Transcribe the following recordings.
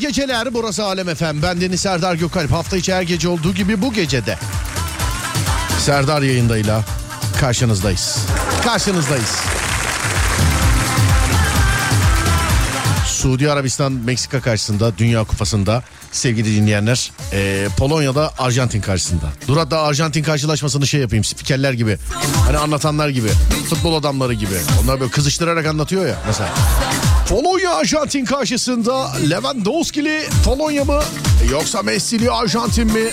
Geceler. Burası Alem Efem. Ben Deniz Serdar Gökalp. Hafta içi her gece olduğu gibi bu gecede Serdar yayındayla karşınızdayız. Karşınızdayız. Suudi Arabistan Meksika karşısında Dünya Kupası'nda sevgili dinleyenler e, Polonya'da Arjantin karşısında. Dur hatta Arjantin karşılaşmasını şey yapayım spikerler gibi. Hani anlatanlar gibi. Futbol adamları gibi. Onlar böyle kızıştırarak anlatıyor ya mesela. Polonya Arjantin karşısında Lewandowski'li Polonya mı yoksa Messi'li Arjantin mi?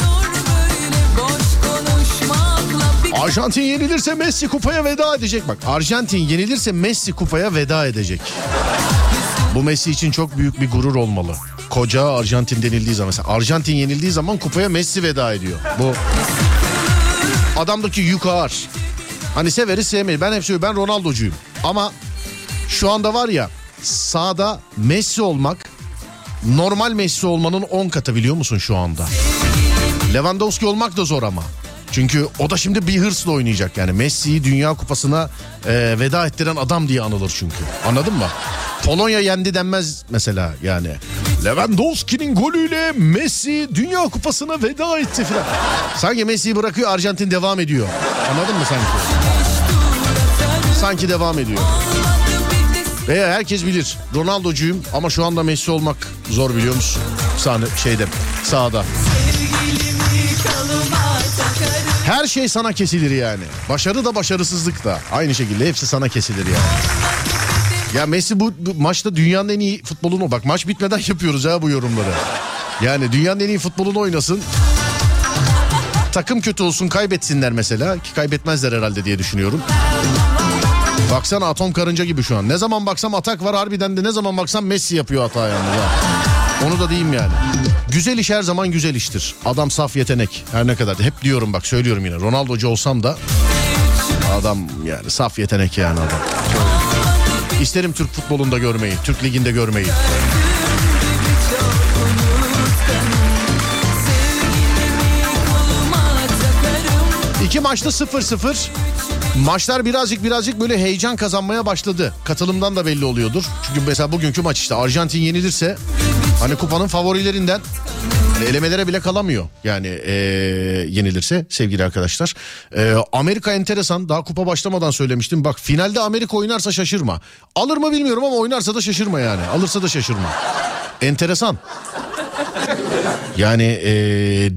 Arjantin yenilirse Messi kupaya veda edecek. Bak Arjantin yenilirse Messi kupaya veda edecek. Bu Messi için çok büyük bir gurur olmalı. Koca Arjantin denildiği zaman mesela Arjantin yenildiği zaman kupaya Messi veda ediyor. Bu adamdaki yük ağır. Hani severiz sevmeyiz. Ben hep söylüyorum ben Ronaldo'cuyum. Ama şu anda var ya sağda Messi olmak normal Messi olmanın 10 katı biliyor musun şu anda? Lewandowski olmak da zor ama. Çünkü o da şimdi bir hırsla oynayacak yani. Messi'yi Dünya Kupası'na e, veda ettiren adam diye anılır çünkü. Anladın mı? Polonya yendi denmez mesela yani. Lewandowski'nin golüyle Messi Dünya Kupası'na veda etti falan. Sanki Messi'yi bırakıyor Arjantin devam ediyor. Anladın mı sanki? Sanki devam ediyor. Veya herkes bilir Ronaldo'cuyum ama şu anda Messi olmak zor biliyor musun? Sahne şeyde sağda. Her şey sana kesilir yani. Başarı da başarısızlık da. Aynı şekilde hepsi sana kesilir yani. Ya Messi bu, bu maçta dünyanın en iyi futbolunu bak maç bitmeden yapıyoruz ha bu yorumları. Yani dünyanın en iyi futbolunu oynasın. Takım kötü olsun kaybetsinler mesela ki kaybetmezler herhalde diye düşünüyorum. Baksana atom karınca gibi şu an. Ne zaman baksam atak var harbiden de ne zaman baksam Messi yapıyor hata yani. Ya. Onu da diyeyim yani. Güzel iş her zaman güzel iştir. Adam saf yetenek. Her ne kadar. Hep diyorum bak söylüyorum yine. Ronaldo'cu olsam da adam yani saf yetenek yani adam. İsterim Türk futbolunda görmeyi, Türk liginde görmeyi. İki maçta 0-0. Maçlar birazcık birazcık böyle heyecan kazanmaya başladı. Katılımdan da belli oluyordur. Çünkü mesela bugünkü maç işte Arjantin yenilirse hani kupanın favorilerinden hani elemelere bile kalamıyor. Yani ee, yenilirse sevgili arkadaşlar. E, Amerika enteresan daha kupa başlamadan söylemiştim. Bak finalde Amerika oynarsa şaşırma. Alır mı bilmiyorum ama oynarsa da şaşırma yani. Alırsa da şaşırma. Enteresan. Yani e,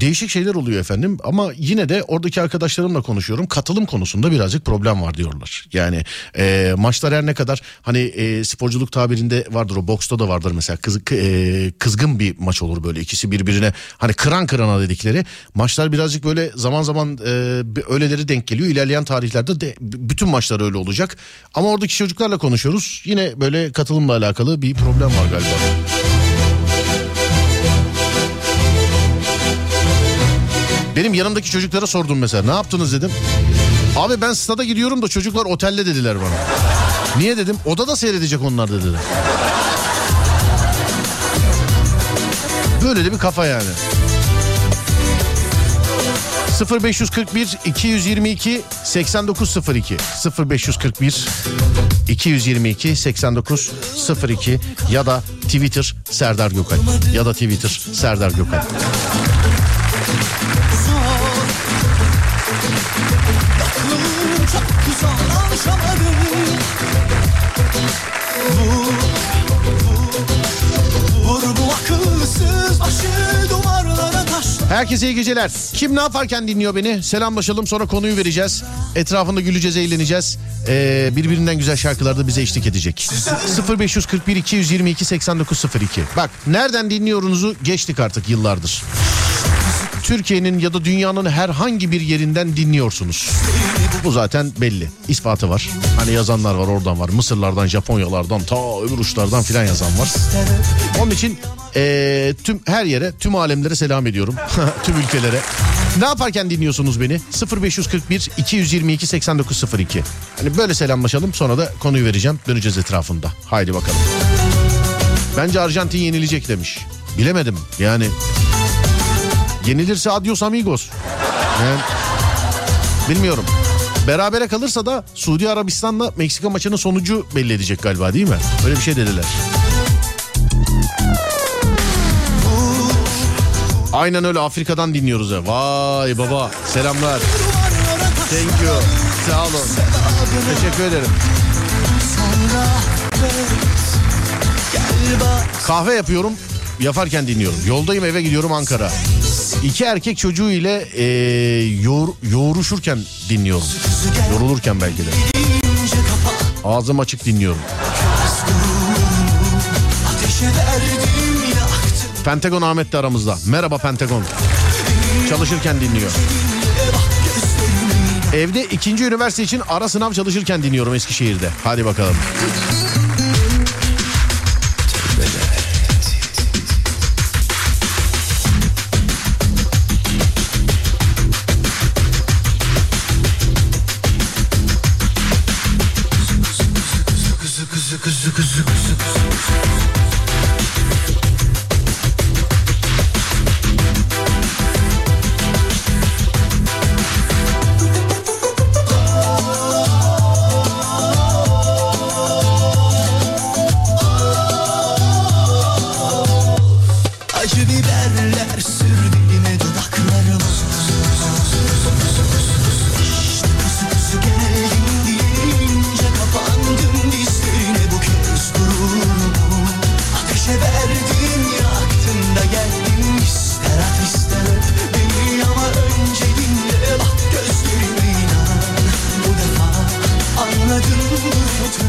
değişik şeyler oluyor efendim ama yine de oradaki arkadaşlarımla konuşuyorum. Katılım konusunda birazcık problem var diyorlar. Yani e, maçlar her ne kadar hani e, sporculuk tabirinde vardır o boksta da vardır mesela kız, e, kızgın bir maç olur böyle ikisi birbirine hani kıran kırana dedikleri. Maçlar birazcık böyle zaman zaman e, öyleleri denk geliyor. İlerleyen tarihlerde de bütün maçlar öyle olacak. Ama oradaki çocuklarla konuşuyoruz. Yine böyle katılımla alakalı bir problem var galiba. Benim yanımdaki çocuklara sordum mesela ne yaptınız dedim. Abi ben stada gidiyorum da çocuklar otelde dediler bana. Niye dedim odada seyredecek onlar dediler. Böyle de bir kafa yani. 0541 222 8902 0541 222 8902 ya da Twitter Serdar Gökal ya da Twitter Serdar Gökal. Herkese iyi geceler. Kim ne yaparken dinliyor beni? Selamlaşalım sonra konuyu vereceğiz. Etrafında güleceğiz, eğleneceğiz. Ee, birbirinden güzel şarkılar da bize eşlik edecek. 0541 222 8902. Bak nereden dinliyorunuzu geçtik artık yıllardır. Türkiye'nin ya da dünyanın herhangi bir yerinden dinliyorsunuz. Bu zaten belli. İspatı var. Hani yazanlar var oradan var. Mısırlardan, Japonyalardan, ta öbür uçlardan filan yazan var. Onun için ee, tüm her yere, tüm alemlere selam ediyorum. tüm ülkelere. Ne yaparken dinliyorsunuz beni? 0541 222 8902. Hani böyle selamlaşalım sonra da konuyu vereceğim. Döneceğiz etrafında. Haydi bakalım. Bence Arjantin yenilecek demiş. Bilemedim yani. Yenilirse adios amigos. Yani, bilmiyorum. Berabere kalırsa da Suudi Arabistan'la Meksika maçının sonucu belli edecek galiba değil mi? Öyle bir şey dediler. Aynen öyle Afrika'dan dinliyoruz ya. Vay baba selamlar. Thank you. Sağ olun. Teşekkür ederim. Kahve yapıyorum. Yaparken dinliyorum. Yoldayım eve gidiyorum Ankara. İki erkek çocuğu ile e, yoğur, yoğuruşurken dinliyorum. Yorulurken belki de. Ağzım açık dinliyorum. Pentagon Ahmet de aramızda. Merhaba Pentagon. Çalışırken dinliyor. Evde ikinci üniversite için ara sınav çalışırken dinliyorum Eskişehir'de. Hadi bakalım.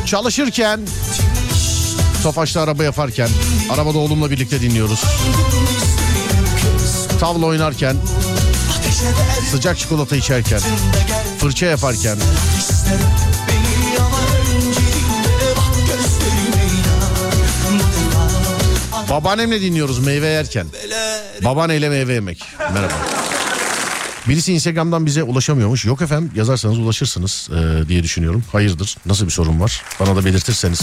Çalışırken Tofaş'ta araba yaparken Arabada oğlumla birlikte dinliyoruz. Tavla oynarken Sıcak çikolata içerken Fırça yaparken Babaannemle dinliyoruz meyve yerken. Babaanneyle meyve yemek. Merhaba Birisi Instagram'dan bize ulaşamıyormuş. Yok efendim yazarsanız ulaşırsınız e, diye düşünüyorum. Hayırdır? Nasıl bir sorun var? Bana da belirtirseniz.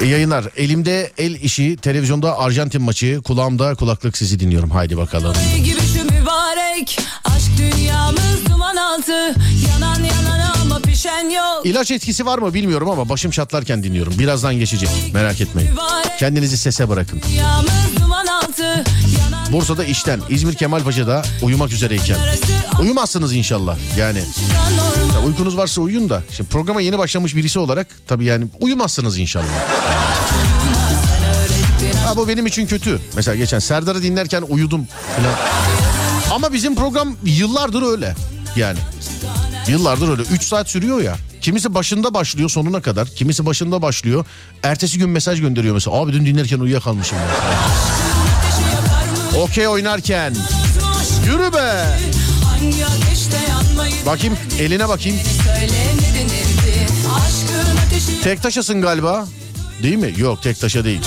E, yayınlar. Elimde el işi, televizyonda Arjantin maçı, kulağımda kulaklık sizi dinliyorum. Haydi bakalım. Gibi şu mübarek, aşk dünyamız duman altı, yanan yanan ama pişen yok. İlaç etkisi var mı bilmiyorum ama başım çatlarken dinliyorum. Birazdan geçecek. Merak etmeyin. Kendinizi sese bırakın. Bursa'da işten, İzmir Kemalpaşa'da uyumak üzereyken. Uyumazsınız inşallah yani. Ya uykunuz varsa uyuyun da. Şimdi programa yeni başlamış birisi olarak tabii yani uyumazsınız inşallah. Ha bu benim için kötü. Mesela geçen Serdar'ı dinlerken uyudum falan. Ama bizim program yıllardır öyle. Yani yıllardır öyle. 3 saat sürüyor ya. Kimisi başında başlıyor sonuna kadar. Kimisi başında başlıyor. Ertesi gün mesaj gönderiyor mesela. Abi dün dinlerken uyuyakalmışım. Ya. Okey oynarken. Yürü be. Bakayım eline bakayım. Tek taşasın galiba. Değil mi? Yok tek taşa değil.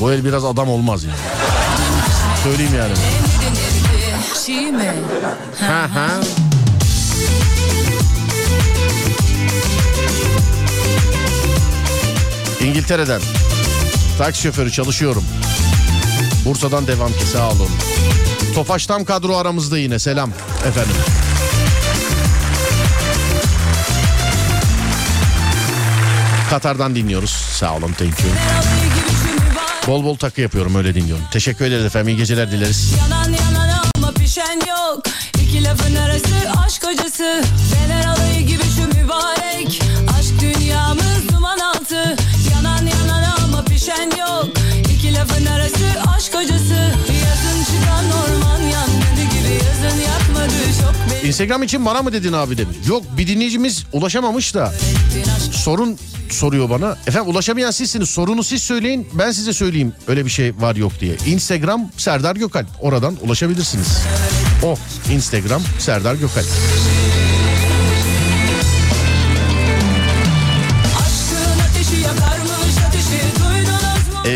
Bu el biraz adam olmaz yani. Söyleyeyim yani. Ha ha. İngiltere'den taksi şoförü çalışıyorum. Bursa'dan devam ki sağ olun. Tofaş tam kadro aramızda yine selam efendim. Katar'dan dinliyoruz. Sağ olun thank you. Bol bol takı yapıyorum öyle dinliyorum. Teşekkür ederiz efendim iyi geceler dileriz. Yanan yanan ama pişen yok. İki lafın arası aşk acısı. Fener alayı gibi şu mübarek. Aşk dünyamız duman altı. Yanan yanan ama pişen yok. Instagram için bana mı dedin abi demiş. Yok bir dinleyicimiz ulaşamamış da sorun soruyor bana. Efendim ulaşamayan sizsiniz. Sorunu siz söyleyin. Ben size söyleyeyim öyle bir şey var yok diye. Instagram Serdar Gökalp. Oradan ulaşabilirsiniz. O Instagram Serdar Gökalp.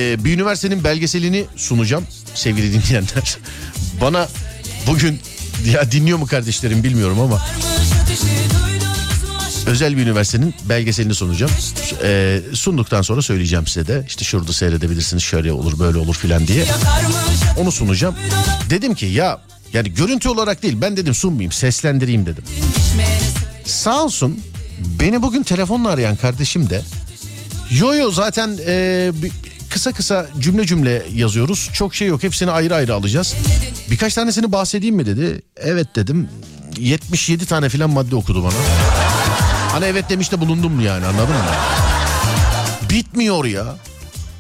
Ee, bir üniversitenin belgeselini sunacağım sevgili dinleyenler. Bana bugün ya dinliyor mu kardeşlerim bilmiyorum ama özel bir üniversitenin belgeselini sunacağım. Ee, sunduktan sonra söyleyeceğim size de işte şurada seyredebilirsiniz şöyle olur böyle olur filan diye. Onu sunacağım. Dedim ki ya yani görüntü olarak değil ben dedim sunmayayım seslendireyim dedim. Sağ olsun beni bugün telefonla arayan kardeşim de yo yo zaten e, kısa kısa cümle cümle yazıyoruz. Çok şey yok hepsini ayrı ayrı alacağız. Birkaç tanesini bahsedeyim mi dedi. Evet dedim 77 tane filan madde okudu bana. Hani evet demiş de bulundum yani anladın mı? Bitmiyor ya.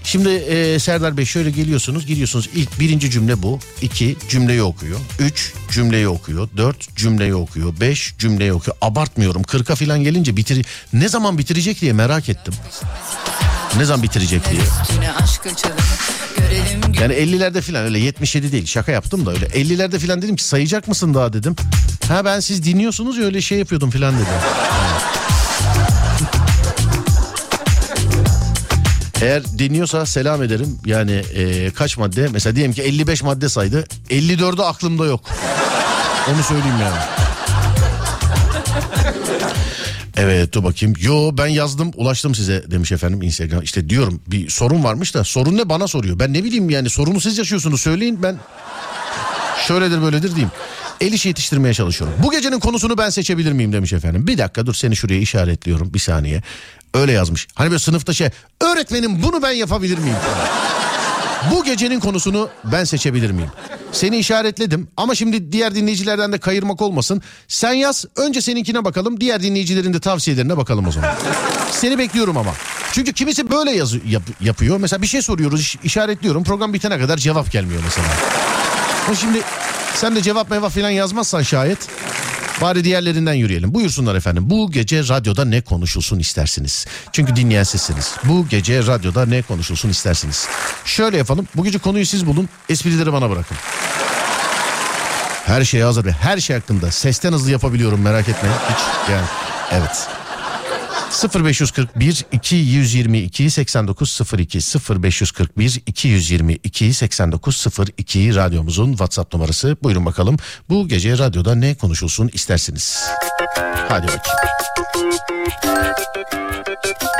Şimdi e, Serdar Bey şöyle geliyorsunuz giriyorsunuz ilk birinci cümle bu. iki cümleyi okuyor. Üç cümleyi okuyor. Dört cümleyi okuyor. Beş cümleyi okuyor. Abartmıyorum. Kırka falan gelince bitir ne zaman bitirecek diye merak ettim. Ne zaman bitirecek diye. Yani 50'lerde falan öyle 77 değil şaka yaptım da öyle 50'lerde falan dedim ki sayacak mısın daha dedim. Ha ben siz dinliyorsunuz ya öyle şey yapıyordum falan dedim. Eğer dinliyorsa selam ederim. Yani e, kaç madde? Mesela diyelim ki 55 madde saydı. 54'ü aklımda yok. Onu söyleyeyim yani. Evet dur bakayım. Yo ben yazdım ulaştım size demiş efendim Instagram. İşte diyorum bir sorun varmış da sorun ne bana soruyor. Ben ne bileyim yani sorunu siz yaşıyorsunuz söyleyin ben şöyledir böyledir diyeyim. El işi yetiştirmeye çalışıyorum. Bu gecenin konusunu ben seçebilir miyim demiş efendim. Bir dakika dur seni şuraya işaretliyorum bir saniye. Öyle yazmış. Hani böyle sınıfta şey öğretmenim bunu ben yapabilir miyim? Bu gecenin konusunu ben seçebilir miyim? Seni işaretledim ama şimdi diğer dinleyicilerden de kayırmak olmasın. Sen yaz önce seninkine bakalım diğer dinleyicilerin de tavsiyelerine bakalım o zaman. Seni bekliyorum ama. Çünkü kimisi böyle yaz, yap, yapıyor. Mesela bir şey soruyoruz işaretliyorum program bitene kadar cevap gelmiyor mesela. O şimdi sen de cevap mevap falan yazmazsan şayet Bari diğerlerinden yürüyelim. Buyursunlar efendim. Bu gece radyoda ne konuşulsun istersiniz? Çünkü dinleyen sizsiniz. Bu gece radyoda ne konuşulsun istersiniz? Şöyle yapalım. Bu gece konuyu siz bulun. Esprileri bana bırakın. Her şey hazır. Her şey hakkında. Sesten hızlı yapabiliyorum merak etmeyin. Hiç yani. Evet. 0541 222 8902 0541 222 8902 radyomuzun WhatsApp numarası. Buyurun bakalım bu gece radyoda ne konuşulsun istersiniz? Hadi bakayım.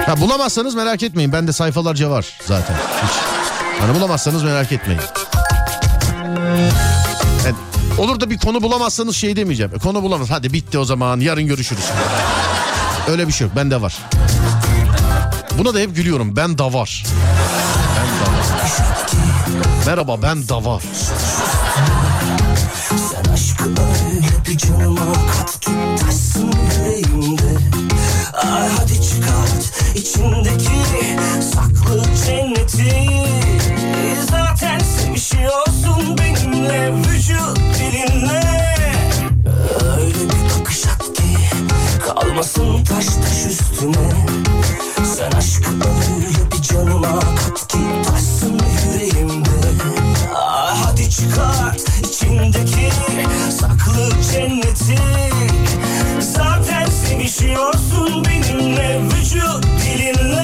Ha, bulamazsanız merak etmeyin. Bende sayfalarca var zaten. Hiç. Hani bulamazsanız merak etmeyin. Yani olur da bir konu bulamazsanız şey demeyeceğim. E, konu bulamaz. Hadi bitti o zaman. Yarın görüşürüz. Öyle bir şey yok. Bende var. Buna da hep gülüyorum. Ben da var. Ben da var. Merhaba ben da var. Ay hadi çıkart içindeki saklı cenneti. Zaten sevişiyorsun benimle vücut dilinle. Öyle bir Kalmasın taş taş üstüne. Sen aşkı ömürlü bir canıma kat ki taşsın yüreğimde. Ah, Hadi çıkart içindeki saklı cenneti. Zaten sevişiyorsun benimle. Vücut dilinle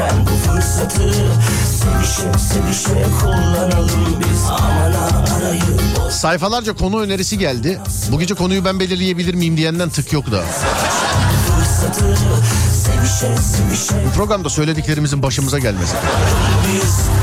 geçen bu fırsatı Sevişe sevişe kullanalım biz aman arayı Sayfalarca konu önerisi geldi. Bu gece konuyu ben belirleyebilir miyim diyenden tık yok da. Bu programda söylediklerimizin başımıza gelmesi. Biz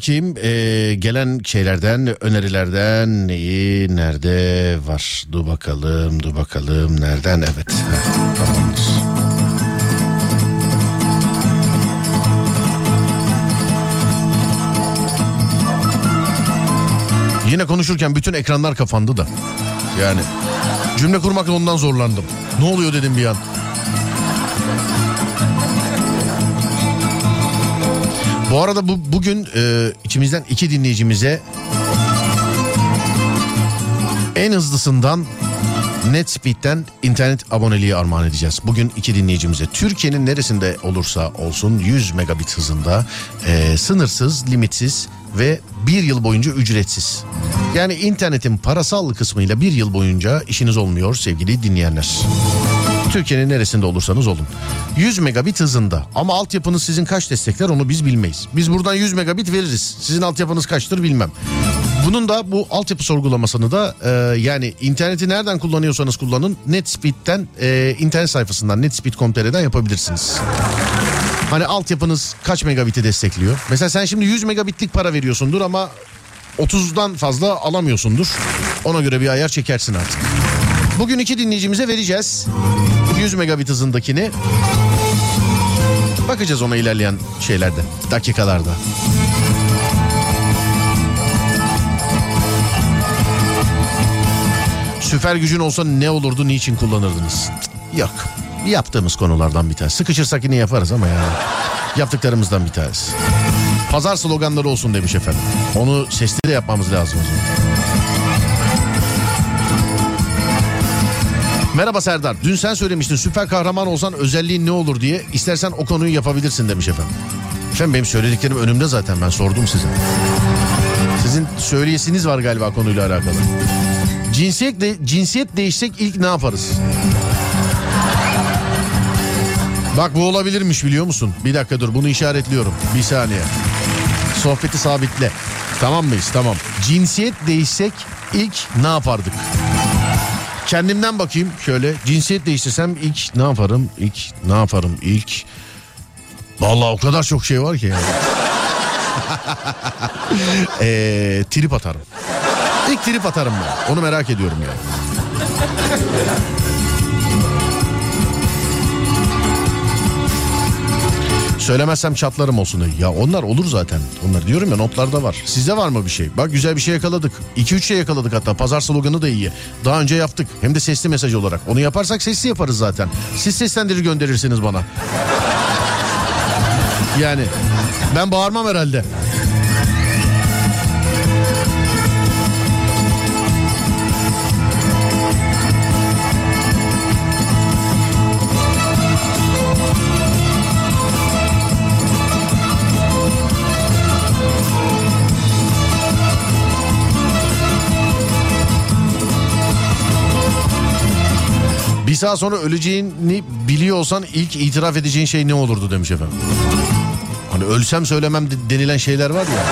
bakayım ee, gelen şeylerden önerilerden neyi nerede var? Dur bakalım dur bakalım nereden evet. Tamamdır. Yine konuşurken bütün ekranlar kapandı da. Yani cümle kurmakla ondan zorlandım. Ne oluyor dedim bir an. Bu arada bu bugün e, içimizden iki dinleyicimize en hızlısından Netspeed'den internet aboneliği armağan edeceğiz. Bugün iki dinleyicimize Türkiye'nin neresinde olursa olsun 100 megabit hızında e, sınırsız, limitsiz ve bir yıl boyunca ücretsiz. Yani internetin parasal kısmıyla bir yıl boyunca işiniz olmuyor sevgili dinleyenler. Türkiye'nin neresinde olursanız olun. 100 megabit hızında ama altyapınız sizin kaç destekler onu biz bilmeyiz. Biz buradan 100 megabit veririz. Sizin altyapınız kaçtır bilmem. Bunun da bu altyapı sorgulamasını da e, yani interneti nereden kullanıyorsanız kullanın NetSpeed'den e, internet sayfasından netspeed.com.tr'den yapabilirsiniz. Hani altyapınız kaç megabiti destekliyor? Mesela sen şimdi 100 megabitlik para veriyorsundur ama 30'dan fazla alamıyorsundur. Ona göre bir ayar çekersin artık. Bugün iki dinleyicimize vereceğiz. 100 megabit hızındakini. Bakacağız ona ilerleyen şeylerde, dakikalarda. Süper gücün olsa ne olurdu, niçin kullanırdınız? Yok. Yaptığımız konulardan bir tanesi. Sıkışırsak yine yaparız ama ya. Yaptıklarımızdan bir tanesi. Pazar sloganları olsun demiş efendim. Onu sesli de yapmamız lazım o zaman. Merhaba Serdar. Dün sen söylemiştin süper kahraman olsan özelliğin ne olur diye. İstersen o konuyu yapabilirsin demiş efendim. Efendim benim söylediklerim önümde zaten ben sordum size. Sizin söyleyesiniz var galiba konuyla alakalı. Cinsiyet, de, cinsiyet değişsek ilk ne yaparız? Bak bu olabilirmiş biliyor musun? Bir dakika dur bunu işaretliyorum. Bir saniye. Sohbeti sabitle. Tamam mıyız? Tamam. Cinsiyet değişsek ilk ne yapardık? Kendimden bakayım şöyle. Cinsiyet değiştirsem ilk ne yaparım? İlk ne yaparım? İlk Vallahi o kadar çok şey var ki yani. ee, trip atarım. İlk trip atarım ben. Onu merak ediyorum yani. Söylemezsem çatlarım olsun. Ya onlar olur zaten. Onlar diyorum ya notlarda var. Sizde var mı bir şey? Bak güzel bir şey yakaladık. 2-3 şey yakaladık hatta. Pazar sloganı da iyi. Daha önce yaptık. Hem de sesli mesaj olarak. Onu yaparsak sesli yaparız zaten. Siz seslendirir gönderirsiniz bana. Yani ben bağırmam herhalde. Saat sonra öleceğini biliyor olsan ilk itiraf edeceğin şey ne olurdu demiş efendim. Hani ölsem söylemem de- denilen şeyler var ya.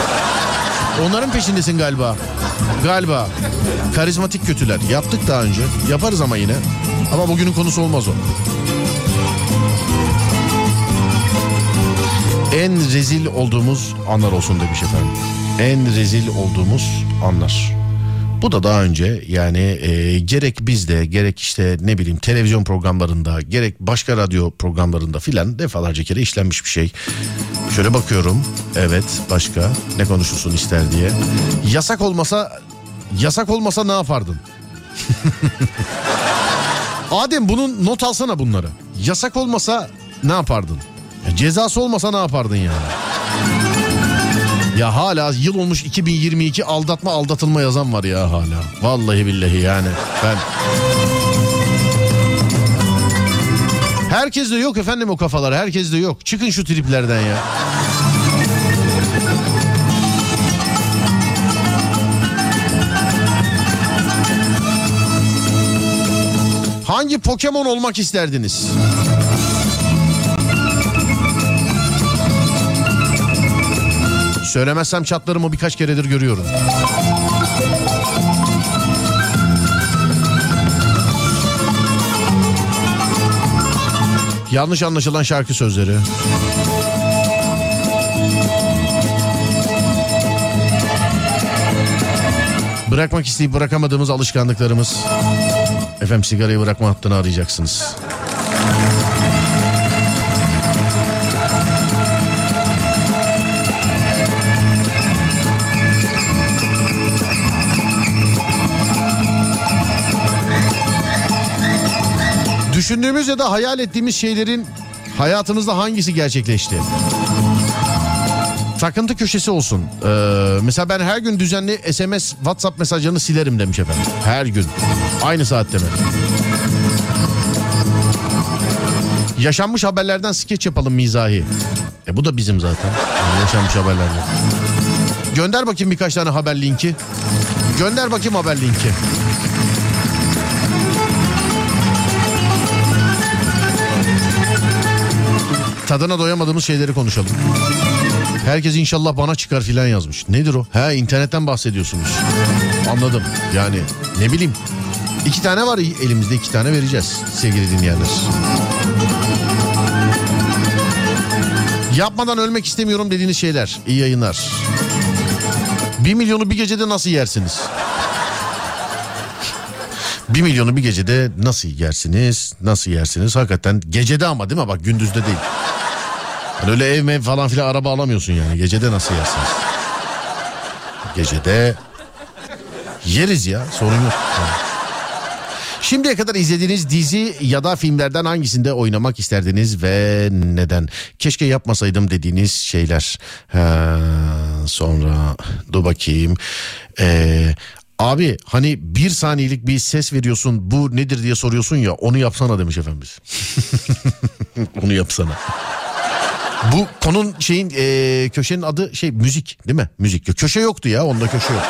Onların peşindesin galiba. Galiba. Karizmatik kötüler. Yaptık daha önce. Yaparız ama yine. Ama bugünün konusu olmaz o. En rezil olduğumuz anlar olsun demiş efendim. En rezil olduğumuz anlar. Bu da daha önce yani e, gerek bizde gerek işte ne bileyim televizyon programlarında gerek başka radyo programlarında filan defalarca kere işlenmiş bir şey. Şöyle bakıyorum evet başka ne konuşulsun ister diye. Yasak olmasa yasak olmasa ne yapardın? Adem bunun not alsana bunları. Yasak olmasa ne yapardın? Ya cezası olmasa ne yapardın yani? Ya hala yıl olmuş 2022 aldatma aldatılma yazan var ya hala. Vallahi billahi yani ben... Herkes de yok efendim o kafalar herkes de yok. Çıkın şu triplerden ya. Hangi Pokemon olmak isterdiniz? Söylemezsem çatlarımı birkaç keredir görüyorum. Yanlış anlaşılan şarkı sözleri. Bırakmak isteyip bırakamadığımız alışkanlıklarımız. Efendim sigarayı bırakma hattını arayacaksınız. Düşündüğümüz ya da hayal ettiğimiz şeylerin hayatınızda hangisi gerçekleşti? Takıntı köşesi olsun. Ee, mesela ben her gün düzenli SMS, WhatsApp mesajlarını silerim demiş efendim. Her gün. Aynı saatte mi? Yaşanmış haberlerden skeç yapalım mizahi. E bu da bizim zaten. Yani yaşanmış haberlerden. Gönder bakayım birkaç tane haber linki. Gönder bakayım haber linki. Tadına doyamadığımız şeyleri konuşalım. Herkes inşallah bana çıkar filan yazmış. Nedir o? Ha internetten bahsediyorsunuz. Anladım. Yani ne bileyim. İki tane var elimizde iki tane vereceğiz sevgili dinleyenler. Yapmadan ölmek istemiyorum dediğiniz şeyler. İyi yayınlar. Bir milyonu bir gecede nasıl yersiniz? Bir milyonu bir gecede nasıl yersiniz? Nasıl yersiniz? Hakikaten gecede ama değil mi? Bak gündüzde değil. Yani öyle ev mev falan filan araba alamıyorsun yani. Gecede nasıl yersiniz? Gecede yeriz ya sorun yok. Şimdiye kadar izlediğiniz dizi ya da filmlerden hangisinde oynamak isterdiniz ve neden? Keşke yapmasaydım dediğiniz şeyler. Ha, sonra dur bakayım. Ee, Abi hani bir saniyelik bir ses veriyorsun bu nedir diye soruyorsun ya onu yapsana demiş efendimiz. onu yapsana. Bu konun şeyin e, köşenin adı şey müzik değil mi? Müzik. Köşe yoktu ya onda köşe yok.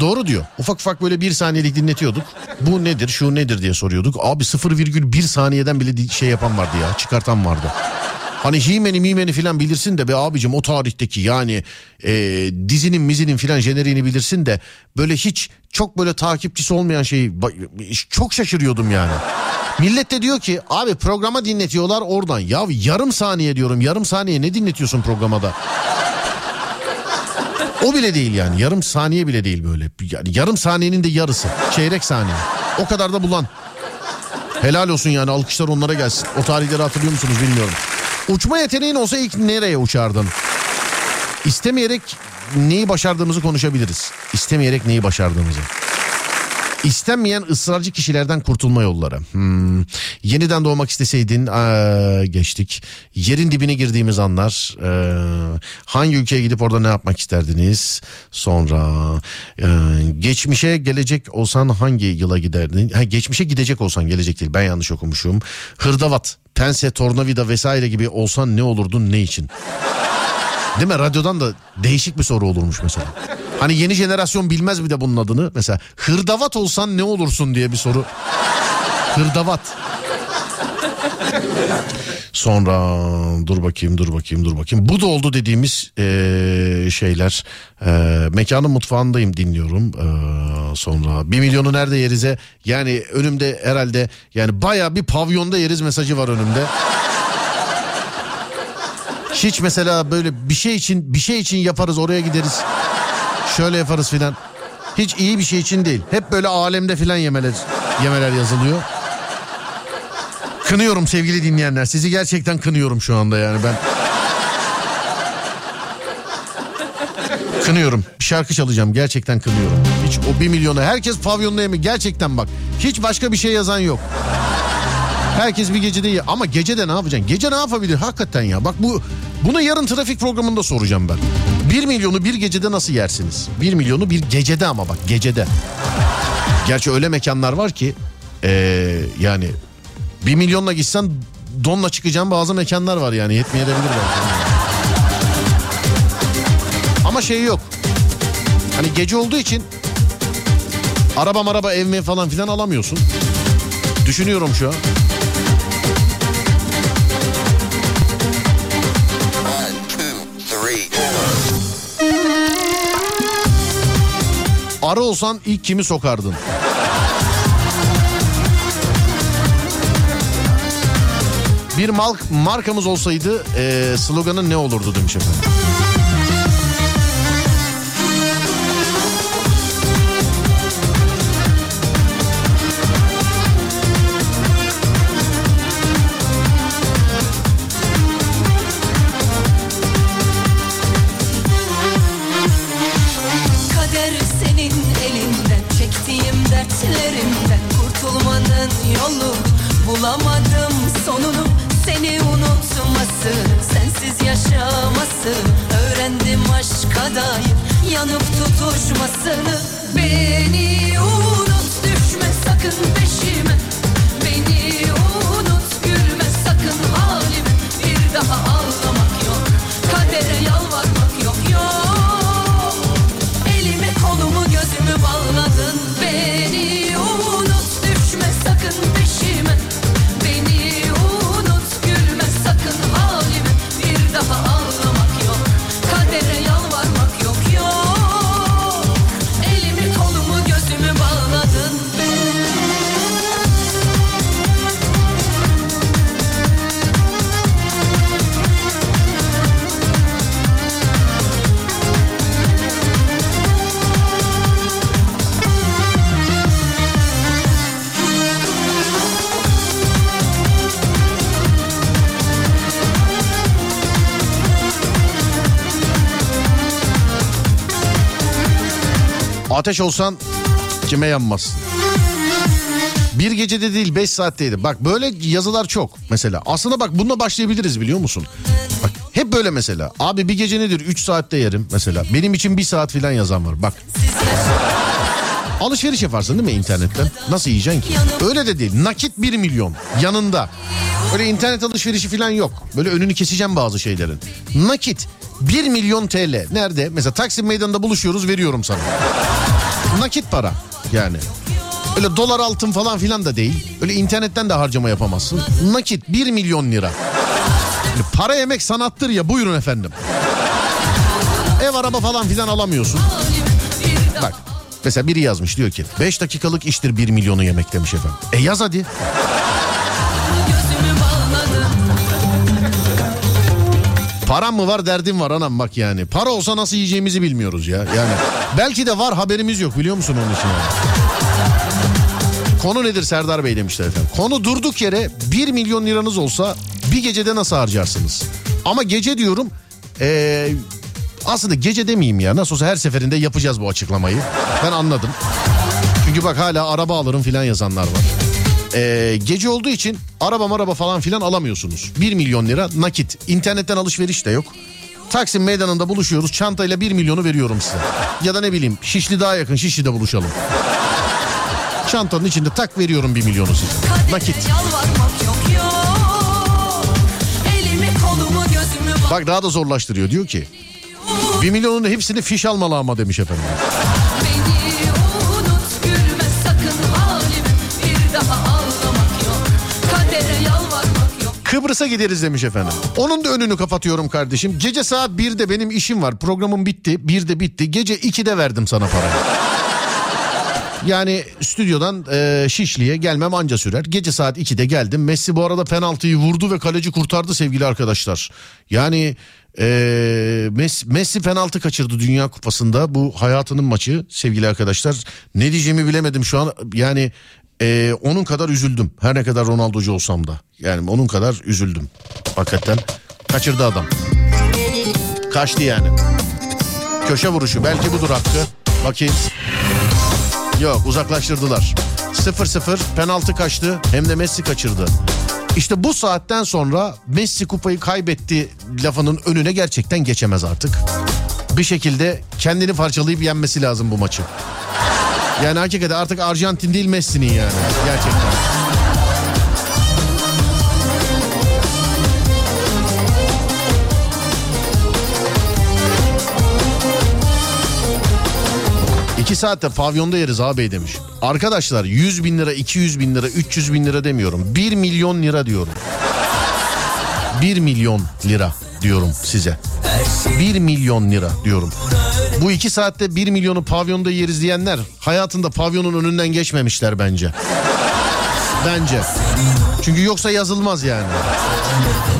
Doğru diyor. Ufak ufak böyle bir saniyelik dinletiyorduk. Bu nedir şu nedir diye soruyorduk. Abi 0,1 saniyeden bile şey yapan vardı ya çıkartan vardı. Hani Himen'i Mimen'i filan bilirsin de be abicim o tarihteki yani e, dizinin mizinin filan jeneriğini bilirsin de böyle hiç çok böyle takipçisi olmayan şeyi çok şaşırıyordum yani. Millet de diyor ki abi programa dinletiyorlar oradan. Ya yarım saniye diyorum yarım saniye ne dinletiyorsun programada? O bile değil yani yarım saniye bile değil böyle. Yani yarım saniyenin de yarısı çeyrek saniye. O kadar da bulan. Helal olsun yani alkışlar onlara gelsin. O tarihleri hatırlıyor musunuz bilmiyorum. Uçma yeteneğin olsa ilk nereye uçardın? İstemeyerek neyi başardığımızı konuşabiliriz. İstemeyerek neyi başardığımızı. İstenmeyen ısrarcı kişilerden kurtulma yolları. Hmm. Yeniden doğmak isteseydin ee, geçtik. Yerin dibine girdiğimiz anlar. Ee, hangi ülkeye gidip orada ne yapmak isterdiniz? Sonra e, geçmişe gelecek olsan hangi yıla giderdin? Ha, geçmişe gidecek olsan gelecek değil ben yanlış okumuşum. Hırdavat, pense, tornavida vesaire gibi olsan ne olurdun ne için? Değil mi? Radyodan da değişik bir soru olurmuş mesela. Hani yeni jenerasyon bilmez bir de bunun adını. Mesela hırdavat olsan ne olursun diye bir soru. Hırdavat. Sonra dur bakayım dur bakayım dur bakayım. Bu da oldu dediğimiz ee, şeyler. E, mekanın mutfağındayım dinliyorum. E, sonra bir milyonu nerede yerize? Yani önümde herhalde yani baya bir pavyonda yeriz mesajı var önümde. Hiç mesela böyle bir şey için bir şey için yaparız oraya gideriz. Şöyle yaparız filan. Hiç iyi bir şey için değil. Hep böyle alemde filan yemeler, yemeler yazılıyor. Kınıyorum sevgili dinleyenler. Sizi gerçekten kınıyorum şu anda yani ben. Kınıyorum. Bir şarkı çalacağım. Gerçekten kınıyorum. Hiç o bir milyonu. Herkes pavyonda yemi. Gerçekten bak. Hiç başka bir şey yazan yok. Herkes bir gecede ye. Ama gecede ne yapacaksın? Gece ne yapabilir? Hakikaten ya. Bak bu bunu yarın trafik programında soracağım ben. Bir milyonu bir gecede nasıl yersiniz? Bir milyonu bir gecede ama bak gecede. Gerçi öyle mekanlar var ki ee, yani bir milyonla gitsen donla çıkacağım bazı mekanlar var yani yetmeyebilir belki. Ama şey yok. Hani gece olduğu için araba maraba ev falan filan alamıyorsun. Düşünüyorum şu an. Arı olsan ilk kimi sokardın? Bir markamız olsaydı e, sloganı ne olurdu demiş efendim. olmasını Öğrendim aşka dair yanıp tutuşmasını. Beni unut düşme sakın peşime. Ateş olsan kime yanmaz. Bir gecede değil 5 saatteydi. Bak böyle yazılar çok mesela. Aslında bak bununla başlayabiliriz biliyor musun? Bak hep böyle mesela. Abi bir gece nedir 3 saatte yerim mesela. Benim için 1 saat falan yazan var bak. Alışveriş yaparsın değil mi internetten? Nasıl yiyeceksin ki? Öyle de değil. Nakit 1 milyon yanında. Öyle internet alışverişi falan yok. Böyle önünü keseceğim bazı şeylerin. Nakit 1 milyon TL. Nerede? Mesela Taksim Meydanı'nda buluşuyoruz veriyorum sana. Nakit para yani. Öyle dolar altın falan filan da değil. Öyle internetten de harcama yapamazsın. Nakit 1 milyon lira. Yani para yemek sanattır ya buyurun efendim. Ev araba falan filan alamıyorsun. Bak mesela biri yazmış diyor ki 5 dakikalık iştir 1 milyonu yemek demiş efendim. E yaz hadi. Param mı var derdim var anam bak yani. Para olsa nasıl yiyeceğimizi bilmiyoruz ya. Yani belki de var haberimiz yok biliyor musun onun için yani. Konu nedir Serdar Bey demişler efendim. Konu durduk yere 1 milyon liranız olsa bir gecede nasıl harcarsınız? Ama gece diyorum ee, aslında gece demeyeyim ya nasıl olsa her seferinde yapacağız bu açıklamayı. Ben anladım. Çünkü bak hala araba alırım filan yazanlar var. Ee, gece olduğu için araba maraba falan filan alamıyorsunuz. 1 milyon lira nakit. İnternetten alışveriş de yok. Taksim meydanında buluşuyoruz. Çantayla 1 milyonu veriyorum size. Ya da ne bileyim Şişli daha yakın Şişli'de buluşalım. Çantanın içinde tak veriyorum 1 milyonu size. Nakit. Bak daha da zorlaştırıyor. Diyor ki 1 milyonun hepsini fiş almalı ama demiş efendim. Kıbrıs'a gideriz demiş efendim. Onun da önünü kapatıyorum kardeşim. Gece saat 1'de benim işim var. Programım bitti. 1'de bitti. Gece 2'de verdim sana parayı. Yani stüdyodan e, Şişli'ye gelmem anca sürer. Gece saat 2'de geldim. Messi bu arada penaltıyı vurdu ve kaleci kurtardı sevgili arkadaşlar. Yani e, Messi, Messi penaltı kaçırdı Dünya Kupası'nda. Bu hayatının maçı sevgili arkadaşlar. Ne diyeceğimi bilemedim şu an. Yani e, onun kadar üzüldüm. Her ne kadar Ronaldo'cu olsam da. Yani onun kadar üzüldüm. Hakikaten kaçırdı adam. Kaçtı yani. Köşe vuruşu belki budur hakkı. Bakayım. Yok uzaklaştırdılar. 0-0 penaltı kaçtı hem de Messi kaçırdı. İşte bu saatten sonra Messi kupayı kaybetti lafının önüne gerçekten geçemez artık. Bir şekilde kendini parçalayıp yenmesi lazım bu maçı. Yani hakikaten artık Arjantin değil Messi'nin yani gerçekten. İki saatte pavyonda yeriz ağabey demiş. Arkadaşlar 100 bin lira, 200 bin lira, 300 bin lira demiyorum. 1 milyon lira diyorum. 1 milyon lira diyorum size. 1 milyon lira diyorum. Bu iki saatte 1 milyonu pavyonda yeriz diyenler hayatında pavyonun önünden geçmemişler bence. Bence. Çünkü yoksa yazılmaz yani.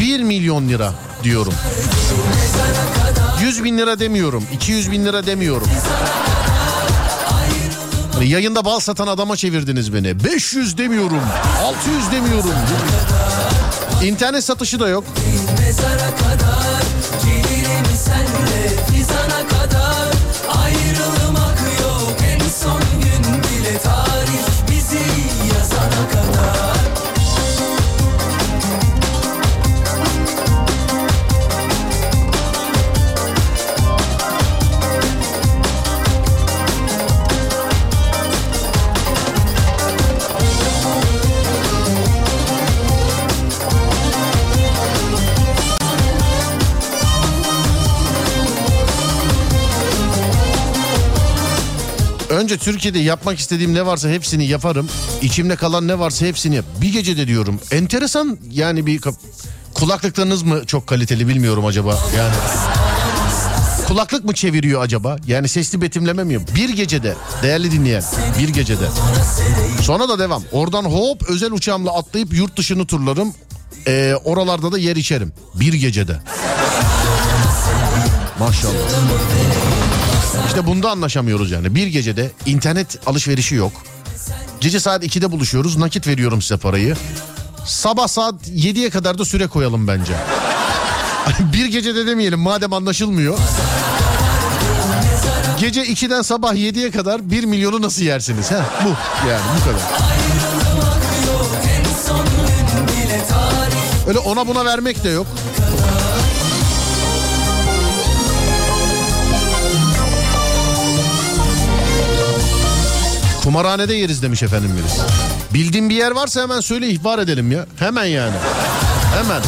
1 milyon lira diyorum. 100 bin lira demiyorum. 200 bin lira demiyorum. Hani yayında bal satan adama çevirdiniz beni. 500 demiyorum. 600 demiyorum. İnternet satışı da yok. Mezara kadar gelirim senle Önce Türkiye'de yapmak istediğim ne varsa hepsini yaparım. İçimde kalan ne varsa hepsini yap. Bir gecede diyorum. Enteresan yani bir kulaklıklarınız mı çok kaliteli bilmiyorum acaba. Yani kulaklık mı çeviriyor acaba? Yani sesli betimleme mi? Bir gecede değerli dinleyen bir gecede. Sonra da devam. Oradan hop özel uçağımla atlayıp yurt dışını turlarım. Ee, oralarda da yer içerim. Bir gecede. Maşallah. İşte bunda anlaşamıyoruz yani. Bir gecede internet alışverişi yok. Gece saat 2'de buluşuyoruz. Nakit veriyorum size parayı. Sabah saat 7'ye kadar da süre koyalım bence. bir gecede demeyelim madem anlaşılmıyor. Gece 2'den sabah 7'ye kadar 1 milyonu nasıl yersiniz? Ha? Bu yani bu kadar. Öyle ona buna vermek de yok. Kumarhanede yeriz demiş efendim birisi. Bildiğin bir yer varsa hemen söyle ihbar edelim ya. Hemen yani. Hemen.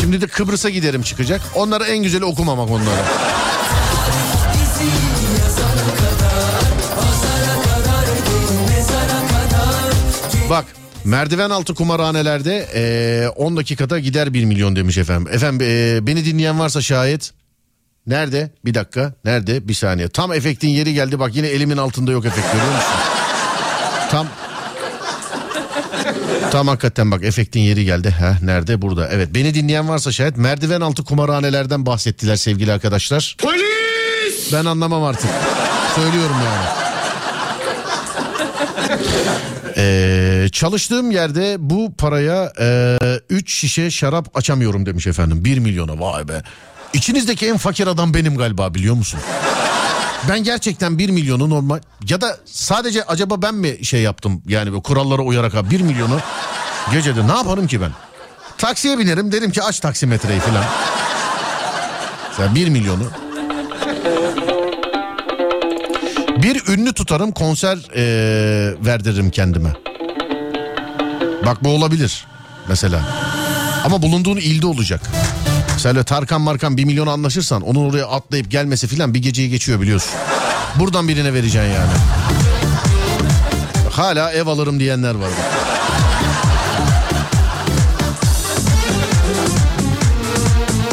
Şimdi de Kıbrıs'a giderim çıkacak. Onlara en güzeli okumamak onlara. Bak merdiven altı kumarhanelerde eee, 10 dakikada gider 1 milyon demiş efendim. Efendim eee, beni dinleyen varsa şayet Nerede? Bir dakika. Nerede? Bir saniye. Tam efektin yeri geldi. Bak yine elimin altında yok efekt görüyor musun? Tam Tam hakikaten bak efektin yeri geldi. Heh, nerede? Burada. Evet beni dinleyen varsa şayet merdiven altı kumarhanelerden bahsettiler sevgili arkadaşlar. Polis! Ben anlamam artık. Söylüyorum yani. Ee, çalıştığım yerde bu paraya 3 şişe şarap açamıyorum demiş efendim. 1 milyona vay be. İçinizdeki en fakir adam benim galiba biliyor musun? Ben gerçekten 1 milyonu normal ya da sadece acaba ben mi şey yaptım yani kurallara uyarak ha 1 milyonu gecede ne yaparım ki ben? Taksiye binerim derim ki aç taksimetreyi filan. Sen 1 milyonu. Bir ünlü tutarım konser eee, verdiririm kendime. Bak bu olabilir mesela. Ama bulunduğun ilde olacak. Sen öyle Tarkan Markan 1 milyon anlaşırsan onun oraya atlayıp gelmesi filan bir geceyi geçiyor biliyorsun. Buradan birine vereceksin yani. Hala ev alırım diyenler var.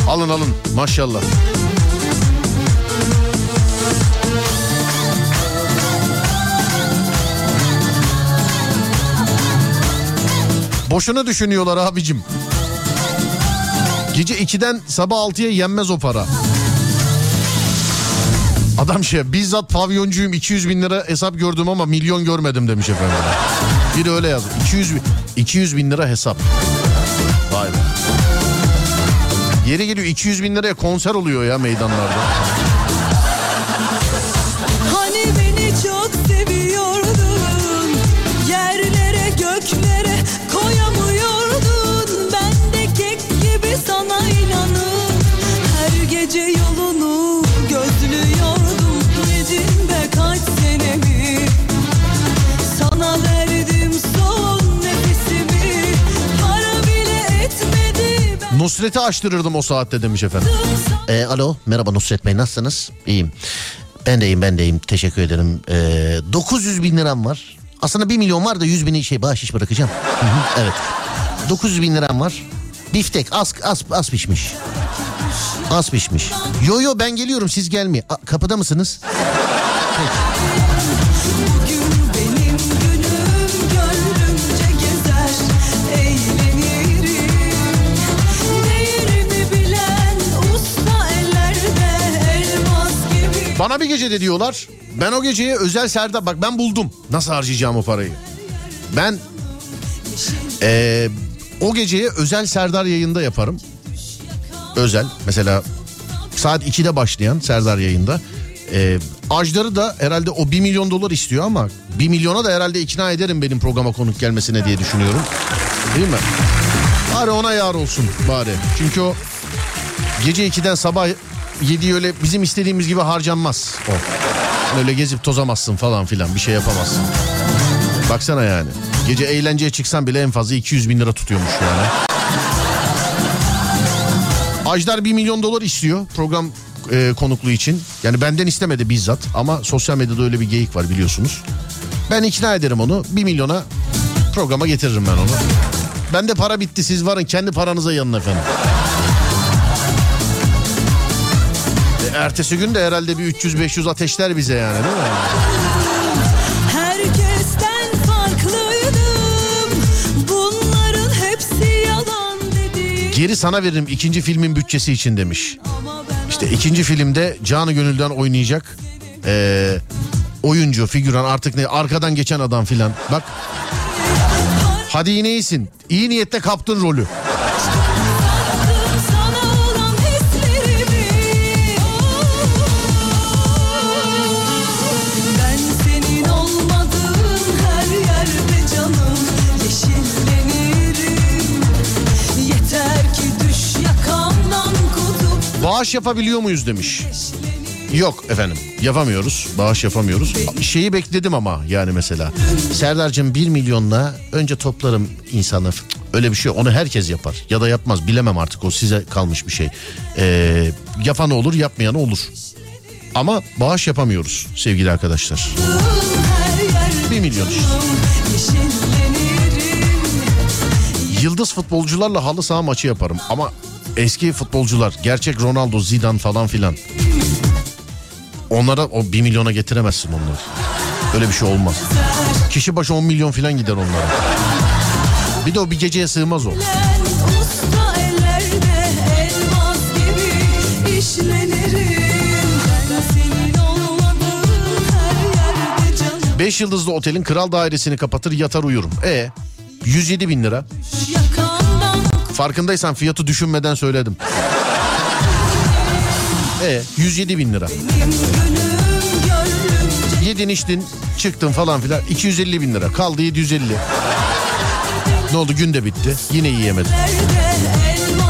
Alın alın maşallah. Boşuna düşünüyorlar abicim. Gece 2'den sabah 6'ya yenmez o para. Adam şey bizzat pavyoncuyum 200 bin lira hesap gördüm ama milyon görmedim demiş efendim. Biri öyle yazdı. 200 bin, 200 bin lira hesap. Vay be. Yeri geliyor 200 bin liraya konser oluyor ya meydanlarda. Nusret'i açtırırdım o saatte demiş efendim. E, alo merhaba Nusret Bey nasılsınız? İyiyim. Ben de iyiyim ben de iyiyim teşekkür ederim. E, 900 bin liram var. Aslında 1 milyon var da 100 bini şey bahşiş bırakacağım. Hı hı, evet. 900 bin liram var. Biftek az, az, az pişmiş. Az pişmiş. Yo yo ben geliyorum siz gelmeyin. Kapıda mısınız? Bugün Bana bir gecede diyorlar. Ben o geceye özel Serdar bak ben buldum. Nasıl harcayacağım o parayı? Ben eee, o geceye özel Serdar yayında yaparım. Özel mesela saat 2'de başlayan Serdar yayında. Eee Ajdar'ı da herhalde o 1 milyon dolar istiyor ama 1 milyona da herhalde ikna ederim benim programa konuk gelmesine diye düşünüyorum. Değil mi? Bari ona yar olsun bari. Çünkü o gece 2'den sabah 7'yi öyle bizim istediğimiz gibi harcanmaz o. Öyle gezip tozamazsın falan filan bir şey yapamazsın. Baksana yani. Gece eğlenceye çıksan bile en fazla 200 bin lira tutuyormuş yani. Ajdar 1 milyon dolar istiyor program e, konukluğu için. Yani benden istemedi bizzat ama sosyal medyada öyle bir geyik var biliyorsunuz. Ben ikna ederim onu 1 milyona programa getiririm ben onu. Bende para bitti siz varın kendi paranıza yanın efendim. E, ertesi gün de herhalde bir 300-500 ateşler bize yani değil mi? Herkesten farklıydım Bunların hepsi yalan dedi Geri sana veririm ikinci filmin bütçesi için demiş. İşte ikinci filmde canı gönülden oynayacak ee, oyuncu, figüran artık ne arkadan geçen adam filan. Bak hadi yine iyisin. İyi niyetle kaptın rolü. Bağış yapabiliyor muyuz demiş. Yok efendim yapamıyoruz bağış yapamıyoruz. Şeyi bekledim ama yani mesela. Serdar'cığım 1 milyonla önce toplarım insanı. Öyle bir şey onu herkes yapar ya da yapmaz bilemem artık o size kalmış bir şey. Ee, yapan olur yapmayan olur. Ama bağış yapamıyoruz sevgili arkadaşlar. Her yerde 1 milyon işte. Yıldız futbolcularla halı saha maçı yaparım ama eski futbolcular gerçek Ronaldo, Zidane falan filan. Onlara o 1 milyona getiremezsin onları. Öyle bir şey olmaz. Kişi başı 10 milyon falan gider onlara. Bir de o bir geceye sığmaz o. 5 yıldızlı otelin kral dairesini kapatır yatar uyurum. E 107 bin lira. Yakamdan Farkındaysan fiyatı düşünmeden söyledim. E 107 bin lira. Yedin içtin çıktın falan filan 250 bin lira kaldı 750. Ne oldu gün de bitti yine yiyemedim.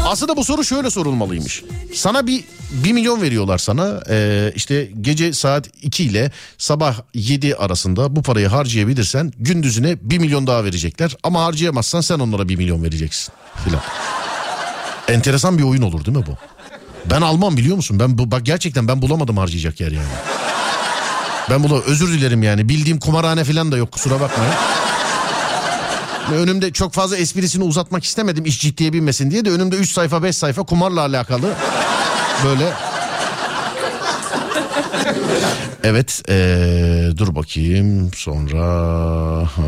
Aslında bu soru şöyle sorulmalıymış. Sana bir 1 milyon veriyorlar sana Ee, işte gece saat 2 ile sabah 7 arasında bu parayı harcayabilirsen gündüzüne 1 milyon daha verecekler. Ama harcayamazsan sen onlara 1 milyon vereceksin filan. Enteresan bir oyun olur değil mi bu? Ben almam biliyor musun? Ben bu bak gerçekten ben bulamadım harcayacak yer yani. Ben bula özür dilerim yani. Bildiğim kumarhane falan da yok kusura bakmayın. Önümde çok fazla esprisini uzatmak istemedim iş ciddiye binmesin diye de önümde 3 sayfa 5 sayfa kumarla alakalı böyle. Evet ee, dur bakayım sonra ha.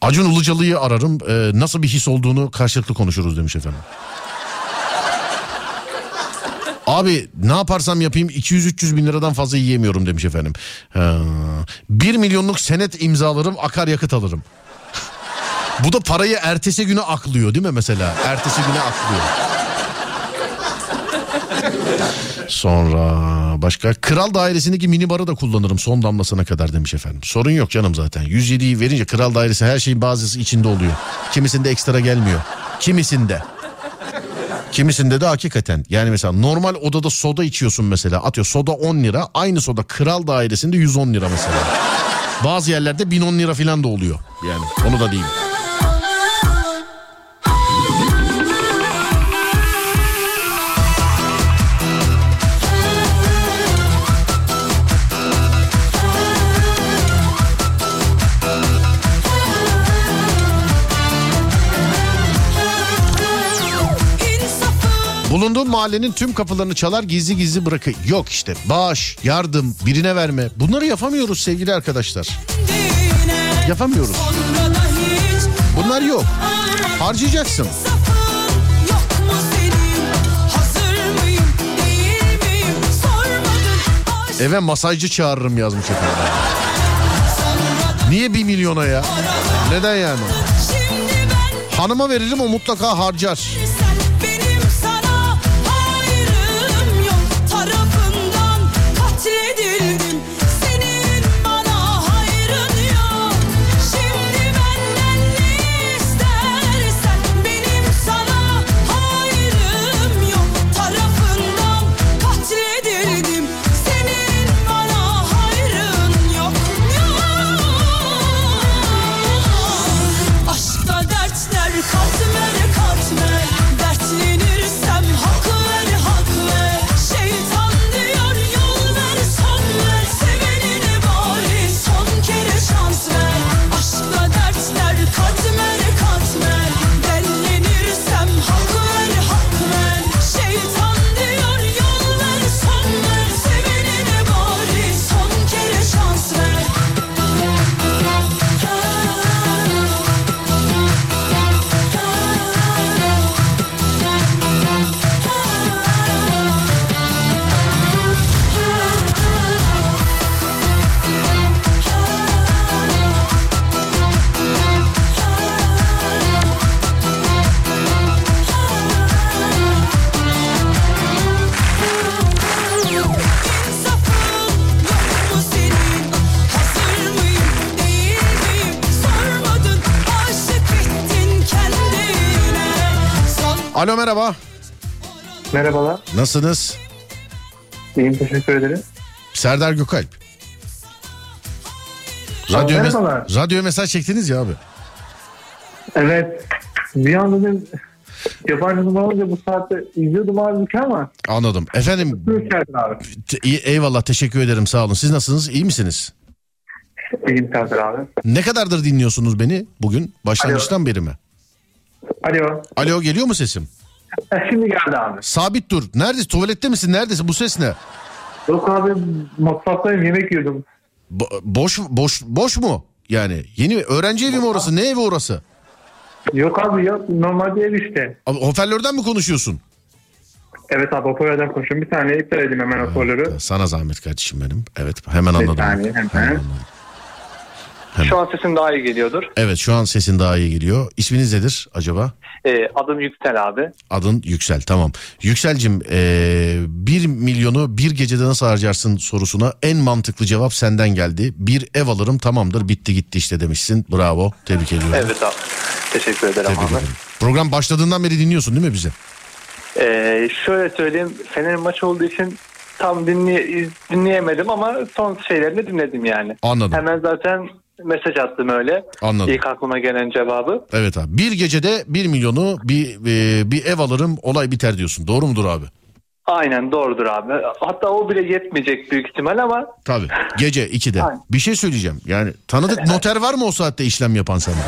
Acun Ilıcalı'yı ararım Ee, nasıl bir his olduğunu karşılıklı konuşuruz demiş efendim. Abi ne yaparsam yapayım 200-300 bin liradan fazla yiyemiyorum demiş efendim. Ha. 1 milyonluk senet imzalarım akaryakıt alırım. Bu da parayı ertesi güne aklıyor değil mi mesela? Ertesi güne aklıyor. Sonra başka kral dairesindeki minibarı da kullanırım son damlasına kadar demiş efendim. Sorun yok canım zaten. 107'yi verince kral dairesi her şeyin bazısı içinde oluyor. Kimisinde ekstra gelmiyor. Kimisinde. Kimisinde de hakikaten yani mesela normal odada soda içiyorsun mesela atıyor soda 10 lira aynı soda kral dairesinde 110 lira mesela. Bazı yerlerde 1010 lira falan da oluyor yani onu da diyeyim. Bulunduğun mahallenin tüm kapılarını çalar gizli gizli bırakır. Yok işte bağış, yardım, birine verme. Bunları yapamıyoruz sevgili arkadaşlar. Yapamıyoruz. Bunlar yok. Harcayacaksın. Eve masajcı çağırırım yazmış efendim. Niye bir milyona ya? Neden yani? Hanıma veririm o mutlaka harcar. Alo merhaba. Merhabalar. Nasılsınız? İyiyim teşekkür ederim. Serdar Gökalp. Radyo, mes- radyo mesaj çektiniz ya abi. Evet. Bir an dedim yabancı numara olunca bu saatte izliyordum abi ama Anladım. Efendim abi. eyvallah teşekkür ederim sağ olun. Siz nasılsınız? İyi misiniz? İyiyim Serdar abi. Ne kadardır dinliyorsunuz beni bugün? Başlangıçtan beri mi? Alo. Alo geliyor mu sesim? Ha, şimdi geldi abi. Sabit dur. Neredesin? Tuvalette misin? Neredesin? Bu ses ne? Yok abi mutfaktayım yemek yiyordum. Bo- boş boş boş mu? Yani yeni öğrenci evi mi orası? Ne evi orası? Yok abi yok normal bir ev işte. Abi, hoparlörden mi konuşuyorsun? Evet abi hoparlörden konuşuyorum. Bir saniye iptal edeyim hemen hoparlörü. Sana zahmet kardeşim benim. Evet hemen Bir anladım. saniye hemen. anladım. Şu an sesim daha iyi geliyordur. Evet şu an sesin daha iyi geliyor. İsminiz nedir acaba? Ee, adım Yüksel abi. Adın Yüksel tamam. Yükselcim ee, 1 milyonu bir gecede nasıl harcarsın sorusuna en mantıklı cevap senden geldi. Bir ev alırım tamamdır bitti gitti işte demişsin. Bravo tebrik ediyorum. Evet abi. Teşekkür ederim Tebrik abi. ederim. Program başladığından beri dinliyorsun değil mi bizi? Ee, şöyle söyleyeyim. Fener maçı olduğu için tam dinleye, dinleyemedim ama son şeylerini dinledim yani. Anladım. Hemen zaten mesaj attım öyle. Anladım. İlk aklıma gelen cevabı. Evet abi. Bir gecede 1 milyonu bir ee, bir ev alırım olay biter diyorsun. Doğru mudur abi? Aynen doğrudur abi. Hatta o bile yetmeyecek büyük ihtimal ama Tabii. Gece 2'de. Aynen. Bir şey söyleyeceğim. Yani tanıdık noter var mı o saatte işlem yapan sende?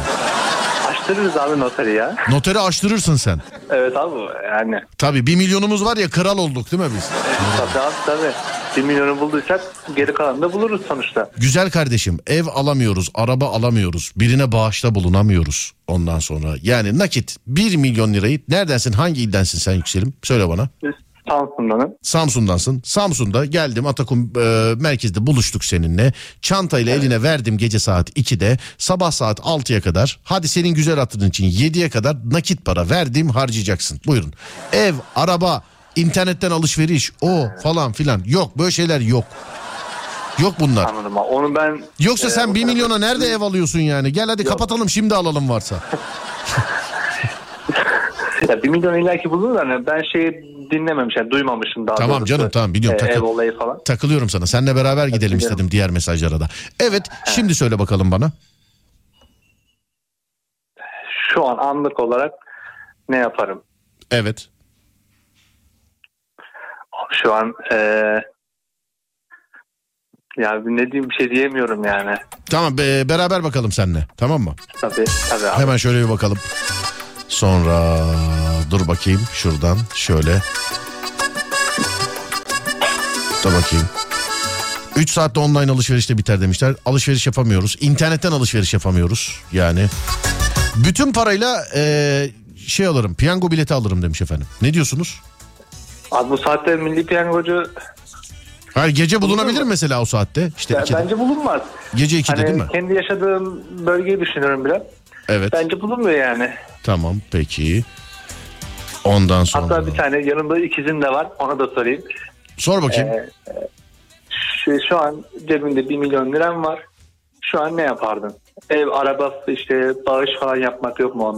açtırırız abi noteri ya. Noteri açtırırsın sen. Evet abi yani. Tabii 1 milyonumuz var ya kral olduk değil mi biz? Tabii abi tabii. Bir milyonu bulduysak geri kalanını da buluruz sonuçta. Güzel kardeşim ev alamıyoruz, araba alamıyoruz, birine bağışta bulunamıyoruz ondan sonra. Yani nakit 1 milyon lirayı neredensin hangi ildensin sen yükselim? Söyle bana. Samsun'danım. Samsun'dansın. Samsun'da geldim Atakum e, merkezde buluştuk seninle. Çantayla eline verdim gece saat 2'de. Sabah saat 6'ya kadar. Hadi senin güzel hatırın için 7'ye kadar nakit para verdim harcayacaksın. Buyurun. Ev, araba, internetten alışveriş, o falan filan. Yok böyle şeyler yok. Yok bunlar. Anladım abi. Onu ben... Yoksa e, sen o 1 tarafa- milyona nerede ev alıyorsun yani? Gel hadi kapatalım şimdi alalım varsa. Ya 1 milyon illaki bulunur da hani ben şeyi dinlememiş, yani duymamışım daha Tamam doğrusu. canım, tamam, biliyorum, Ee, takıl. ev olayı falan. Takılıyorum sana. Seninle beraber gidelim biliyorum. istedim diğer mesajlara da. Evet şimdi söyle bakalım bana. Şu an anlık olarak ne yaparım? Evet. Şu an ee, ya ne diyeyim bir şey diyemiyorum yani. Tamam be- beraber bakalım seninle. Tamam mı? Tabii tabii abi. Hemen şöyle bir bakalım. Sonra dur bakayım şuradan şöyle. Da bakayım. 3 saatte online alışverişte biter demişler. Alışveriş yapamıyoruz. İnternetten alışveriş yapamıyoruz. Yani. Bütün parayla eee, şey alırım. Piyango bileti alırım demiş efendim. Ne diyorsunuz? Abi bu saatte milli piyangocu Hayır gece bulunabilir mi mesela o saatte? İşte ya, ikide. bence bulunmaz. Gece 2'de Hani değil mi? kendi yaşadığım bölgeyi düşünüyorum biraz. Evet. Bence bulunmuyor yani. Tamam peki. Ondan sonra. Hatta bir tane yanımda ikizim de var. Ona da sorayım. Sor bakayım. Ee, Şu, şu an cebimde 1 milyon liram var. Şu an ne yapardın? Ev, araba, işte bağış falan yapmak yok mu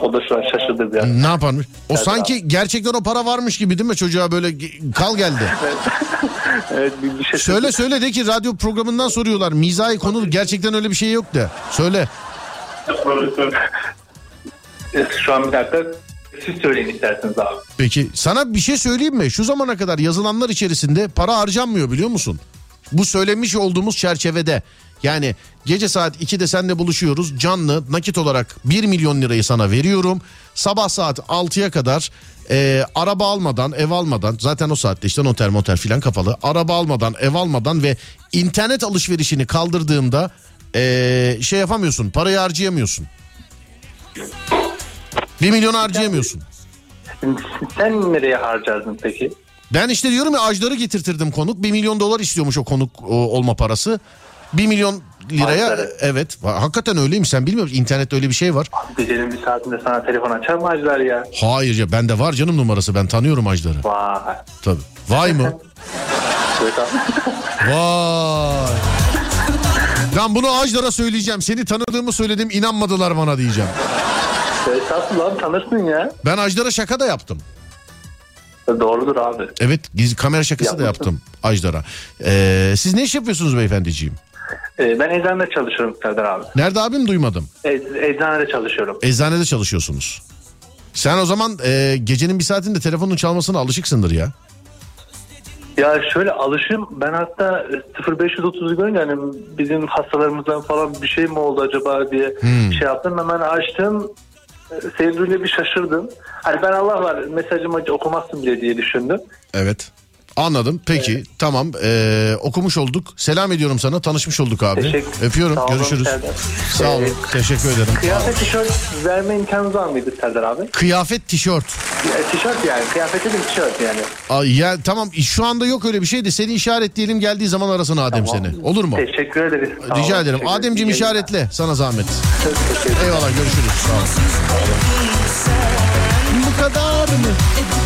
O da şu an şaşırdı biraz. Ne yaparmış? O Evet, sanki gerçekten o para varmış gibi değil mi çocuğa böyle kal geldi. Evet bir, bir şey söyle söyle de ki radyo programından soruyorlar. Mizahi konu gerçekten öyle bir şey yok de. Söyle. Şu an bir dakika siz söyleyin isterseniz abi. Peki sana bir şey söyleyeyim mi? Şu zamana kadar yazılanlar içerisinde para harcanmıyor biliyor musun? Bu söylemiş olduğumuz çerçevede. Yani gece saat 2'de seninle buluşuyoruz. Canlı nakit olarak 1 milyon lirayı sana veriyorum. Sabah saat 6'ya kadar e, araba almadan ev almadan zaten o saatte işte noter moter filan kapalı. Araba almadan ev almadan ve internet alışverişini kaldırdığımda e, şey yapamıyorsun parayı harcayamıyorsun. 1 milyon harcayamıyorsun. Sen nereye harcardın peki? Ben işte diyorum ya ajları getirtirdim konuk. 1 milyon dolar istiyormuş o konuk o, olma parası. 1 milyon liraya Ajları. evet hakikaten öyleymiş sen bilmiyor musun? İnternette öyle bir şey var. Gecenin bir saatinde sana telefon açar mı acılar ya? Hayır ya bende var canım numarası ben tanıyorum ajları. Vay. Tabii. Vay mı? Vay. Lan bunu ajlara söyleyeceğim. Seni tanıdığımı söyledim inanmadılar bana diyeceğim. Estağfurullah tanırsın ya. Ben Ajdar'a şaka da yaptım. Doğrudur abi. Evet gizli kamera şakası da Yapmışsın. yaptım Ajdar'a. Ee, siz ne iş yapıyorsunuz beyefendiciğim? Ee, ben eczanede çalışıyorum Serdar abi. Nerede abim duymadım. Ec- eczanede çalışıyorum. Eczanede çalışıyorsunuz. Sen o zaman e, gecenin bir saatinde telefonun çalmasına alışıksındır ya. Ya şöyle alışım ben hatta 0530'u görünce hani bizim hastalarımızdan falan bir şey mi oldu acaba diye şey yaptım. Hemen açtım. Duyunca bir şaşırdım. Hani ben Allah var mesajımı okumazsın bile diye düşündüm. Evet. Anladım. Peki tamam Ee, okumuş olduk. Selam ediyorum sana. Tanışmış olduk abi. Teşekkür- Öpüyorum. Sağ olun Görüşürüz. Serdar. Sağ olun. Ee, Teşekkür ederim. Kıyafet tişört verme imkanınız var mıydı Serdar abi? Kıyafet tişört. Ya, tişört yani. Kıyafet dedim tişört yani. Ay, ya tamam şu anda yok öyle bir şey de seni işaretleyelim geldiği zaman arasın Adem Tamam. seni. Olur mu? Teşekkür ederiz. Sağ Rica olun, ederim. Ademciğim işaretle sana zahmet. Çok teşekkür ederim. Eyvallah görüşürüz. Sağ ol. Bu kadar mı? E bu kadar mı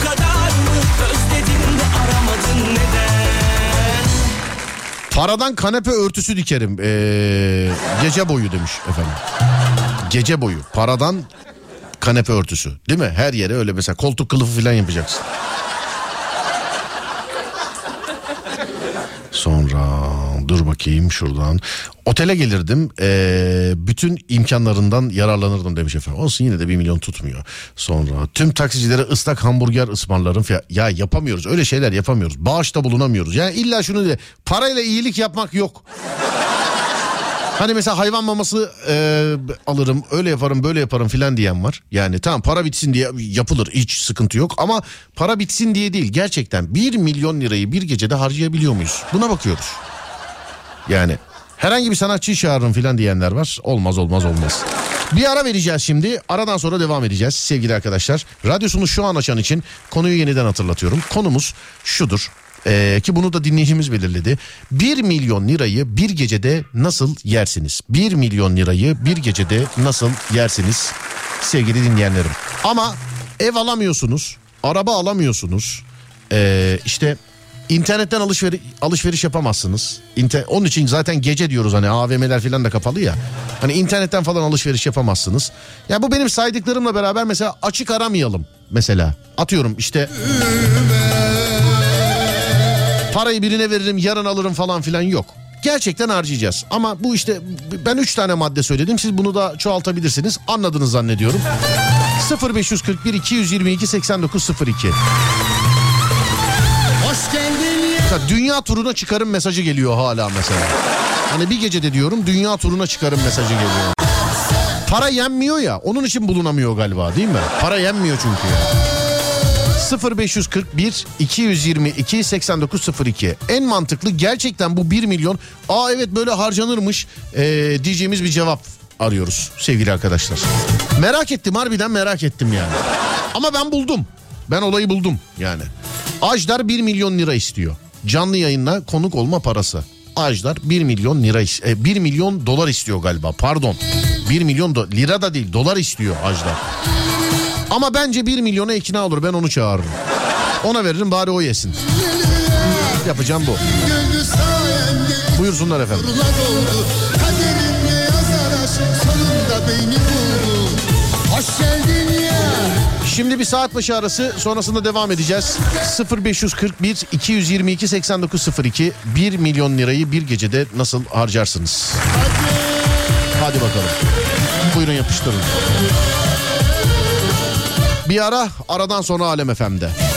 Paradan kanepe örtüsü dikerim. Ee, gece boyu demiş efendim. Gece boyu. Paradan kanepe örtüsü. Değil mi? Her yere öyle mesela koltuk kılıfı falan yapacaksın. Sonra dur bakayım şuradan. Otele gelirdim. ee, bütün imkanlarından yararlanırdım demiş efendim. Olsun yine de bir milyon tutmuyor. Sonra tüm taksicilere ıslak hamburger ısmarlarım. Ya, ya yapamıyoruz. Öyle şeyler yapamıyoruz. Bağışta bulunamıyoruz. Yani illa şunu de parayla iyilik yapmak yok. Hani mesela hayvan maması e, alırım öyle yaparım böyle yaparım filan diyen var. Yani tamam para bitsin diye yapılır hiç sıkıntı yok ama para bitsin diye değil gerçekten 1 milyon lirayı bir gecede harcayabiliyor muyuz? Buna bakıyoruz. Yani herhangi bir sanatçıyı çağırırım filan diyenler var. Olmaz olmaz olmaz. Bir ara vereceğiz şimdi. Aradan sonra devam edeceğiz sevgili arkadaşlar. Radyosunu şu an açan için konuyu yeniden hatırlatıyorum. Konumuz şudur. Ee, ki bunu da dinleyicimiz belirledi. 1 milyon lirayı bir gecede nasıl yersiniz? 1 milyon lirayı bir gecede nasıl yersiniz sevgili dinleyenlerim? Ama ev alamıyorsunuz, araba alamıyorsunuz. Ee, işte İnternetten alışveriş, alışveriş yapamazsınız. İnter, onun için zaten gece diyoruz hani AVM'ler falan da kapalı ya. Hani internetten falan alışveriş yapamazsınız. Ya bu benim saydıklarımla beraber mesela açık aramayalım mesela. Atıyorum işte parayı birine veririm yarın alırım falan filan yok. Gerçekten harcayacağız. Ama bu işte ben 3 tane madde söyledim. Siz bunu da çoğaltabilirsiniz. Anladınız zannediyorum. 0541 222 8902 Hoş geldin ya. Mesela dünya turuna çıkarım mesajı geliyor hala mesela. Hani bir gecede diyorum dünya turuna çıkarım mesajı geliyor. Para yenmiyor ya onun için bulunamıyor galiba değil mi? Para yenmiyor çünkü ya. 0541 222 8902 en mantıklı gerçekten bu 1 milyon aa evet böyle harcanırmış ee, diyeceğimiz bir cevap arıyoruz sevgili arkadaşlar. Merak ettim harbiden merak ettim yani. Ama ben buldum. Ben olayı buldum yani. Ajdar 1 milyon lira istiyor. Canlı yayınla konuk olma parası. Ajdar 1 milyon lira is- e, 1 milyon dolar istiyor galiba. Pardon. 1 milyon do- lira da değil dolar istiyor Ajdar. Ama bence 1 milyona ikna olur ben onu çağırırım. Ona veririm bari o yesin. Yapacağım bu. Buyursunlar efendim. Şimdi bir saat başı arası sonrasında devam edeceğiz. 0541 222 8902 1 milyon lirayı bir gecede nasıl harcarsınız? Hadi bakalım. Buyurun yapıştırın. Bir ara aradan sonra Alem FM'de.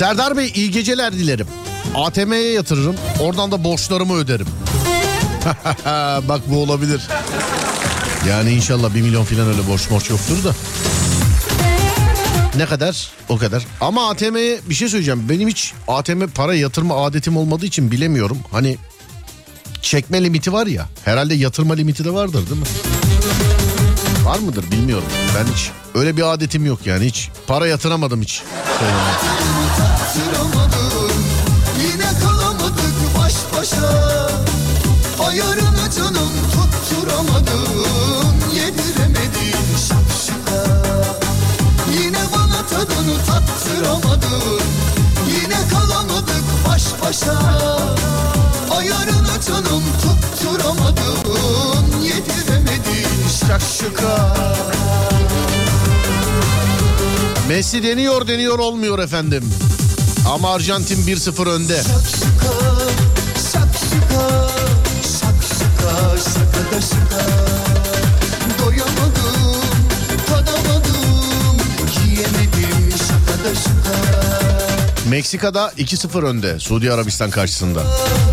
Serdar Bey iyi geceler dilerim. ATM'ye yatırırım. Oradan da borçlarımı öderim. Bak bu olabilir. Yani inşallah 1 milyon falan öyle borç borç yoktur da. Ne kadar? O kadar. Ama ATM'ye bir şey söyleyeceğim. Benim hiç ATM para yatırma adetim olmadığı için bilemiyorum. Hani çekme limiti var ya. Herhalde yatırma limiti de vardır değil mi? Var mıdır bilmiyorum. Ben hiç öyle bir adetim yok yani hiç. Para yatıramadım hiç. Ayarını canım tutturamadın Yediremedin şapşuka Yine bana tadını tattıramadın Yine kalamadık baş başa Ayarını canım tutturamadın Şakşuka Messi deniyor deniyor olmuyor efendim. Ama Arjantin 1-0 önde. Şakşuka, şakşuka, şakşuka, şakada şuka. Doyamadım, tadamadım, yiyemedim şakada şuka. Meksika'da 2-0 önde Suudi Arabistan karşısında. Şakşuka,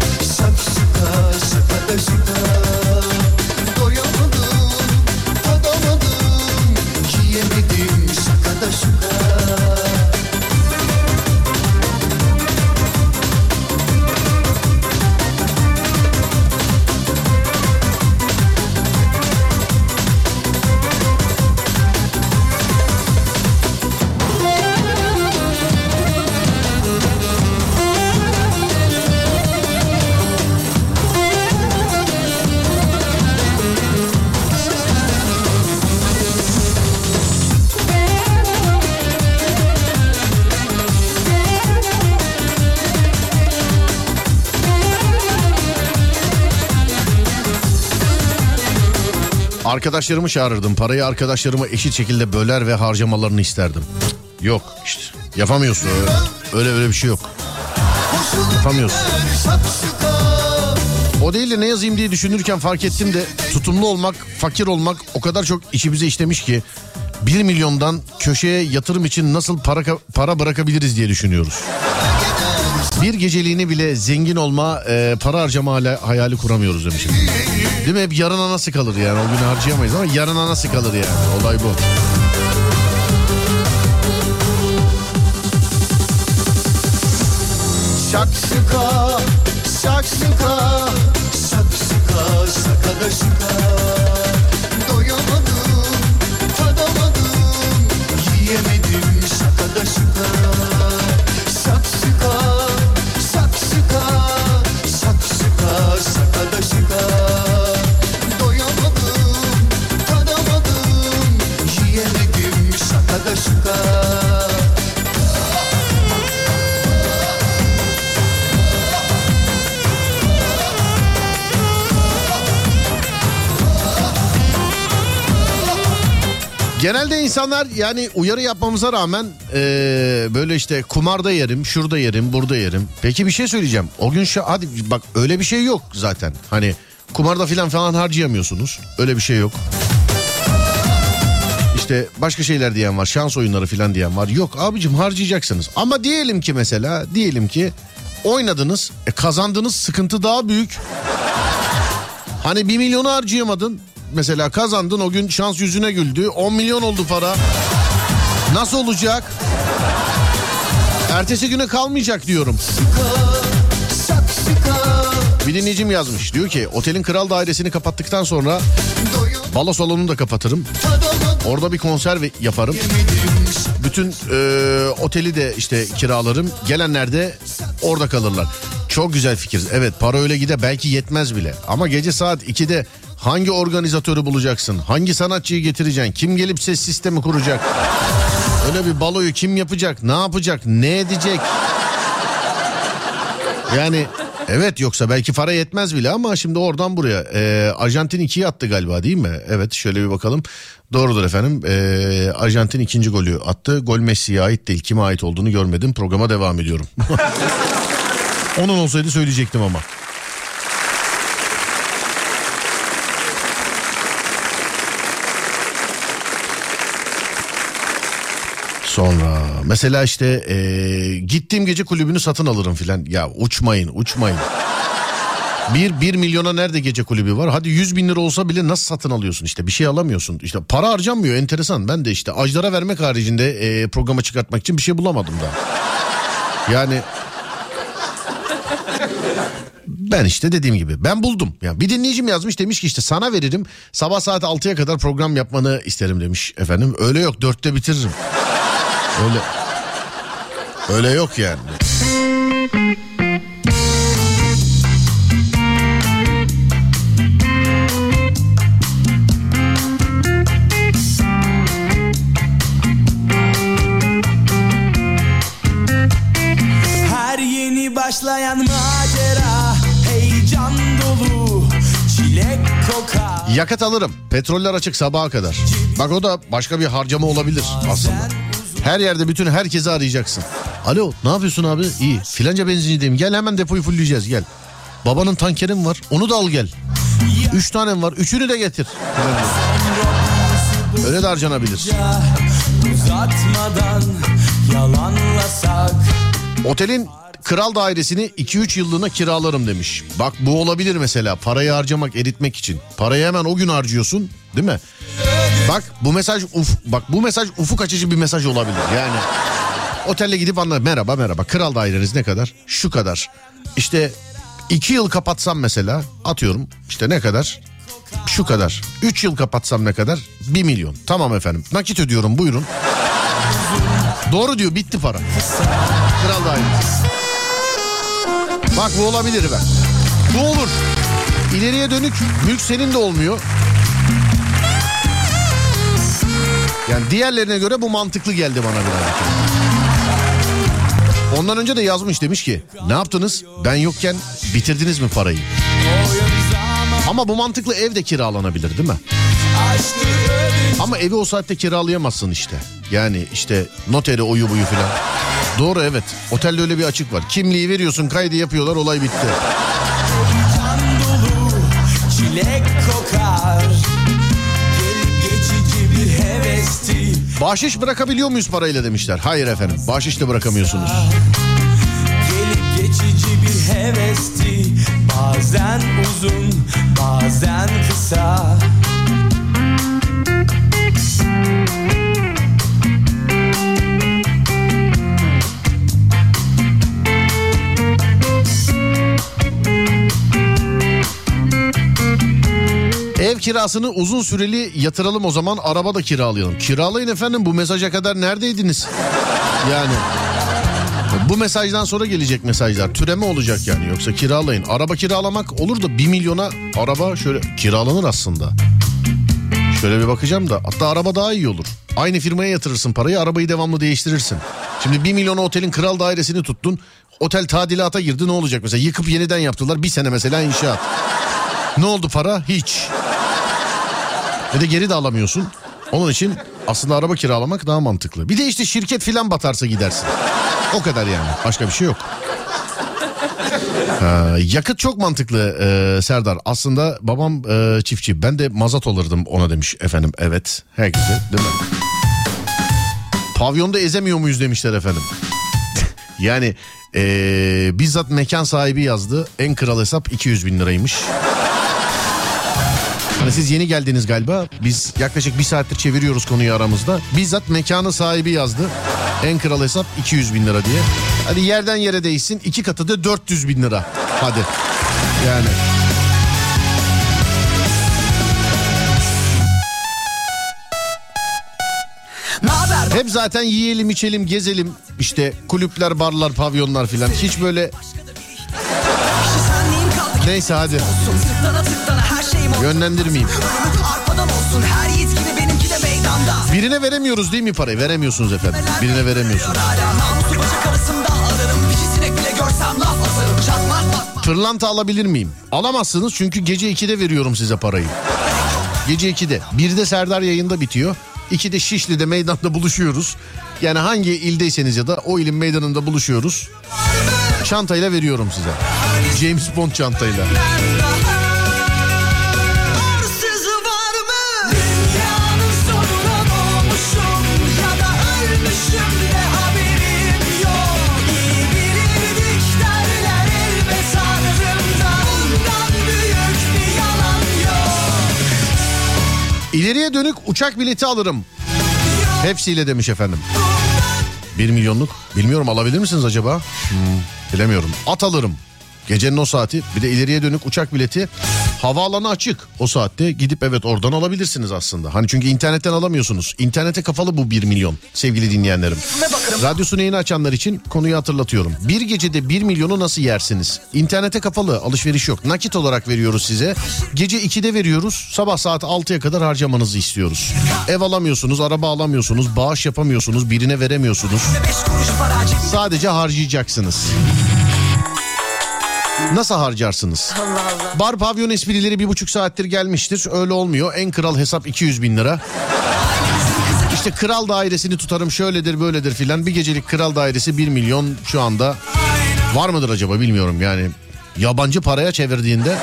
Arkadaşlarımı çağırırdım. Parayı arkadaşlarıma eşit şekilde böler ve harcamalarını isterdim. Yok işte yapamıyorsun öyle. Öyle öyle bir şey yok. Yapamıyorsun. O değil de ne yazayım diye düşünürken fark ettim de tutumlu olmak, fakir olmak o kadar çok içimize işlemiş ki 1 milyondan köşeye yatırım için nasıl para para bırakabiliriz diye düşünüyoruz. Bir geceliğini bile zengin olma, e, para harcama hayali kuramıyoruz demişim. Değil mi? Hep yarına nasıl kalır yani? O günü harcayamayız ama yarına nasıl kalır yani? Olay bu. Şakşuka, şakşuka, şakşuka, şakada şuka. Doyamadım, tadamadım, yiyemedim şakada şuka. Genelde insanlar yani uyarı yapmamıza rağmen eee, böyle işte kumarda yerim, şurada yerim, burada yerim. Peki bir şey söyleyeceğim. O gün şu hadi bak öyle bir şey yok zaten. Hani kumarda filan falan harcayamıyorsunuz. Öyle bir şey yok. İşte başka şeyler diyen var. Şans oyunları filan diyen var. Yok abicim harcayacaksınız. Ama diyelim ki mesela diyelim ki oynadınız. E, kazandığınız sıkıntı daha büyük. Hani bir milyonu harcayamadın. Mesela kazandın o gün şans yüzüne güldü. 10 milyon oldu para. Nasıl olacak? Ertesi güne kalmayacak diyorum. Bir dinleyicim yazmış. Diyor ki otelin kral dairesini kapattıktan sonra balo salonunu da kapatırım. Orada bir konser yaparım. Bütün e, oteli de işte kiralarım. Gelenler de orada kalırlar. Çok güzel fikir. Evet para öyle gide belki yetmez bile. Ama gece saat 2'de hangi organizatörü bulacaksın? Hangi sanatçıyı getireceksin? Kim gelip ses sistemi kuracak? Öyle bir baloyu kim yapacak? Ne yapacak? Ne edecek? Yani evet yoksa belki para yetmez bile ama şimdi oradan buraya. Ee, Arjantin 2'yi attı galiba değil mi? Evet şöyle bir bakalım. Doğrudur efendim. Ee, Arjantin ikinci golü attı. Gol Messi'ye ait değil. Kime ait olduğunu görmedim. Programa devam ediyorum. Onun olsaydı söyleyecektim ama. Sonra mesela işte ee, gittiğim gece kulübünü satın alırım filan. Ya uçmayın uçmayın. Bir, bir milyona nerede gece kulübü var? Hadi 100 bin lira olsa bile nasıl satın alıyorsun işte bir şey alamıyorsun. İşte para harcanmıyor enteresan. Ben de işte ajlara vermek haricinde ee, programa çıkartmak için bir şey bulamadım da. Yani ben işte dediğim gibi ben buldum. Ya bir dinleyicim yazmış demiş ki işte sana veririm sabah saat 6'ya kadar program yapmanı isterim demiş efendim. Öyle yok dörtte bitiririm. Öyle öyle yok yani. Her yeni başlayan macera Heyecan dolu Çilek kokar Yakıt alırım. Petroller açık sabaha kadar. Bak o da başka bir harcama olabilir aslında. Her yerde bütün herkesi arayacaksın. Alo ne yapıyorsun abi? İyi. Filanca benzincideyim. Gel hemen depoyu fullleyeceğiz gel. Babanın tankerim var. Onu da al gel. Üç tanem var. Üçünü de getir. Öyle de harcanabilir. Otelin kral dairesini 2-3 yıllığına kiralarım demiş. Bak bu olabilir mesela parayı harcamak eritmek için. Parayı hemen o gün harcıyorsun değil mi? Bak bu mesaj uf bak bu mesaj ufuk açıcı bir mesaj olabilir. Yani otelle gidip anla merhaba merhaba kral daireniz ne kadar? Şu kadar. İşte 2 yıl kapatsam mesela atıyorum işte ne kadar? Şu kadar. 3 yıl kapatsam ne kadar? 1 milyon. Tamam efendim. Nakit ödüyorum buyurun. Doğru diyor bitti para. Kral dairesi. Bak bu olabilir ben. Bu olur. İleriye dönük mülk senin de olmuyor. Yani diğerlerine göre bu mantıklı geldi bana biraz. Ondan önce de yazmış demiş ki ne yaptınız? Ben yokken bitirdiniz mi parayı? Ama bu mantıklı ev de kiralanabilir değil mi? Ama evi o saatte kiralayamazsın işte. Yani işte noteri oyu buyu filan. Doğru evet. Otelde öyle bir açık var. Kimliği veriyorsun kaydı yapıyorlar olay bitti. Çilek Bahşiş bırakabiliyor muyuz parayla demişler. Hayır efendim bahşiş de bırakamıyorsunuz. Gelip geçici bir hevesti Bazen uzun bazen kısa Ev kirasını uzun süreli yatıralım o zaman araba da kiralayalım. Kiralayın efendim bu mesaja kadar neredeydiniz? Yani bu mesajdan sonra gelecek mesajlar türeme olacak yani yoksa kiralayın. Araba kiralamak olur da 1 milyona araba şöyle kiralanır aslında. Şöyle bir bakacağım da hatta araba daha iyi olur. Aynı firmaya yatırırsın parayı arabayı devamlı değiştirirsin. Şimdi 1 milyona otelin kral dairesini tuttun. Otel tadilata girdi ne olacak mesela yıkıp yeniden yaptılar bir sene mesela inşaat. Ne oldu para? Hiç. Ve de geri de alamıyorsun. Onun için aslında araba kiralamak daha mantıklı. Bir de işte şirket filan batarsa gidersin. O kadar yani. Başka bir şey yok. Ee, yakıt çok mantıklı e, Serdar. Aslında babam e, çiftçi. Ben de mazot alırdım ona demiş efendim. Evet. Herkese değil mi? Pavyonda ezemiyor muyuz demişler efendim. yani e, bizzat mekan sahibi yazdı. En kral hesap 200 bin liraymış. Hani siz yeni geldiniz galiba. Biz yaklaşık bir saattir çeviriyoruz konuyu aramızda. Bizzat mekanın sahibi yazdı. En kral hesap 200 bin lira diye. Hadi yerden yere değişsin. iki katı da 400 bin lira. Hadi. Yani. Hep zaten yiyelim içelim gezelim. İşte kulüpler barlar pavyonlar filan. Hiç böyle Neyse hadi. Yönlendirmeyeyim. Birine veremiyoruz değil mi parayı? Veremiyorsunuz efendim. Birine veremiyorsunuz. Pırlanta alabilir miyim? Alamazsınız çünkü gece 2'de veriyorum size parayı. Gece 2'de. 1'de Serdar yayında bitiyor. 2'de Şişli'de meydanda buluşuyoruz. Yani hangi ildeyseniz ya da o ilin meydanında buluşuyoruz. Çantayla veriyorum size. James Bond çantayla. İleriye dönük uçak bileti alırım. Hepsiyle demiş efendim. 1 milyonluk bilmiyorum alabilir misiniz acaba? Hmm, bilemiyorum. At alırım. Gecenin o saati bir de ileriye dönük uçak bileti havaalanı açık o saatte gidip evet oradan alabilirsiniz aslında. Hani çünkü internetten alamıyorsunuz. İnternete kafalı bu 1 milyon sevgili dinleyenlerim. Radyosunu yeni açanlar için konuyu hatırlatıyorum. Bir gecede 1 milyonu nasıl yersiniz? İnternete kafalı alışveriş yok. Nakit olarak veriyoruz size. Gece 2'de veriyoruz. Sabah saat 6'ya kadar harcamanızı istiyoruz. Ev alamıyorsunuz, araba alamıyorsunuz, bağış yapamıyorsunuz, birine veremiyorsunuz. Sadece harcayacaksınız. Nasıl harcarsınız? Bar pavyon esprileri bir buçuk saattir gelmiştir. Öyle olmuyor. En kral hesap 200 bin lira. İşte kral dairesini tutarım şöyledir böyledir filan. Bir gecelik kral dairesi 1 milyon şu anda. Var mıdır acaba bilmiyorum yani. Yabancı paraya çevirdiğinde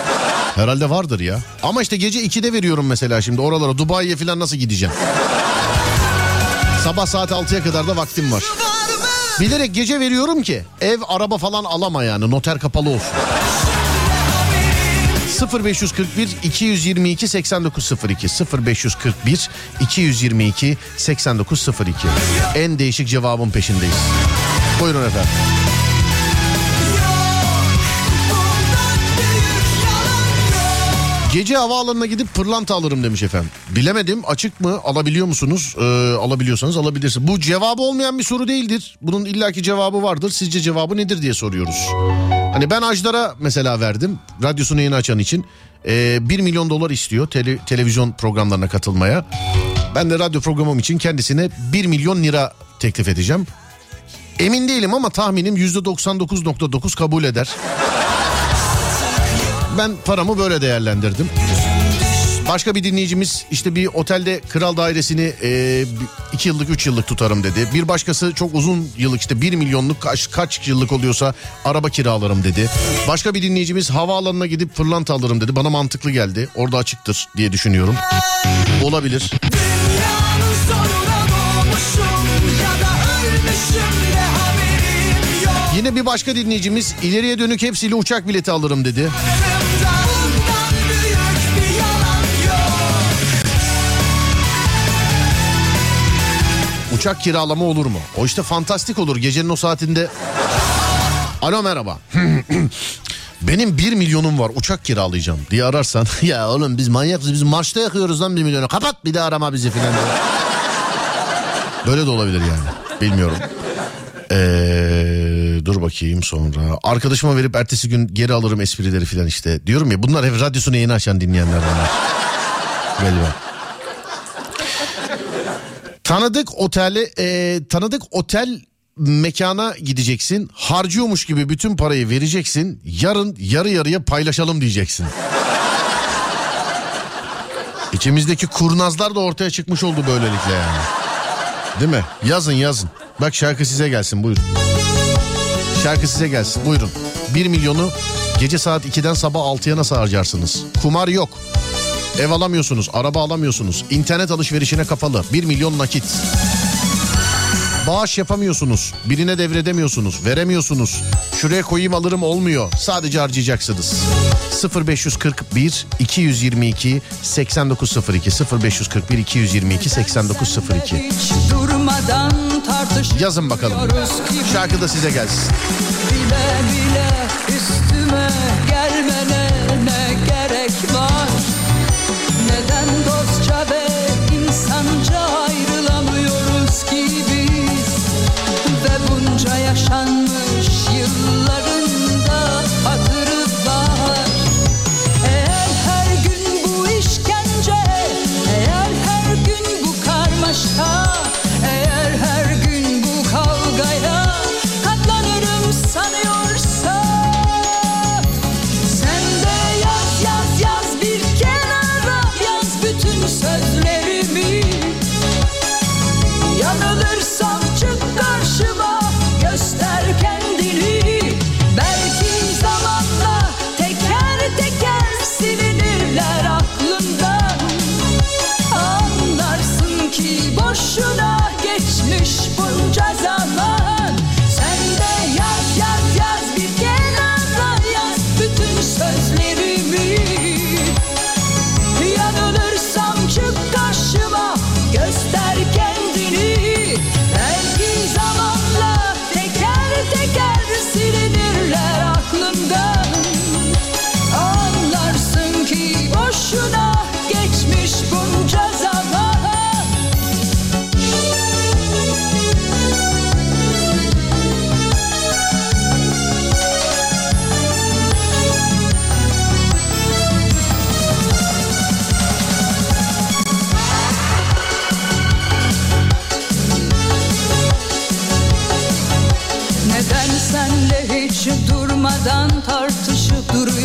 herhalde vardır ya. Ama işte gece 2'de veriyorum mesela şimdi oralara Dubai'ye filan nasıl gideceğim? Sabah saat 6'ya kadar da vaktim var. Bilerek gece veriyorum ki ev araba falan alama yani noter kapalı olsun. 0541 222 8902 0541 222 8902 En değişik cevabın peşindeyiz. Buyurun efendim. Gece havaalanına gidip pırlanta alırım demiş efendim. Bilemedim açık mı alabiliyor musunuz? Ee, alabiliyorsanız alabilirsiniz. Bu cevabı olmayan bir soru değildir. Bunun illaki cevabı vardır. Sizce cevabı nedir diye soruyoruz. Hani ben Ajdar'a mesela verdim. Radyosunu yeni açan için. Ee, 1 milyon dolar istiyor tele- televizyon programlarına katılmaya. Ben de radyo programım için kendisine 1 milyon lira teklif edeceğim. Emin değilim ama tahminim %99.9 kabul eder. Ben paramı böyle değerlendirdim. Başka bir dinleyicimiz işte bir otelde kral dairesini e, iki yıllık üç yıllık tutarım dedi. Bir başkası çok uzun yıllık işte bir milyonluk kaç, kaç yıllık oluyorsa araba kiralarım dedi. Başka bir dinleyicimiz havaalanına gidip pırlanta alırım dedi. Bana mantıklı geldi. Orada açıktır diye düşünüyorum. Olabilir. Yine bir başka dinleyicimiz ileriye dönük hepsiyle uçak bileti alırım dedi. Uçak kiralama olur mu? O işte fantastik olur gecenin o saatinde. Alo merhaba. Benim 1 milyonum var uçak kiralayacağım diye ararsan. ya oğlum biz manyakız biz Marş'ta yakıyoruz lan 1 milyonu. Kapat bir de arama bizi filan. Böyle de olabilir yani. Bilmiyorum. Ee, dur bakayım sonra. Arkadaşıma verip ertesi gün geri alırım esprileri filan işte. Diyorum ya bunlar hep radyosunu yeni açan dinleyenler bunlar. Galiba. Tanıdık otele e, tanıdık otel mekana gideceksin. Harcıyormuş gibi bütün parayı vereceksin. Yarın yarı yarıya paylaşalım diyeceksin. İçimizdeki kurnazlar da ortaya çıkmış oldu böylelikle yani. Değil mi? Yazın yazın. Bak şarkı size gelsin buyurun. Şarkı size gelsin buyurun. 1 milyonu gece saat 2'den sabah 6'ya nasıl harcarsınız? Kumar yok. Ev alamıyorsunuz, araba alamıyorsunuz. İnternet alışverişine kapalı. 1 milyon nakit. Bağış yapamıyorsunuz. Birine devredemiyorsunuz. Veremiyorsunuz. Şuraya koyayım alırım olmuyor. Sadece harcayacaksınız. 0541 222 8902 0541 222 8902 Hiç durmadan tartışıyoruz Yazın bakalım. Şarkı da size gelsin. Bile bile üstüme yaşanmış yıllarında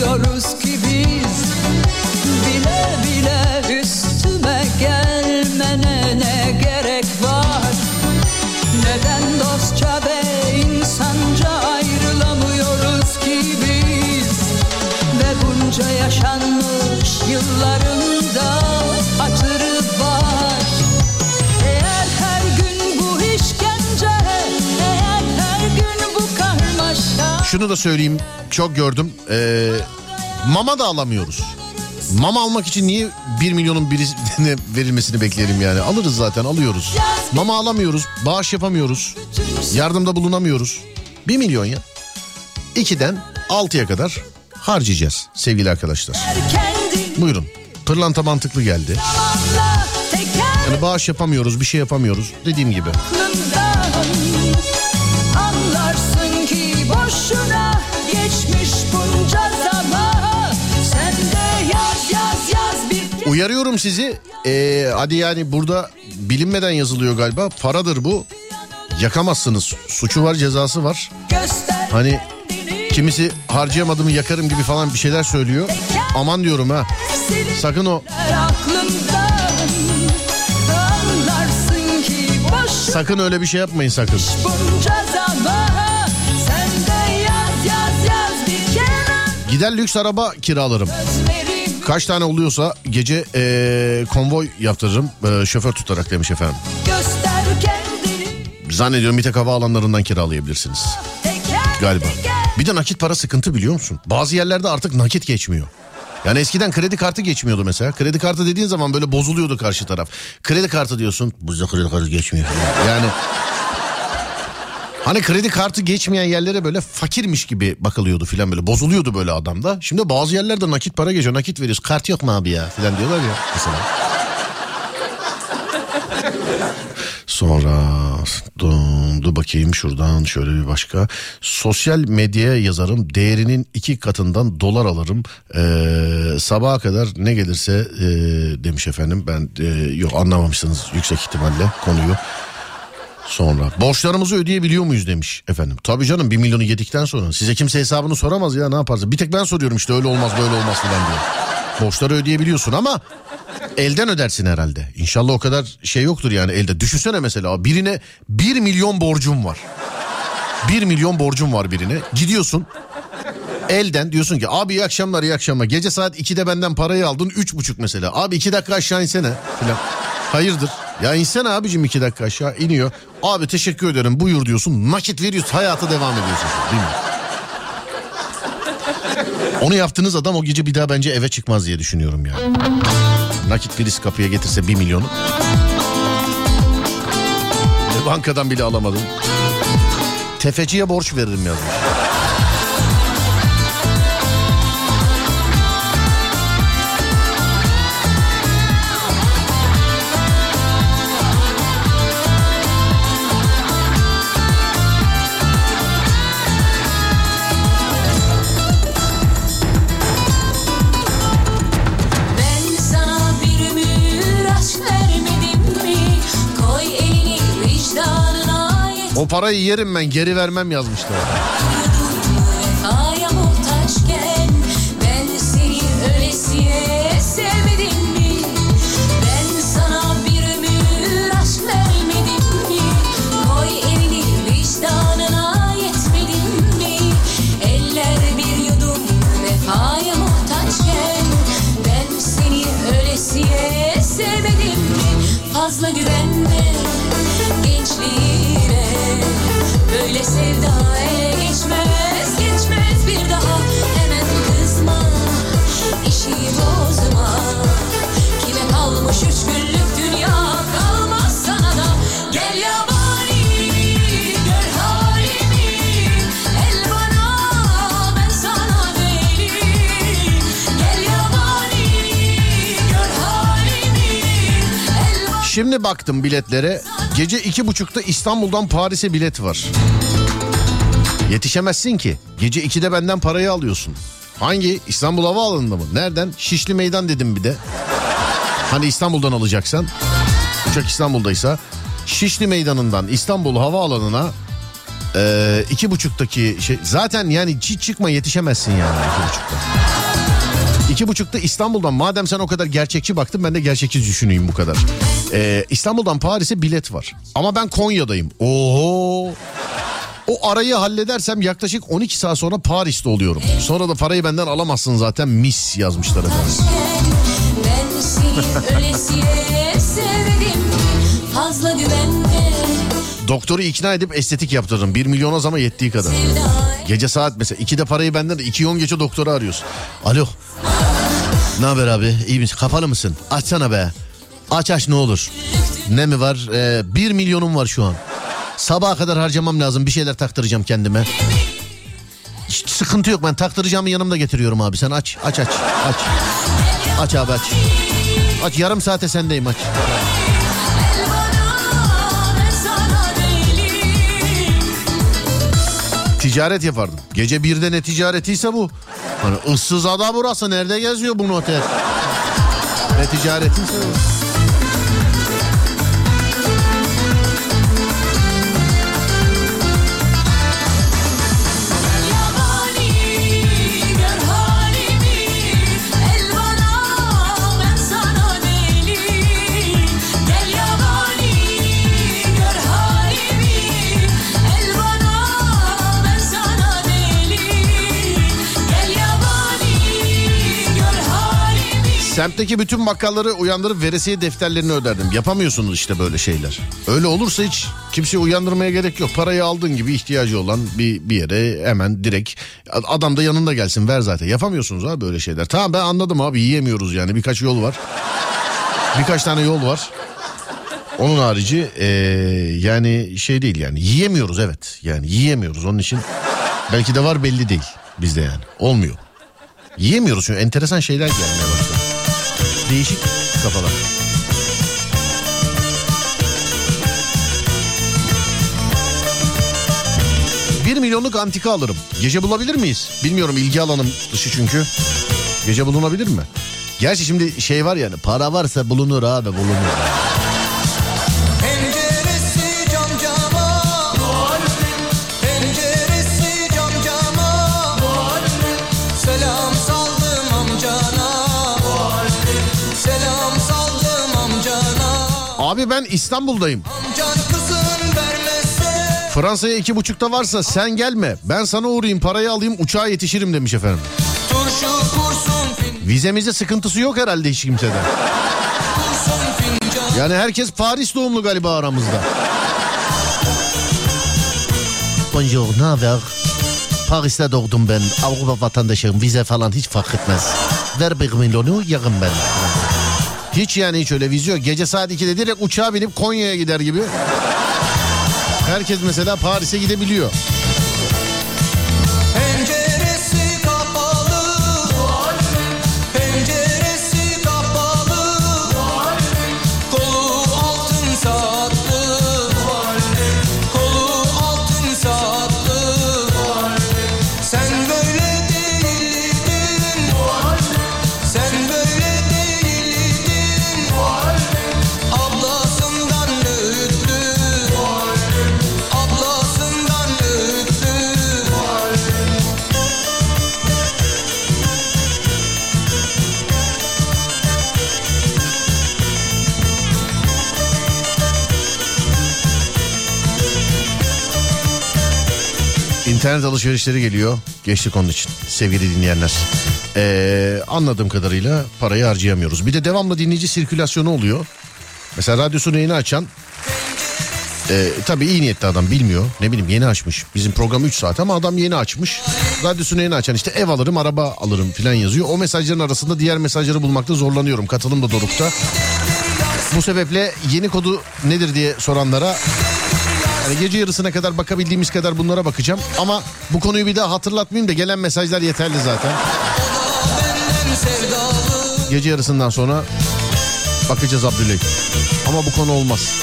alamıyoruz ki biz. Bile bile üstüme gelmene ne gerek var? Neden dostça ve insanca ayrılamıyoruz ki biz? Ve bunca yaşanmış yıllarında hatırı var. Eğer her gün bu işkence Eğer her gün bu karmaşa Şunu da söyleyeyim çok gördüm. Ee, mama da alamıyoruz. Mama almak için niye 1 milyonun birine verilmesini bekleyelim yani? Alırız zaten alıyoruz. Mama alamıyoruz, bağış yapamıyoruz, yardımda bulunamıyoruz. 1 milyon ya. 2'den 6'ya kadar harcayacağız sevgili arkadaşlar. Buyurun. Pırlanta mantıklı geldi. Yani bağış yapamıyoruz, bir şey yapamıyoruz. Dediğim gibi. aklından Uyarıyorum sizi. Ee, hadi yani burada bilinmeden yazılıyor galiba. Paradır bu. Yakamazsınız. Suçu var, cezası var. Hani kimisi harcayamadığımı yakarım gibi falan bir şeyler söylüyor. Aman diyorum ha. Sakın o sakın öyle bir şey yapmayın sakın. Gider lüks araba kiralarım. Kaç tane oluyorsa gece ee, konvoy yaptırırım. ee, şoför tutarak demiş efendim. Zannediyorum bir tek havaalanlarından kiralayabilirsiniz. Teker Galiba. Bir de nakit para sıkıntı biliyor musun? Bazı yerlerde artık nakit geçmiyor. Yani eskiden kredi kartı geçmiyordu mesela. Kredi kartı dediğin zaman böyle bozuluyordu karşı taraf. Kredi kartı diyorsun. Bizde kredi kartı geçmiyor. Yani Hani kredi kartı geçmeyen yerlere böyle fakirmiş gibi bakılıyordu filan böyle bozuluyordu böyle adamda. Şimdi bazı yerlerde nakit para geçiyor nakit veriyoruz kart yok mu abi ya filan diyorlar ya mesela. Sonra dur, dur bakayım şuradan şöyle bir başka. Sosyal medyaya yazarım değerinin iki katından dolar alırım. Ee, sabaha kadar ne gelirse ee, demiş efendim. Ben ee, yok anlamamışsınız yüksek ihtimalle konuyu. Sonra borçlarımızı ödeyebiliyor muyuz demiş efendim. Tabii canım bir milyonu yedikten sonra size kimse hesabını soramaz ya ne yaparsın. Bir tek ben soruyorum işte öyle olmaz böyle olmaz filan diye. Borçları ödeyebiliyorsun ama elden ödersin herhalde. İnşallah o kadar şey yoktur yani elde. Düşünsene mesela birine 1 milyon borcum var. 1 milyon borcum var birine. Gidiyorsun elden diyorsun ki abi iyi akşamlar iyi akşamlar. Gece saat 2'de benden parayı aldın 3.30 mesela. Abi 2 dakika aşağı insene filan. Hayırdır? Ya insene abicim 2 dakika aşağı iniyor. Abi teşekkür ederim buyur diyorsun. Nakit veriyorsun hayata devam ediyorsun. Değil mi? Onu yaptığınız adam o gece bir daha bence eve çıkmaz diye düşünüyorum ya. Nakit birisi kapıya getirse 1 milyonu. Bankadan bile alamadım. Tefeciye borç veririm yazmış. O parayı yerim ben geri vermem yazmışlar. Şimdi baktım biletlere. Gece iki buçukta İstanbul'dan Paris'e bilet var. Yetişemezsin ki. Gece 2'de benden parayı alıyorsun. Hangi? İstanbul Havaalanı'nda mı? Nereden? Şişli Meydan dedim bir de. Hani İstanbul'dan alacaksan. Uçak İstanbul'daysa. Şişli Meydanı'ndan İstanbul Havaalanı'na Ee, iki buçuktaki şey zaten yani hiç çıkma yetişemezsin yani iki buçukta. İki buçukta İstanbul'dan madem sen o kadar gerçekçi baktın ben de gerçekçi düşüneyim bu kadar. Ee, İstanbul'dan Paris'e bilet var ama ben Konya'dayım. Oho. O arayı halledersem yaklaşık 12 saat sonra Paris'te oluyorum. Sonra da parayı benden alamazsın zaten mis yazmışlar efendim. Ben seni ölesiye sevdim Fazla güvenme Doktoru ikna edip estetik yaptırdım. 1 milyona zama yettiği kadar. Gece saat mesela 2'de parayı benden de 2 10 gece doktoru arıyorsun. Alo. Ne haber abi? İyi misin? Kapalı mısın? Açsana be. Aç aç ne olur. Ne mi var? Ee, 1 milyonum var şu an. Sabaha kadar harcamam lazım. Bir şeyler taktıracağım kendime. Hiç sıkıntı yok ben taktıracağımı yanımda getiriyorum abi. Sen aç aç aç aç. Aç abi aç. Aç yarım saate sendeyim aç. Ticaret yapardım. Gece birde ne ticaretiyse bu. Hani ıssız ada burası nerede geziyor bu noter? Ne ticaretiyse bu. Semtteki bütün bakkalları uyandırıp veresiye defterlerini öderdim. Yapamıyorsunuz işte böyle şeyler. Öyle olursa hiç kimseyi uyandırmaya gerek yok. Parayı aldığın gibi ihtiyacı olan bir, bir yere hemen direkt adam da yanında gelsin ver zaten. Yapamıyorsunuz abi böyle şeyler. Tamam ben anladım abi yiyemiyoruz yani birkaç yol var. Birkaç tane yol var. Onun harici eee, yani şey değil yani yiyemiyoruz evet. Yani yiyemiyoruz onun için belki de var belli değil bizde yani. Olmuyor. Yiyemiyoruz çünkü enteresan şeyler gelmeye başladı. Değişik kafalar. Bir milyonluk antika alırım. Gece bulabilir miyiz? Bilmiyorum ilgi alanım dışı çünkü. Gece bulunabilir mi? Gerçi şimdi şey var yani para varsa bulunur abi bulunur. Abi ben İstanbul'dayım. Fransa'ya iki buçukta varsa sen gelme. Ben sana uğrayayım parayı alayım uçağa yetişirim demiş efendim. Vizemizde sıkıntısı yok herhalde hiç kimsede. kursun fincan Yani herkes Paris doğumlu galiba aramızda. Bonjour, ne haber? Paris'te doğdum ben. Avrupa vatandaşıyım. Vize falan hiç fark etmez. Ver bir milyonu yarım ben. Hiç yani hiç öyle vize yok. Gece saat 2'de direkt uçağa binip Konya'ya gider gibi. Herkes mesela Paris'e gidebiliyor. İnternet alışverişleri geliyor. Geçtik onun için sevgili dinleyenler. Ee, anladığım kadarıyla parayı harcayamıyoruz. Bir de devamlı dinleyici sirkülasyonu oluyor. Mesela radyosunu yeni açan e, tabii iyi niyetli adam bilmiyor. Ne bileyim yeni açmış. Bizim program 3 saat ama adam yeni açmış. Radyosunu yeni açan işte ev alırım araba alırım filan yazıyor. O mesajların arasında diğer mesajları bulmakta zorlanıyorum. Katılım da dorukta. Bu sebeple yeni kodu nedir diye soranlara yani gece yarısına kadar bakabildiğimiz kadar bunlara bakacağım. Ama bu konuyu bir daha hatırlatmayayım da gelen mesajlar yeterli zaten. Gece yarısından sonra bakacağız Abdüley. Ama bu konu olmaz.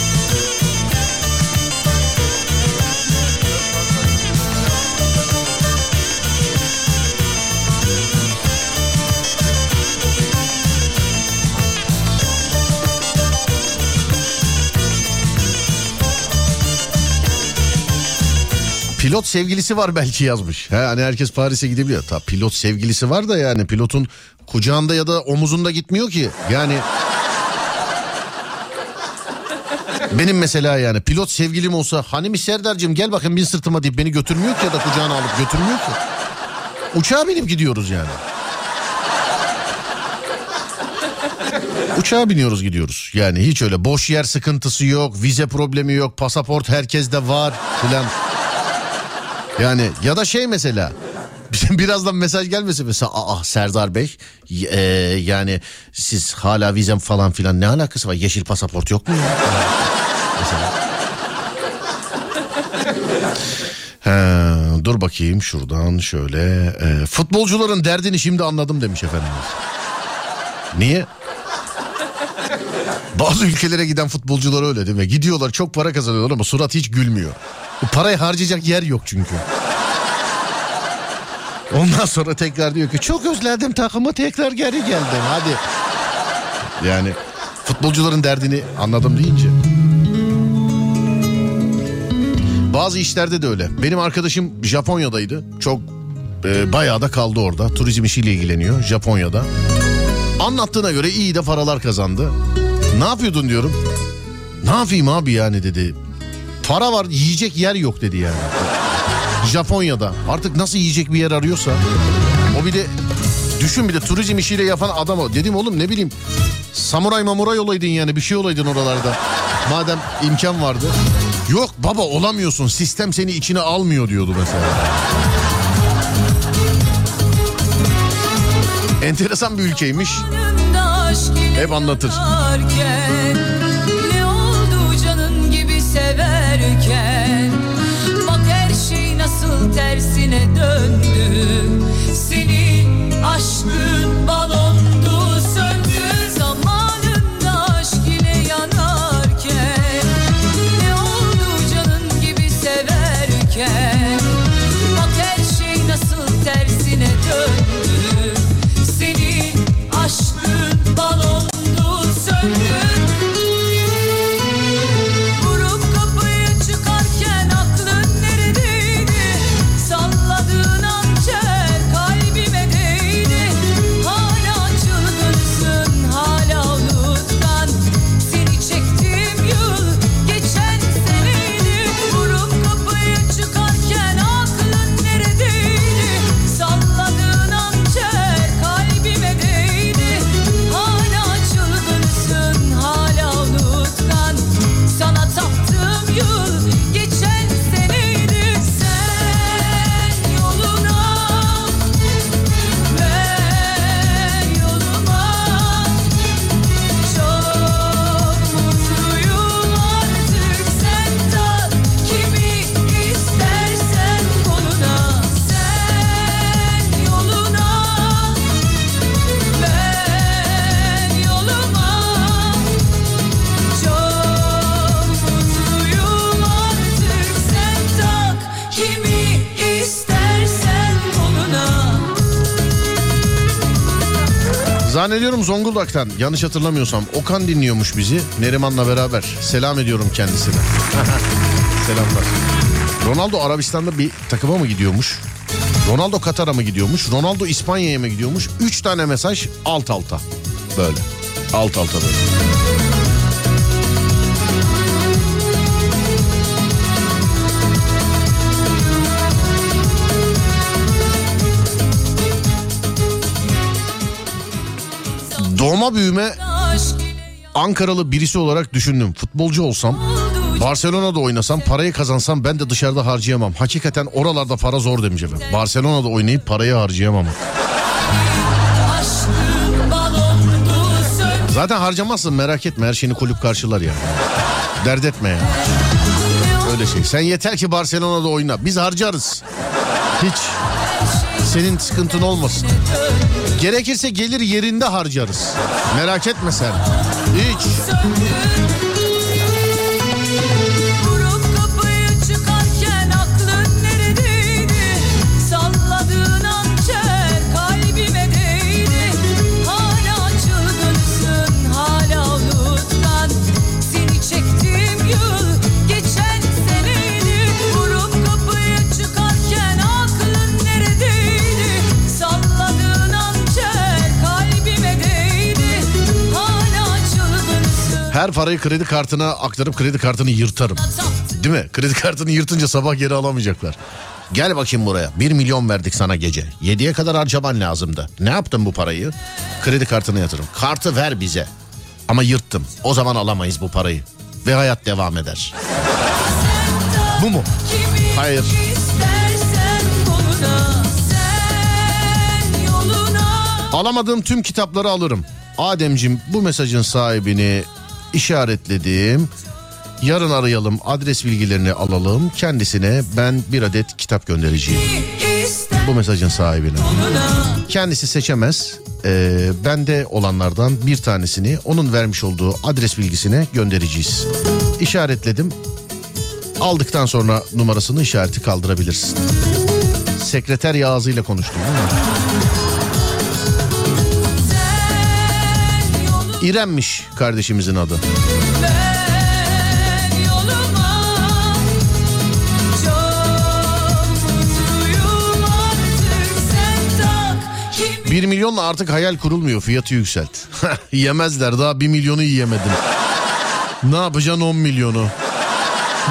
Pilot sevgilisi var belki yazmış. He, hani herkes Paris'e gidebiliyor. Ta pilot sevgilisi var da yani pilotun kucağında ya da omuzunda gitmiyor ki. Yani benim mesela yani pilot sevgilim olsa hani mi Serdar'cığım gel bakayım bin sırtıma deyip beni götürmüyor ki ya da kucağına alıp götürmüyor ki. Uçağa binip gidiyoruz yani. Uçağa biniyoruz gidiyoruz. Yani hiç öyle boş yer sıkıntısı yok, vize problemi yok, pasaport herkeste var filan. Yani ya da şey mesela birazdan mesaj gelmesin mesela aa Serdar Bey e, yani siz hala vizem falan filan ne alakası var yeşil pasaport yok mu mesela. He, dur bakayım şuradan şöyle e, futbolcuların derdini şimdi anladım demiş efendimiz. Niye? Bazı ülkelere giden futbolcular öyle değil mi? Gidiyorlar çok para kazanıyorlar ama surat hiç gülmüyor. Parayı harcayacak yer yok çünkü. Ondan sonra tekrar diyor ki çok özledim takımı tekrar geri geldim hadi. Yani futbolcuların derdini anladım deyince. Bazı işlerde de öyle. Benim arkadaşım Japonya'daydı. Çok e, bayağı da kaldı orada. Turizm işiyle ilgileniyor Japonya'da. Anlattığına göre iyi de paralar kazandı. Ne yapıyordun diyorum. Ne yapayım abi yani dedi. Para var yiyecek yer yok dedi yani. Japonya'da artık nasıl yiyecek bir yer arıyorsa. O bir de düşün bir de turizm işiyle yapan adam o. Dedim oğlum ne bileyim samuray mamuray olaydın yani bir şey olaydın oralarda. Madem imkan vardı. Yok baba olamıyorsun sistem seni içine almıyor diyordu mesela. Enteresan bir ülkeymiş. Hep anlatır. Severken Bak her şey nasıl tersine döndü Zannediyorum Zonguldak'tan yanlış hatırlamıyorsam Okan dinliyormuş bizi Neriman'la beraber. Selam ediyorum kendisine. Selamlar. Ronaldo Arabistan'da bir takıma mı gidiyormuş? Ronaldo Katar'a mı gidiyormuş? Ronaldo İspanya'ya mı gidiyormuş? Üç tane mesaj alt alta. Böyle. Alt alta böyle. Doğma büyüme Ankaralı birisi olarak düşündüm. Futbolcu olsam Barcelona'da oynasam parayı kazansam ben de dışarıda harcayamam. Hakikaten oralarda para zor demiş efendim. Barcelona'da oynayıp parayı harcayamam. Zaten harcamazsın merak etme her şeyini kulüp karşılar ya. Dert etme ya. Öyle şey. Sen yeter ki Barcelona'da oyna. Biz harcarız. Hiç senin sıkıntın olmasın. Gerekirse gelir yerinde harcarız. Merak etme sen. Hiç. Her parayı kredi kartına aktarıp kredi kartını yırtarım. Değil mi? Kredi kartını yırtınca sabah geri alamayacaklar. Gel bakayım buraya. 1 milyon verdik sana gece. 7'ye kadar harcaman lazımdı. Ne yaptın bu parayı? Kredi kartına yatırım. Kartı ver bize. Ama yırttım. O zaman alamayız bu parayı. Ve hayat devam eder. Bu mu? Hayır. Alamadığım tüm kitapları alırım. Ademcim bu mesajın sahibini işaretledim. Yarın arayalım adres bilgilerini alalım. Kendisine ben bir adet kitap göndereceğim. Bu mesajın sahibine. Kendisi seçemez. Ee, bende olanlardan bir tanesini onun vermiş olduğu adres bilgisine göndereceğiz. İşaretledim. Aldıktan sonra numarasını işareti kaldırabilirsin. Sekreter Yağız'ıyla konuştum. değil mi? İrem'miş kardeşimizin adı. 1 milyonla artık hayal kurulmuyor fiyatı yükselt. Yemezler daha 1 milyonu yiyemedim. ne yapacaksın 10 milyonu?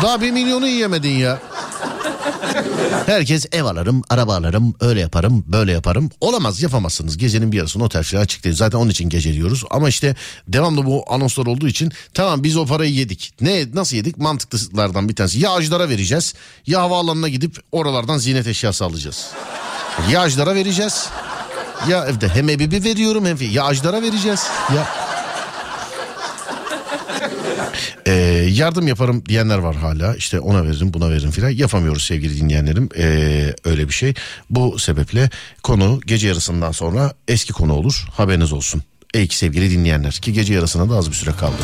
Daha 1 milyonu yiyemedin ya. Herkes ev alırım, araba alırım, öyle yaparım, böyle yaparım. Olamaz yapamazsınız. Gecenin bir yarısında otel falan açık değil. Zaten onun için gece diyoruz. Ama işte devamlı bu anonslar olduğu için tamam biz o parayı yedik. Ne nasıl yedik? Mantıklılardan bir tanesi. Ya ajlara vereceğiz ya havaalanına gidip oralardan ziynet eşyası alacağız. Ya ajlara vereceğiz. Ya evde hem ebibi veriyorum hem ya ajlara vereceğiz. Ya Ee, yardım yaparım diyenler var hala. İşte ona veririm buna veririm filan. Yapamıyoruz sevgili dinleyenlerim. Ee, öyle bir şey. Bu sebeple konu gece yarısından sonra eski konu olur. Haberiniz olsun. Ey ki sevgili dinleyenler ki gece yarısına da az bir süre kaldı.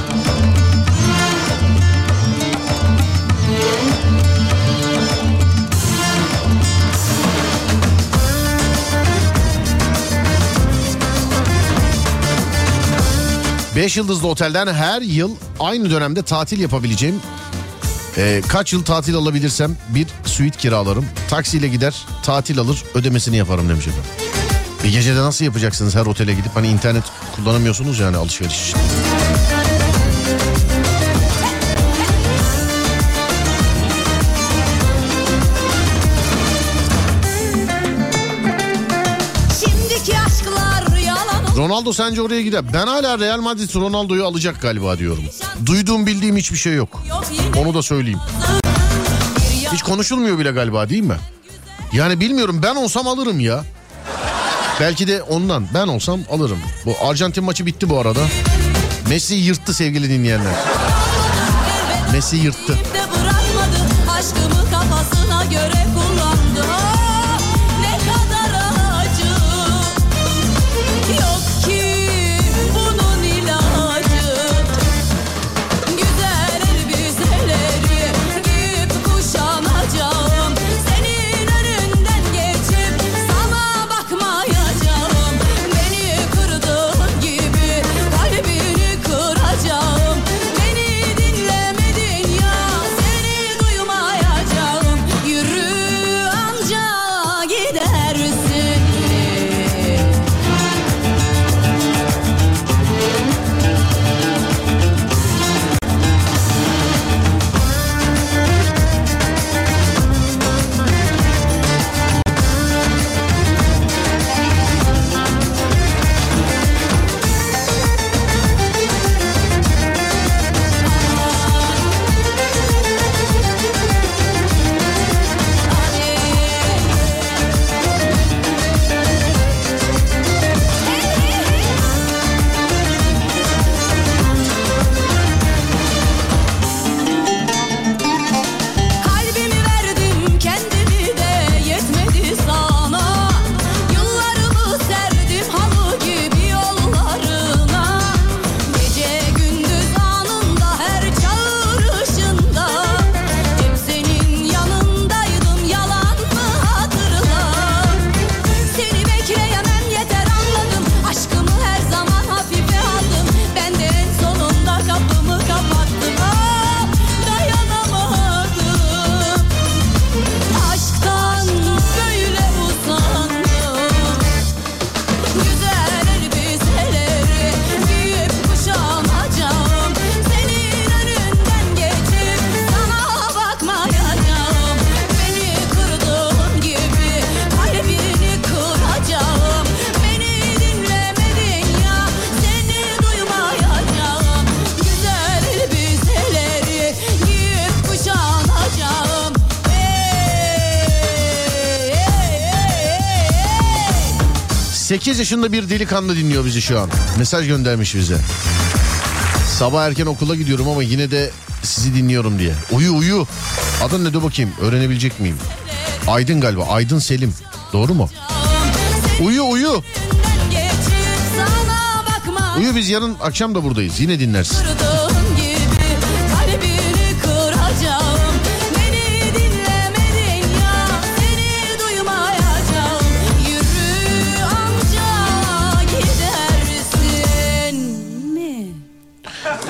Beş yıldızlı otelden her yıl aynı dönemde tatil yapabileceğim ee, kaç yıl tatil alabilirsem bir suite kiralarım. Taksiyle gider tatil alır ödemesini yaparım demiş efendim. Bir gecede nasıl yapacaksınız her otele gidip hani internet kullanamıyorsunuz yani alışveriş için. Ronaldo sence oraya gider. Ben hala Real Madrid Ronaldo'yu alacak galiba diyorum. Duyduğum bildiğim hiçbir şey yok. Onu da söyleyeyim. Hiç konuşulmuyor bile galiba değil mi? Yani bilmiyorum ben olsam alırım ya. Belki de ondan ben olsam alırım. Bu Arjantin maçı bitti bu arada. Messi yırttı sevgili dinleyenler. Messi yırttı. aşkımı kafasına göre 8 yaşında bir delikanlı dinliyor bizi şu an. Mesaj göndermiş bize. Sabah erken okula gidiyorum ama yine de sizi dinliyorum diye. Uyu uyu. Adın ne de bakayım öğrenebilecek miyim? Aydın galiba. Aydın Selim. Doğru mu? Uyu uyu. Uyu biz yarın akşam da buradayız. Yine dinlersin.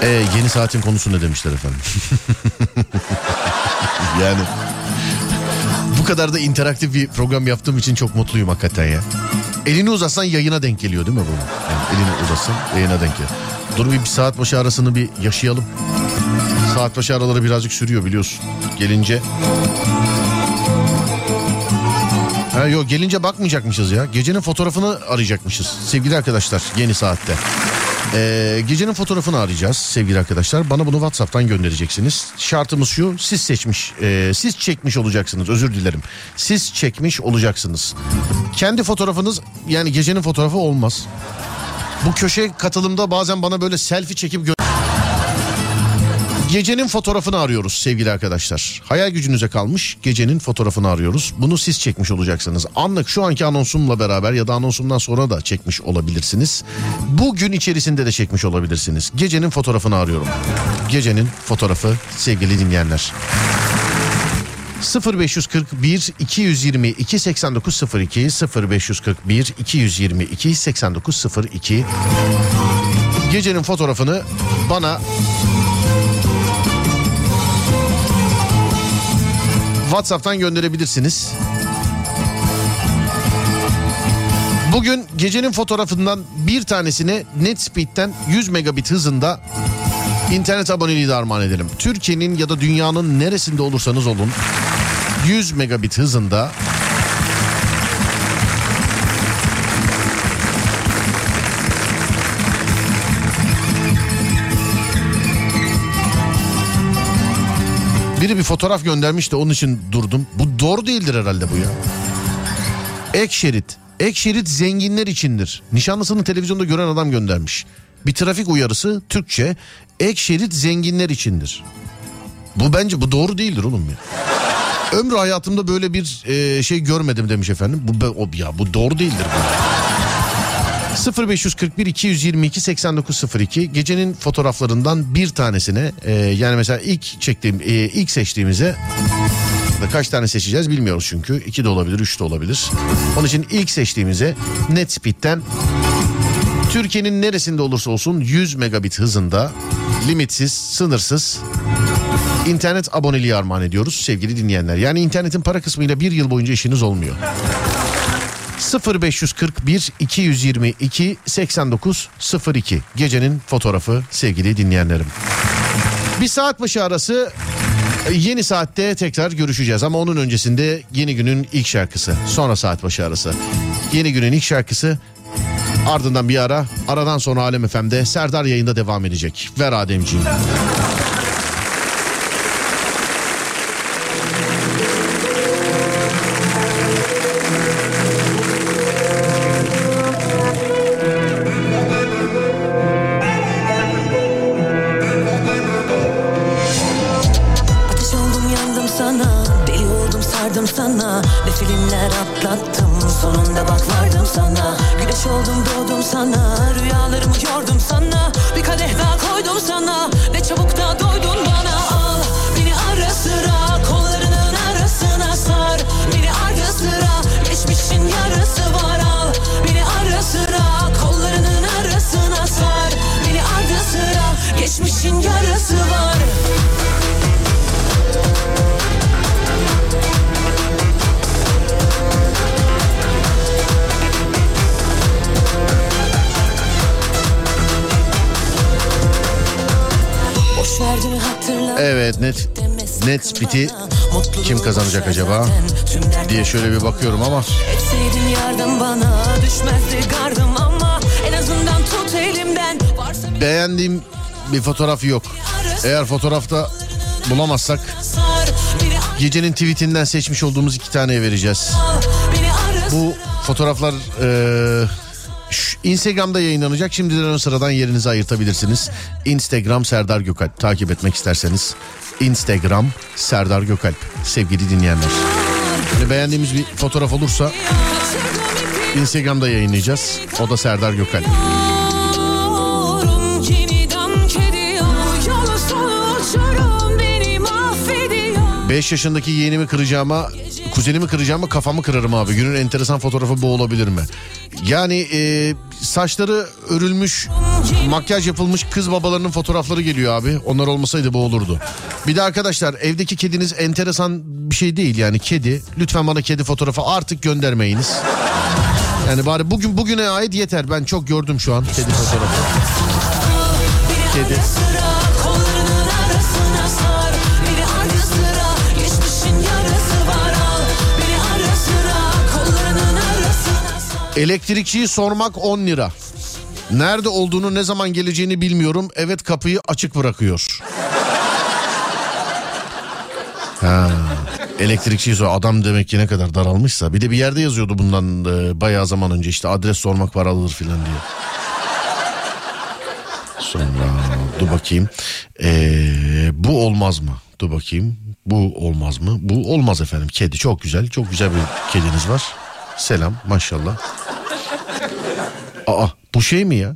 Ee, yeni saatin konusu ne demişler efendim? yani bu kadar da interaktif bir program yaptığım için çok mutluyum hakikaten ya. Elini uzatsan yayına denk geliyor değil mi bunu? Yani elini uzatsan yayına denk geliyor. Dur bir, bir saat başı arasını bir yaşayalım. Saat başı araları birazcık sürüyor biliyorsun. Gelince... Ha yok gelince bakmayacakmışız ya. Gecenin fotoğrafını arayacakmışız sevgili arkadaşlar yeni saatte. Ee, gecenin fotoğrafını arayacağız sevgili arkadaşlar. Bana bunu WhatsApp'tan göndereceksiniz. Şartımız şu siz seçmiş, e, siz çekmiş olacaksınız özür dilerim. Siz çekmiş olacaksınız. Kendi fotoğrafınız yani gecenin fotoğrafı olmaz. Bu köşe katılımda bazen bana böyle selfie çekip gö- Gecenin fotoğrafını arıyoruz sevgili arkadaşlar. Hayal gücünüze kalmış gecenin fotoğrafını arıyoruz. Bunu siz çekmiş olacaksınız. Anlık şu anki anonsumla beraber ya da anonsumdan sonra da çekmiş olabilirsiniz. Bugün içerisinde de çekmiş olabilirsiniz. Gecenin fotoğrafını arıyorum. Gecenin fotoğrafı sevgili dinleyenler. 0541 222 8902 0541 222 8902 Gecenin fotoğrafını bana WhatsApp'tan gönderebilirsiniz. Bugün gecenin fotoğrafından bir tanesini NetSpeed'den 100 megabit hızında internet aboneliği de armağan edelim. Türkiye'nin ya da dünyanın neresinde olursanız olun 100 megabit hızında Biri bir fotoğraf göndermiş de onun için durdum. Bu doğru değildir herhalde bu ya. Ek şerit. Ek şerit zenginler içindir. Nişanlısını televizyonda gören adam göndermiş. Bir trafik uyarısı Türkçe. Ek şerit zenginler içindir. Bu bence bu doğru değildir oğlum ya. Ömrü hayatımda böyle bir e, şey görmedim demiş efendim. Bu be- o, ya bu doğru değildir bu. 0541 222 8902 gecenin fotoğraflarından bir tanesine e, yani mesela ilk çektiğim e, ilk seçtiğimize kaç tane seçeceğiz bilmiyoruz çünkü. 2 de olabilir 3 de olabilir. Onun için ilk seçtiğimize NetSpeed'den Türkiye'nin neresinde olursa olsun 100 megabit hızında limitsiz sınırsız internet aboneliği armağan ediyoruz sevgili dinleyenler. Yani internetin para kısmıyla bir yıl boyunca işiniz olmuyor. 0541 222 8902 gecenin fotoğrafı sevgili dinleyenlerim. Bir saat başı arası e, yeni saatte tekrar görüşeceğiz ama onun öncesinde yeni günün ilk şarkısı. Sonra saat başı arası. Yeni günün ilk şarkısı ardından bir ara aradan sonra Alem FM'de Serdar yayında devam edecek. Ver Ademciğim. NetSpeed'i kim kazanacak acaba diye şöyle bir bakıyorum ama beğendiğim bir fotoğraf yok. Eğer fotoğrafta bulamazsak gecenin tweetinden seçmiş olduğumuz iki taneye vereceğiz. Bu fotoğraflar eee, Instagram'da yayınlanacak. Şimdiden ön sıradan yerinizi ayırtabilirsiniz. Instagram Serdar Gökalp. Takip etmek isterseniz. Instagram Serdar Gökalp. Sevgili dinleyenler. Yani beğendiğimiz bir fotoğraf olursa Instagram'da yayınlayacağız. O da Serdar Gökalp. 5 yaşındaki yeğenimi kıracağıma, kuzenimi kıracağıma kafamı kırarım abi. Günün enteresan fotoğrafı bu olabilir mi? Yani e, saçları örülmüş, makyaj yapılmış kız babalarının fotoğrafları geliyor abi. Onlar olmasaydı bu olurdu. Bir de arkadaşlar evdeki kediniz enteresan bir şey değil yani kedi. Lütfen bana kedi fotoğrafı artık göndermeyiniz. Yani bari bugün bugüne ait yeter. Ben çok gördüm şu an kedi fotoğrafı. Kedi. Elektrikçiyi sormak 10 lira. Nerede olduğunu ne zaman geleceğini bilmiyorum. Evet kapıyı açık bırakıyor. Ha, elektrikçiyi sor. Adam demek ki ne kadar daralmışsa. Bir de bir yerde yazıyordu bundan e, bayağı zaman önce işte adres sormak paralıdır filan diye. Sonra dur bakayım. Ee, bu olmaz mı? Dur bakayım. Bu olmaz mı? Bu olmaz efendim. Kedi çok güzel. Çok güzel bir kediniz var. Selam maşallah. Aa bu şey mi ya?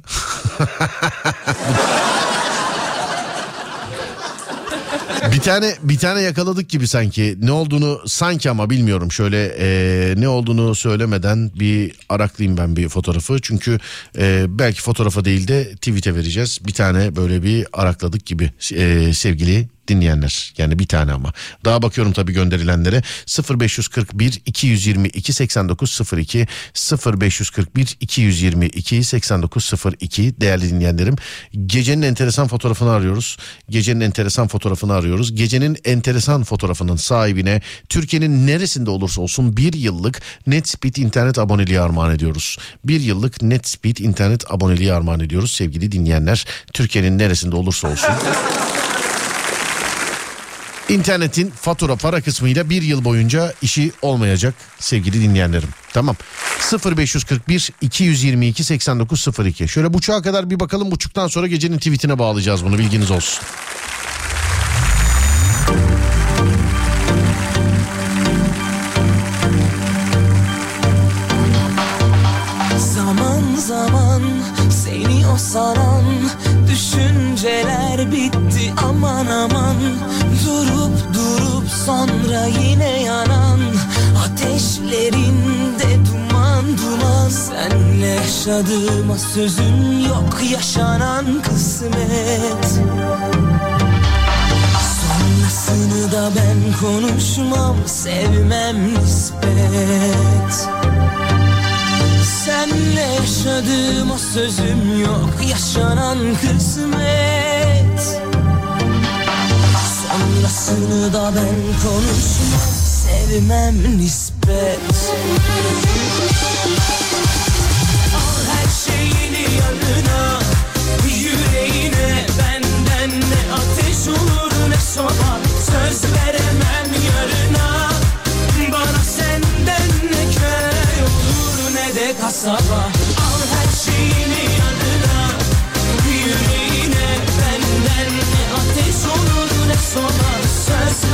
bir tane bir tane yakaladık gibi sanki. Ne olduğunu sanki ama bilmiyorum. Şöyle e, ne olduğunu söylemeden bir araklayayım ben bir fotoğrafı. Çünkü e, belki fotoğrafa değil de tweet'e vereceğiz. Bir tane böyle bir arakladık gibi e, sevgili dinleyenler. Yani bir tane ama. Daha bakıyorum tabii gönderilenlere. 0541 222 8902 0541 222 8902 değerli dinleyenlerim. Gecenin enteresan fotoğrafını arıyoruz. Gecenin enteresan fotoğrafını arıyoruz. Gecenin enteresan fotoğrafının sahibine Türkiye'nin neresinde olursa olsun bir yıllık NetSpeed internet aboneliği armağan ediyoruz. Bir yıllık NetSpeed internet aboneliği armağan ediyoruz sevgili dinleyenler. Türkiye'nin neresinde olursa olsun. İnternetin fatura para kısmıyla bir yıl boyunca işi olmayacak sevgili dinleyenlerim. Tamam. 0541 222 8902 şöyle buçuğa kadar bir bakalım. Buçuktan sonra gecenin tweetine bağlayacağız bunu. Bilginiz olsun. Saran düşünceler bitti aman aman sonra yine yanan ateşlerinde duman duman. Senle yaşadığıma sözüm yok yaşanan kısmet. Sonrasını da ben konuşmam sevmem nispet. Senle yaşadığım o sözüm yok Yaşanan kısmet Sonrasını da ben konuşmam Sevmem nispet. Al her şeyini yanına Yüreğine benden ne ateş olur ne soba Söz veremem yarına. Bana senden ne köy olur ne de kasaba. Al her şeyini yanına Yüreğine benden ne ateş olur ne soba Söz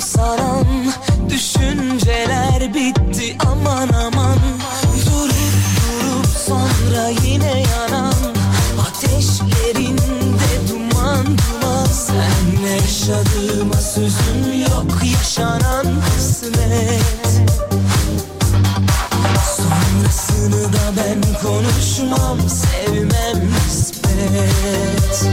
saran düşünceler bitti aman aman. Durup durup sonra yine yanan ateşlerinde duman duman. Senle yaşadığıma sözüm yok yaşanan kısmet Sonrasını da ben konuşmam sevmem nispet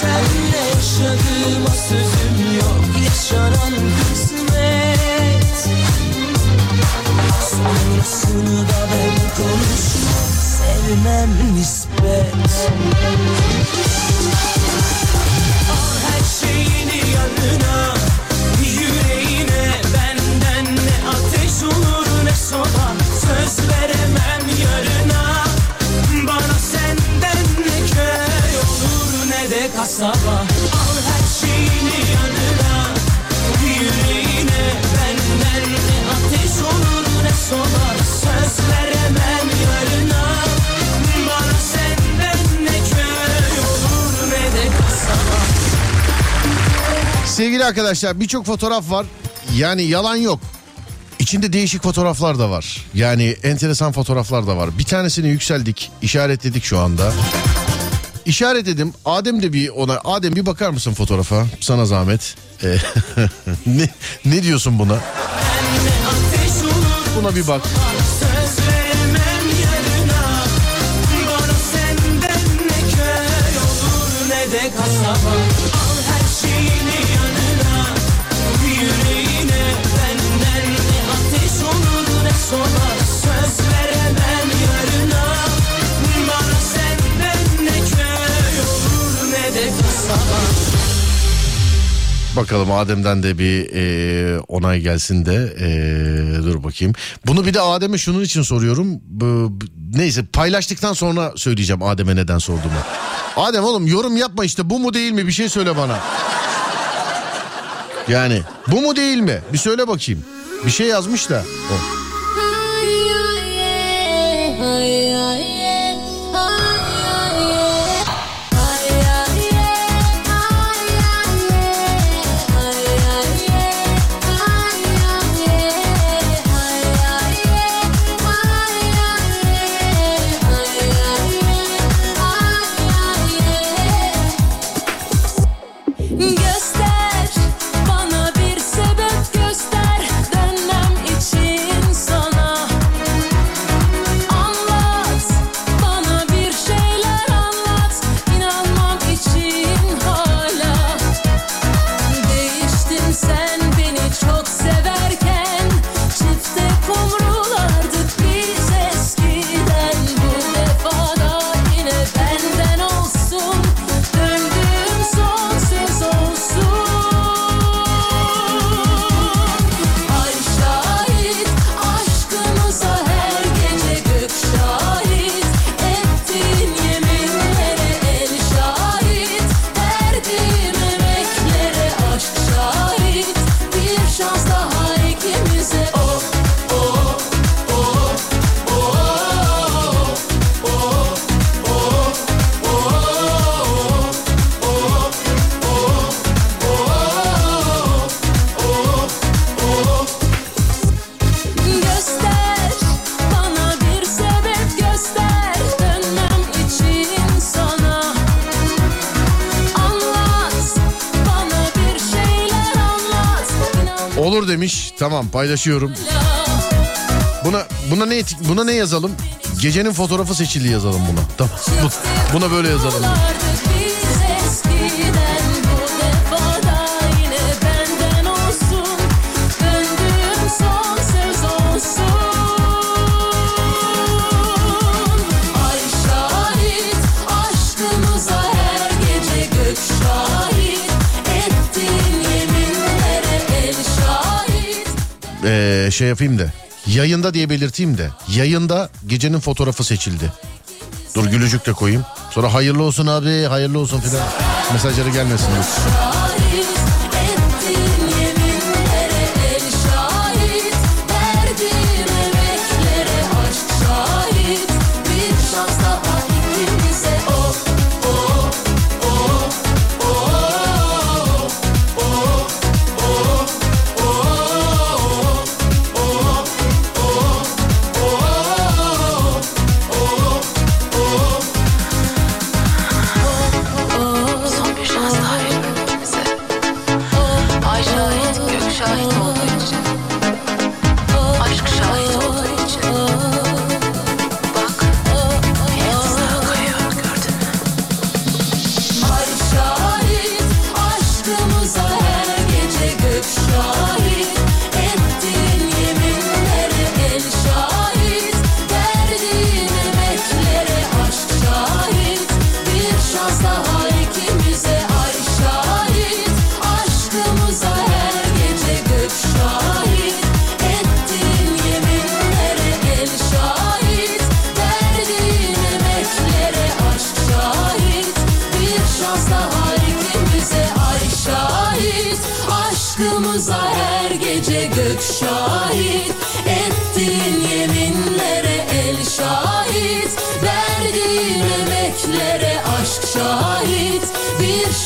Senle yaşadığım ölüm yok. Yaşanan kısmet. Sonrasını da ben konuşmam. Sevmem nispet Sevgili arkadaşlar birçok fotoğraf var. Yani yalan yok. İçinde değişik fotoğraflar da var. Yani enteresan fotoğraflar da var. Bir tanesini yükseldik, işaretledik şu anda. İşaretledim. Adem de bir ona. Adem bir bakar mısın fotoğrafa? Sana zahmet. Ee, ne, ne diyorsun buna? Buna bir bak. Söz Bakalım Adem'den de bir e, onay gelsin de e, dur bakayım. Bunu bir de Adem'e şunun için soruyorum. Neyse paylaştıktan sonra söyleyeceğim Adem'e neden sorduğumu. Adem oğlum yorum yapma işte bu mu değil mi bir şey söyle bana. Yani bu mu değil mi bir söyle bakayım. Bir şey yazmış da. O. Göster tamam paylaşıyorum. Buna buna ne buna ne yazalım? Gecenin fotoğrafı seçildi yazalım buna. Tamam. Bu- Buna böyle yazalım. Kumrulardık Ee, şey yapayım da. Yayında diye belirteyim de. Yayında gecenin fotoğrafı seçildi. Dur gülücük de koyayım. Sonra hayırlı olsun abi hayırlı olsun filan. Mesajları gelmesin. dur.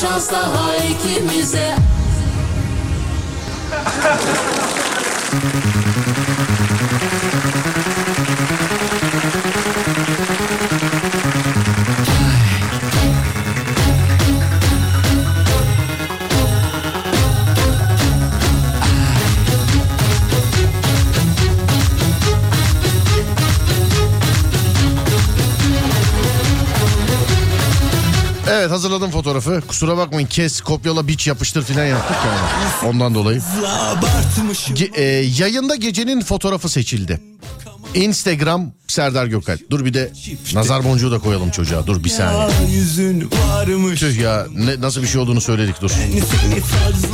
Şans daha ikimize hazırladım fotoğrafı. Kusura bakmayın kes kopyala biç yapıştır filan yaptık yani. Ondan dolayı. Ge- e, yayında gecenin fotoğrafı seçildi. Instagram Serdar Gökal. Dur bir de nazar boncuğu da koyalım çocuğa. Dur bir saniye. Tüh ya ne, nasıl bir şey olduğunu söyledik dur.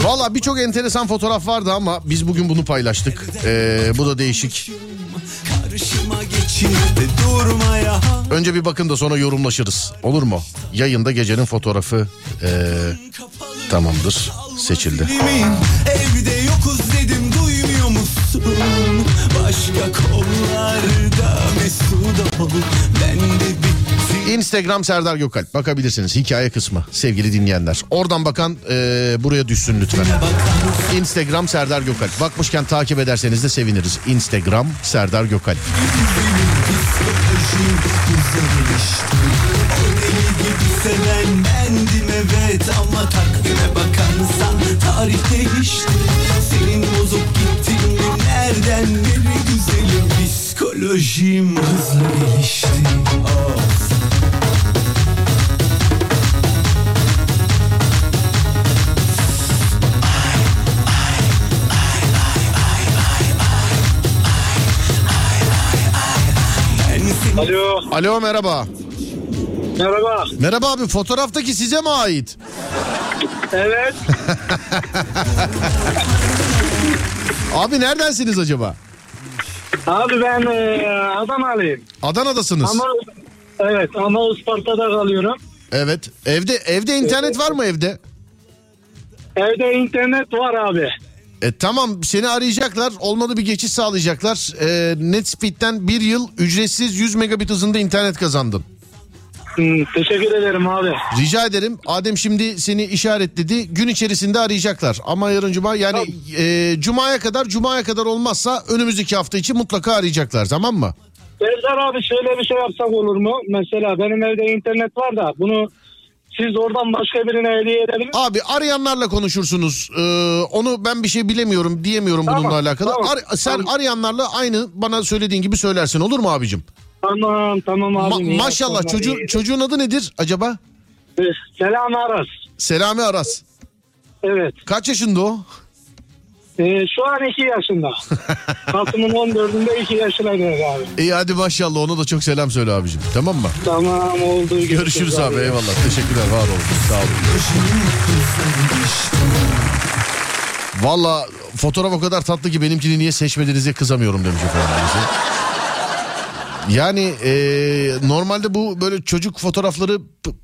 Valla birçok enteresan fotoğraf vardı ama biz bugün bunu paylaştık. Ee, bu da değişik. Geçirdi durmaya Önce bir bakın da sonra yorumlaşırız. Olur mu? Yayında gecenin fotoğrafı ee, tamamdır. Seçildi. Evde yokuz dedim duymuyor musun? Başka kollarda mesut ol Ben de bittim Instagram Serdar Gökalp bakabilirsiniz hikaye kısmı sevgili dinleyenler. Oradan bakan ee, buraya düşsün lütfen. Instagram Serdar Gökalp. Bakmışken takip ederseniz de seviniriz. Instagram Serdar Gökalp. Evet ama takvime bakarsan tarih değişti Senin bozup gittiğin nereden beri güzelim Psikolojim hızla gelişti Alo Alo merhaba. merhaba. Merhaba abi fotoğraftaki size mi ait? Evet Abi neredensiniz acaba? abi ben e, Adanalıyım. Adana'dasınız. Ama evet ama Isparta'da kalıyorum. Evet. Evde evde internet var mı evde? Evde internet var abi. E, tamam seni arayacaklar. Olmadı bir geçiş sağlayacaklar. E, Netspeed'den bir yıl ücretsiz 100 megabit hızında internet kazandın. Hmm, teşekkür ederim abi. Rica ederim. Adem şimdi seni işaretledi. Gün içerisinde arayacaklar. Ama yarın cuma yani e, cumaya kadar cumaya kadar olmazsa önümüzdeki hafta için mutlaka arayacaklar tamam mı? Serdar abi şöyle bir şey yapsak olur mu? Mesela benim evde internet var da bunu siz oradan başka birine hediye edebilir misiniz? Abi arayanlarla konuşursunuz. Ee, onu ben bir şey bilemiyorum diyemiyorum bununla Tamam, alakalı. tamam, Ar- sen tamam. arayanlarla aynı bana söylediğin gibi söylersin olur mu abicim? Tamam tamam abi. Ma- maşallah çocuğun, iyi. çocuğun adı nedir acaba? Selam Aras. Selami Aras. Evet. Kaç yaşında o? Ee, şu an 2 yaşında. Kasım'ın 14'ünde 2 yaşına geldi abi. İyi hadi maşallah ona da çok selam söyle abicim tamam mı? Tamam oldu. Görüşürüz abi eyvallah teşekkürler var olun sağ olun. Valla fotoğraf o kadar tatlı ki benimkini niye seçmediğinize kızamıyorum demiş efendim. Yani e, normalde bu böyle çocuk fotoğrafları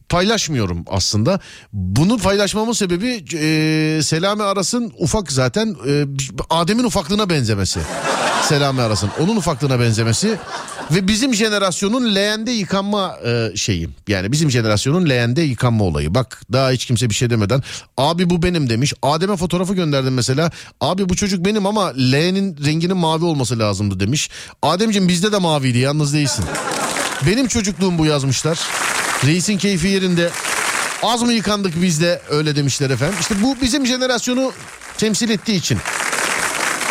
paylaşmıyorum aslında. Bunu paylaşmamın sebebi e, Selami Aras'ın ufak zaten e, Adem'in ufaklığına benzemesi. Selami Aras'ın onun ufaklığına benzemesi ve bizim jenerasyonun leğende yıkanma e, şeyi. Yani bizim jenerasyonun leğende yıkanma olayı. Bak daha hiç kimse bir şey demeden abi bu benim demiş. Adem'e fotoğrafı gönderdim mesela. Abi bu çocuk benim ama leğenin renginin mavi olması lazımdı demiş. Ademciğim bizde de maviydi yalnız değilsin. Benim çocukluğum bu yazmışlar. Reisin keyfi yerinde. Az mı yıkandık biz de öyle demişler efendim. İşte bu bizim jenerasyonu temsil ettiği için.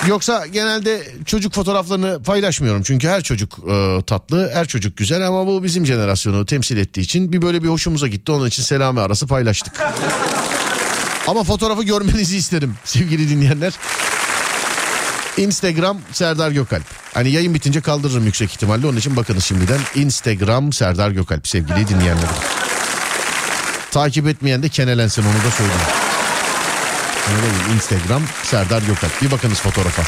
Yoksa genelde çocuk fotoğraflarını paylaşmıyorum. Çünkü her çocuk e, tatlı, her çocuk güzel ama bu bizim jenerasyonu temsil ettiği için bir böyle bir hoşumuza gitti. Onun için Selami arası paylaştık. ama fotoğrafı görmenizi isterim sevgili dinleyenler. Instagram Serdar Gökalp. Hani yayın bitince kaldırırım yüksek ihtimalle. Onun için bakınız şimdiden. Instagram Serdar Gökalp sevgili dinleyenlerim. Takip etmeyen de kenelensin onu da söyleyeyim. Neden? Instagram Serdar Gökalp. Bir bakınız fotoğrafa.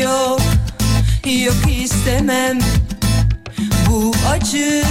Yok, yok istemem bu acı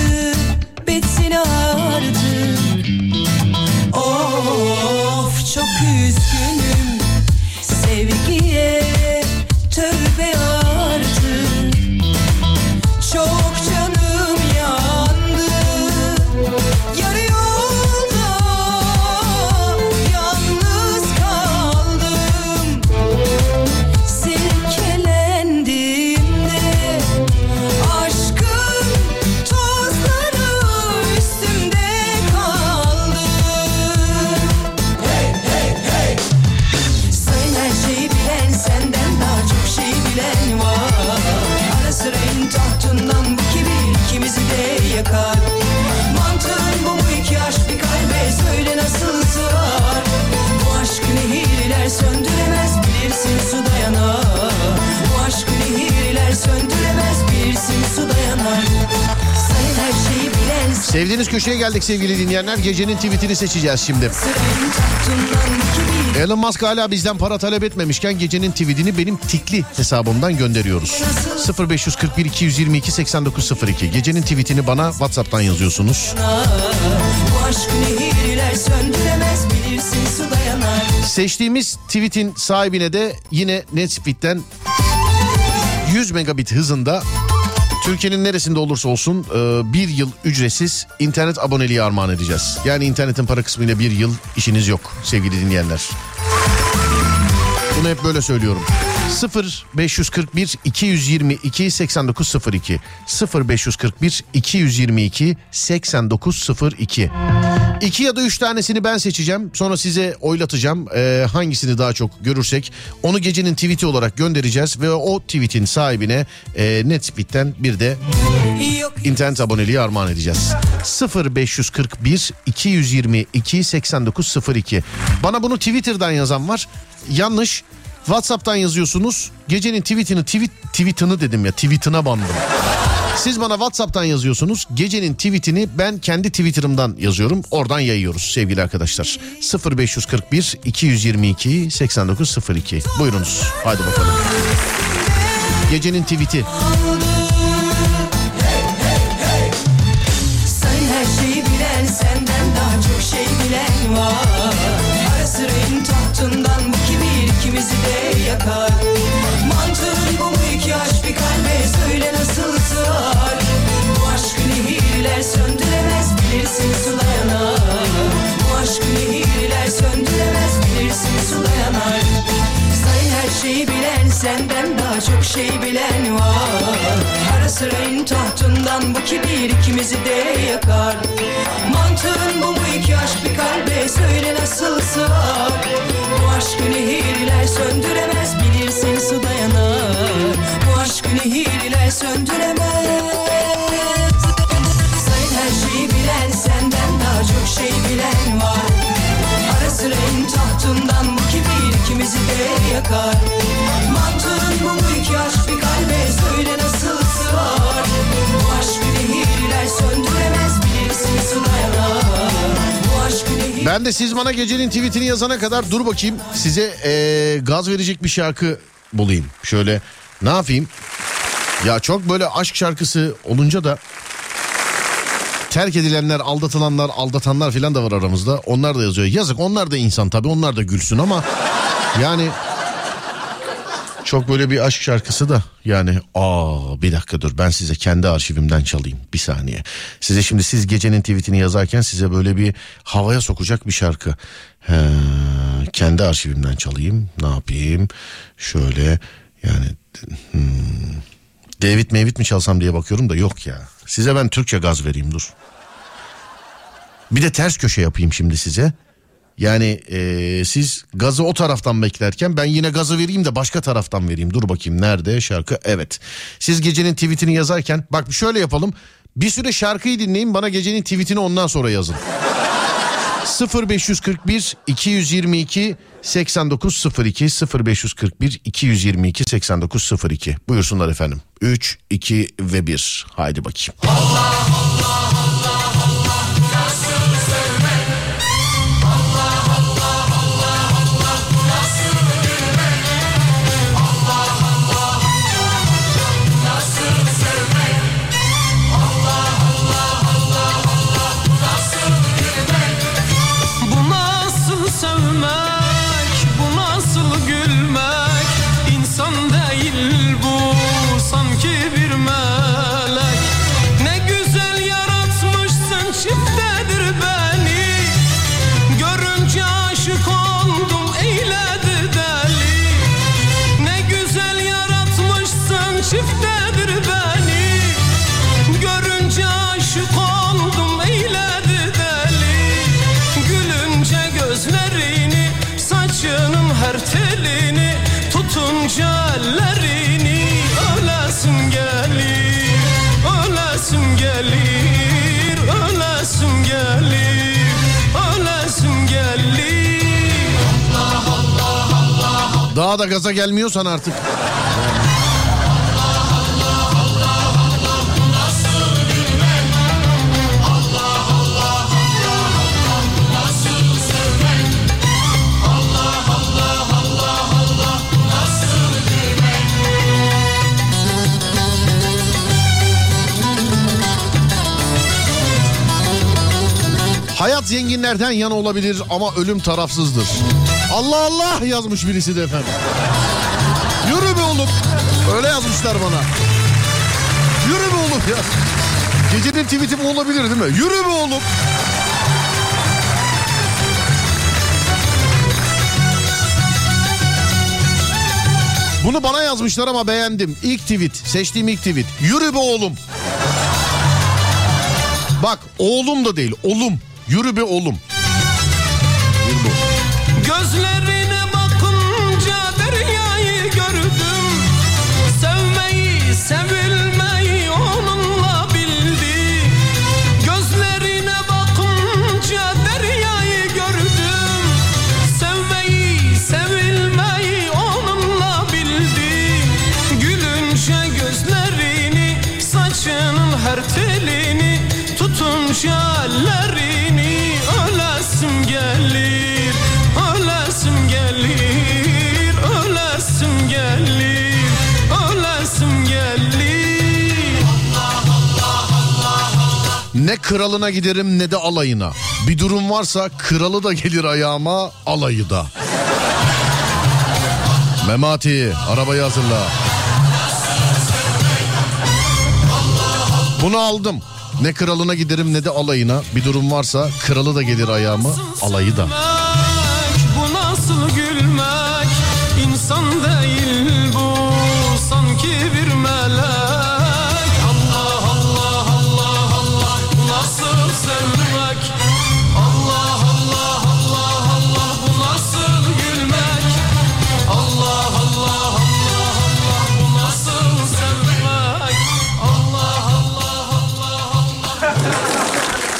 Sevdiğiniz köşeye geldik sevgili dinleyenler. Gecenin tweetini seçeceğiz şimdi. Elon Musk hala bizden para talep etmemişken gecenin tweetini benim tikli hesabımdan gönderiyoruz. 0541 222 8902. Gecenin tweetini bana WhatsApp'tan yazıyorsunuz. Seçtiğimiz tweetin sahibine de yine Netspeed'den 100 megabit hızında Türkiye'nin neresinde olursa olsun e, bir yıl ücretsiz internet aboneliği armağan edeceğiz. Yani internetin para kısmıyla bir yıl işiniz yok sevgili dinleyenler. Bunu hep böyle söylüyorum. 0 541 222 8902 0 541 222 8902 İki ya da üç tanesini ben seçeceğim. Sonra size oylatacağım. Ee, hangisini daha çok görürsek onu gecenin tweet'i olarak göndereceğiz. Ve o tweet'in sahibine e, Netspeed'den bir de internet aboneliği armağan edeceğiz. 0 541 222 8902 Bana bunu Twitter'dan yazan var. Yanlış. WhatsApp'tan yazıyorsunuz. Gecenin tweetini tweet tweetini dedim ya tweetine bandım. Siz bana WhatsApp'tan yazıyorsunuz. Gecenin tweetini ben kendi Twitter'ımdan yazıyorum. Oradan yayıyoruz sevgili arkadaşlar. 0541 222 8902. Buyurunuz. Hadi bakalım. Gecenin tweet'i. Sen her şeyi bilen senden daha çok şey bilen var kibir ikimizi de yakar. Mantığın bu mu iki aşk bir kalbe söyle nasıl sığar? Bu aşk nehirler söndüremez bilirsin su dayanar. Bu aşk nehirler söndüremez bilirsin su dayanar. Sayın her şeyi bilen senden daha çok şey bilen var tahtından bu kibir ikimizi de yakar. Mantığın bu mu iki aşk bir kalbe? Söyle nasıl sığar Bu aşkı nehirler söndüremez bilirsin su dayanar Bu aşkı nehirler söndüremez. Sayın her şeyi bilen senden daha çok şey bilen var. Ara sıra in tahtından bu kibir ikimizi de yakar. Mantığın bu mu iki aşk bir kalbe? Söyle nasıl sığar Ben de siz bana gecenin tweetini yazana kadar dur bakayım size eee, gaz verecek bir şarkı bulayım. Şöyle ne yapayım? Ya çok böyle aşk şarkısı olunca da terk edilenler, aldatılanlar, aldatanlar filan da var aramızda. Onlar da yazıyor. Yazık onlar da insan tabii onlar da gülsün ama yani çok böyle bir aşk şarkısı da yani aa bir dakika dur ben size kendi arşivimden çalayım bir saniye. Size şimdi siz gecenin tweetini yazarken size böyle bir havaya sokacak bir şarkı. He, kendi arşivimden çalayım ne yapayım şöyle yani hmm, David Mevit mi çalsam diye bakıyorum da yok ya. Size ben Türkçe gaz vereyim dur. Bir de ters köşe yapayım şimdi size. Yani eee, siz gazı o taraftan beklerken ben yine gazı vereyim de başka taraftan vereyim. Dur bakayım nerede şarkı? Evet. Siz gecenin tweetini yazarken bak şöyle yapalım. Bir süre şarkıyı dinleyin bana gecenin tweetini ondan sonra yazın. 0541 222 8902 0541 222 8902 buyursunlar efendim. 3 2 ve 1 haydi bakayım. Bu Daha da gaza gelmiyorsan artık. Hayat zenginlerden yana olabilir ama ölüm tarafsızdır. Allah Allah yazmış birisi de efendim. Yürü be oğlum. Öyle yazmışlar bana. Yürü be oğlum ya. Gecenin tweet'i bu olabilir değil mi? Yürü be oğlum. Bunu bana yazmışlar ama beğendim. İlk tweet, seçtiğim ilk tweet. Yürü be oğlum. Bak oğlum da değil, oğlum. Yürü be oğlum. Tutunca ellerini gelir Ölesim gelir, ölesim gelir, ölesim gelir Ne kralına giderim ne de alayına. Bir durum varsa kralı da gelir ayağıma alayı da. Memati arabayı hazırla. Bunu aldım. Ne kralına giderim ne de alayına. Bir durum varsa kralı da gelir ayağıma alayı da. Bu nasıl gülmek İnsan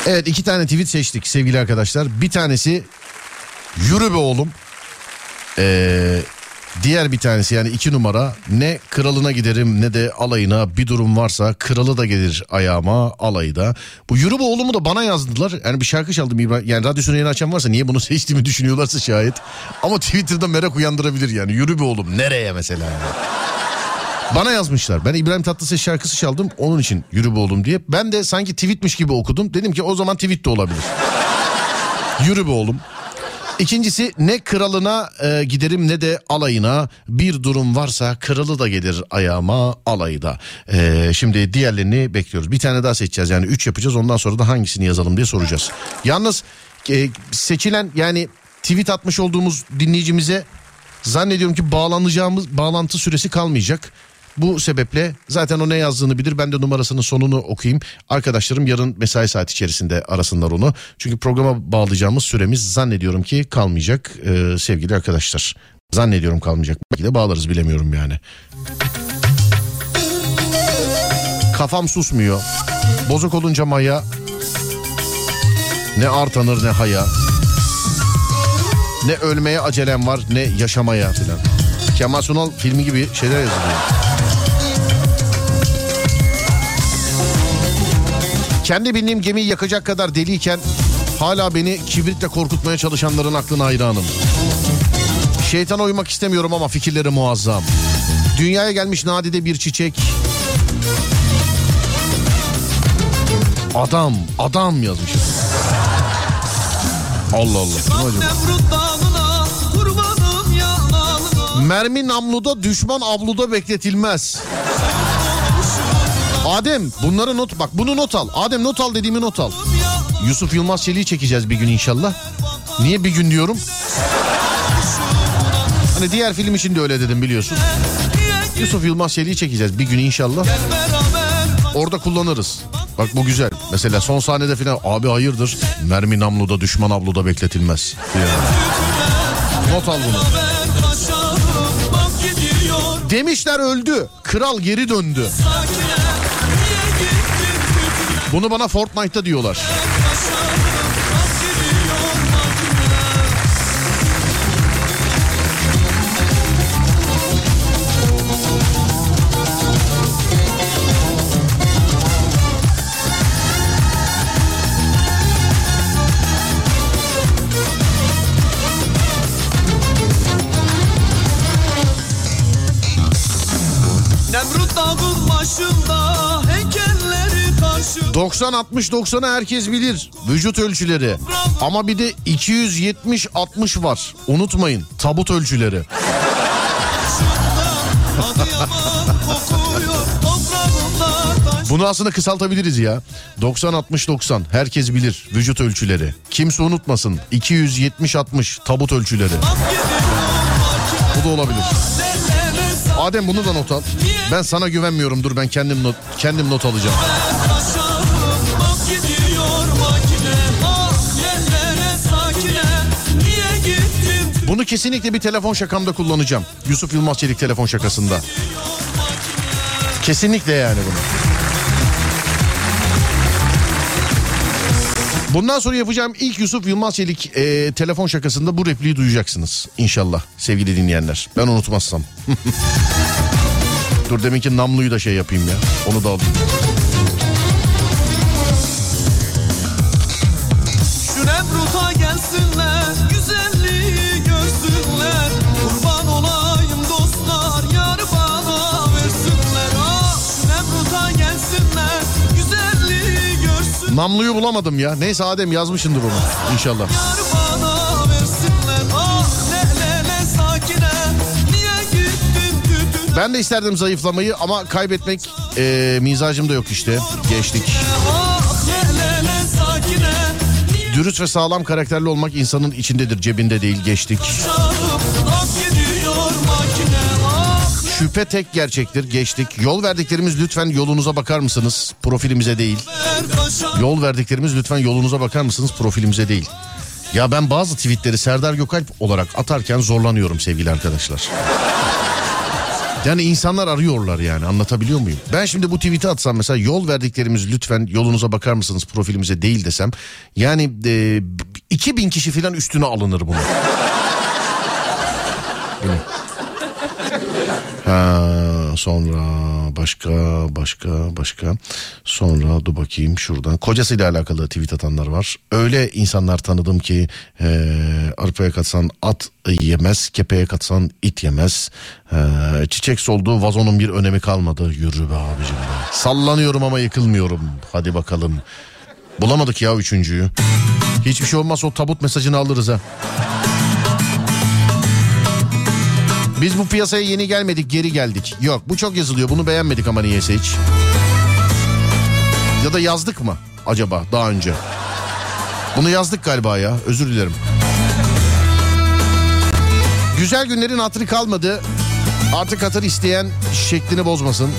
Evet iki tane tweet seçtik sevgili arkadaşlar. Bir tanesi yürü be oğlum. Ee, diğer bir tanesi yani iki numara ne kralına giderim ne de alayına bir durum varsa kralı da gelir ayağıma alayı da. Bu yürü be oğlumu da bana yazdılar. Yani bir şarkı çaldım İbrahim. Yani radyosunu yeni açan varsa niye bunu seçtiğimi düşünüyorlarsa şayet. Ama Twitter'da merak uyandırabilir yani. Yürü be oğlum nereye mesela yani. Bana yazmışlar. Ben İbrahim Tatlıses şarkısı çaldım. Onun için yürü be oğlum diye. Ben de sanki tweetmiş gibi okudum. Dedim ki o zaman tweet de olabilir. yürü be oğlum. İkincisi ne kralına e, giderim ne de alayına bir durum varsa kralı da gelir ayağıma alayı da. E, şimdi diğerlerini bekliyoruz. Bir tane daha seçeceğiz yani 3 yapacağız ondan sonra da hangisini yazalım diye soracağız. Yalnız e, seçilen yani tweet atmış olduğumuz dinleyicimize zannediyorum ki bağlanacağımız bağlantı süresi kalmayacak. Bu sebeple zaten o ne yazdığını bilir. Ben de numarasının sonunu okuyayım. Arkadaşlarım yarın mesai saat içerisinde arasınlar onu. Çünkü programa bağlayacağımız süremiz zannediyorum ki kalmayacak ee, sevgili arkadaşlar. Zannediyorum kalmayacak. Belki de bağlarız bilemiyorum yani. Kafam susmuyor. Bozuk olunca maya. Ne artanır ne haya. Ne ölmeye acelem var ne yaşamaya filan. Kemal Sunal filmi gibi şeyler yazılıyor. Kendi bindiğim gemiyi yakacak kadar deliyken hala beni kibritle korkutmaya çalışanların aklına hayranım. Şeytana uymak istemiyorum ama fikirleri muazzam. Dünyaya gelmiş nadide bir çiçek. Adam, adam yazmış. Allah Allah. Ne acaba? Mermi namluda düşman avluda bekletilmez. Adem bunları not bak bunu not al. Adem not al dediğimi not al. Yusuf Yılmaz Çelik'i çekeceğiz bir gün inşallah. Niye bir gün diyorum? Hani diğer film için de öyle dedim biliyorsun. Yusuf Yılmaz Çelik'i çekeceğiz bir gün inşallah. Orada kullanırız. Bak bu güzel. Mesela son sahnede falan abi hayırdır mermi namluda düşman avluda bekletilmez. diyor. Not al bunu. Demişler öldü. Kral geri döndü. Kötüne Bunu bana Fortnite'ta diyorlar. 90-60-90'ı herkes bilir vücut ölçüleri. Ama bir de 270-60 var. Unutmayın tabut ölçüleri. Bunu aslında kısaltabiliriz ya. 90-60-90 herkes bilir vücut ölçüleri. Kimse unutmasın 270-60 tabut ölçüleri. Bu da olabilir. Adem bunu da not al. Ben sana güvenmiyorum dur ben kendim not, kendim not alacağım. Bunu kesinlikle bir telefon şakamda kullanacağım. Yusuf Yılmaz Çelik telefon şakasında. Kesinlikle yani bunu. Bundan sonra yapacağım ilk Yusuf Yılmaz Çelik e, telefon şakasında bu repliği duyacaksınız. İnşallah sevgili dinleyenler. Ben unutmazsam. Dur deminki namluyu da şey yapayım ya. Onu da alayım. Namluyu bulamadım ya. Neyse Adem yazmışındır onu İnşallah. Ah Ben de isterdim zayıflamayı ama kaybetmek e, mizacımda yok işte. Geçtik. Dürüst ve sağlam karakterli olmak insanın içindedir, cebinde değil. Geçtik. Şüphe tek gerçektir. Geçtik. Yol verdiklerimiz lütfen yolunuza bakar mısınız? Profilimize değil. Yol verdiklerimiz lütfen yolunuza bakar mısınız? Profilimize değil. Ya ben bazı tweetleri Serdar Gökalp olarak atarken zorlanıyorum sevgili arkadaşlar. Yani insanlar arıyorlar yani anlatabiliyor muyum? Ben şimdi bu tweet'i atsam mesela yol verdiklerimiz lütfen yolunuza bakar mısınız profilimize değil desem. Yani e, 2000 kişi falan üstüne alınır bunu. Ha, sonra başka başka başka sonra dur bakayım şuradan kocasıyla alakalı tweet atanlar var. Öyle insanlar tanıdım ki e, arpaya katsan at yemez kepeğe katsan it yemez. E, çiçek solduğu vazonun bir önemi kalmadı. Yürü be abicim be. Sallanıyorum ama yıkılmıyorum. Hadi bakalım. Bulamadık ya üçüncüyü. Hiçbir şey olmaz o tabut mesajını alırız ha. Biz bu piyasaya yeni gelmedik geri geldik. Yok bu çok yazılıyor bunu beğenmedik ama niyeyse hiç. Ya da yazdık mı acaba daha önce? Bunu yazdık galiba ya özür dilerim. Güzel günlerin hatırı kalmadı. Artık hatır isteyen şeklini bozmasın.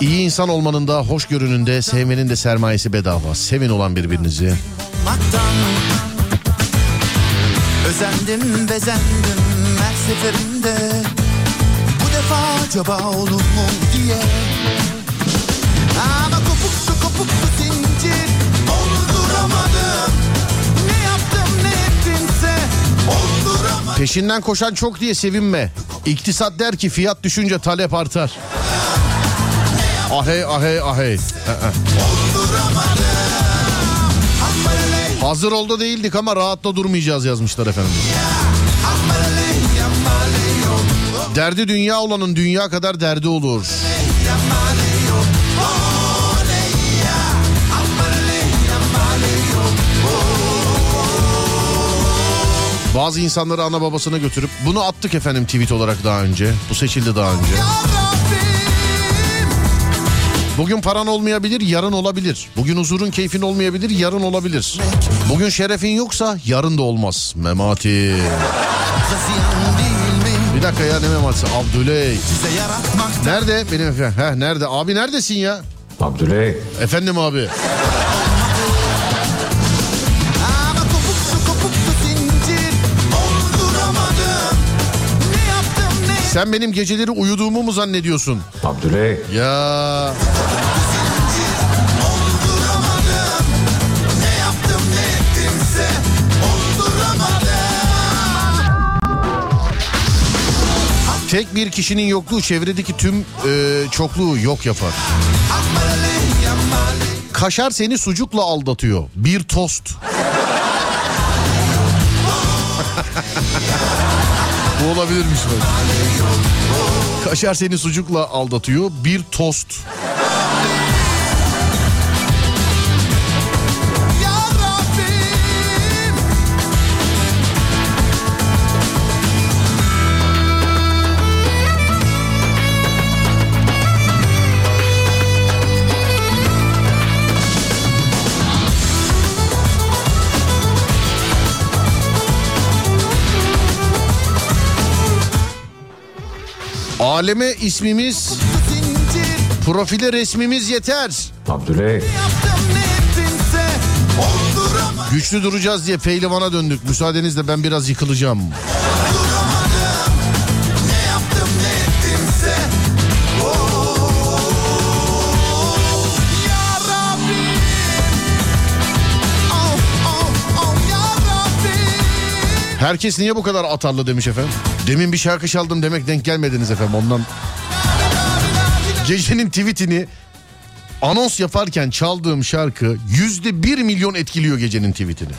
İyi insan olmanın da hoşgörünün de sevmenin de sermayesi bedava. Sevin olan birbirinizi. Özendim bezendim her seferinde. Bu defa acaba olur mu diye. Ama kopuktu kopuktu zincir. Olduramadım Ne yaptım ne ettimse. Olduramadım Peşinden koşan çok diye sevinme. İktisat der ki fiyat düşünce talep artar. Ahey ahey ahey. Ee, Hazır oldu değildik ama rahatta durmayacağız yazmışlar efendim. Derdi dünya olanın dünya kadar derdi olur. Bazı insanları ana babasına götürüp bunu attık efendim tweet olarak daha önce. Bu seçildi daha önce. Bugün paran olmayabilir, yarın olabilir. Bugün huzurun, keyfin olmayabilir, yarın olabilir. Bugün şerefin yoksa yarın da olmaz. Memati. Bir dakika ya ne memati? Abdüley. size yaratmak Nerede benim efendim? Heh, nerede? Abi neredesin ya? Abdüley. Efendim abi. Sen benim geceleri uyuduğumu mu zannediyorsun? Abdüley. Ya tek bir kişinin yokluğu çevredeki tüm e, çokluğu yok yapar. Kaşar seni sucukla aldatıyor. Bir tost. Olabilirmiş bak. Kaşar seni sucukla aldatıyor. Bir tost. Aleme ismimiz, profile resmimiz yeter. Abdüley. Güçlü duracağız diye pehlivana döndük. Müsaadenizle ben biraz yıkılacağım. Herkes niye bu kadar atarlı demiş efendim. Demin bir şarkı çaldım demek denk gelmediniz efendim ondan. Gecenin tweetini anons yaparken çaldığım şarkı yüzde bir milyon etkiliyor gecenin tweetini.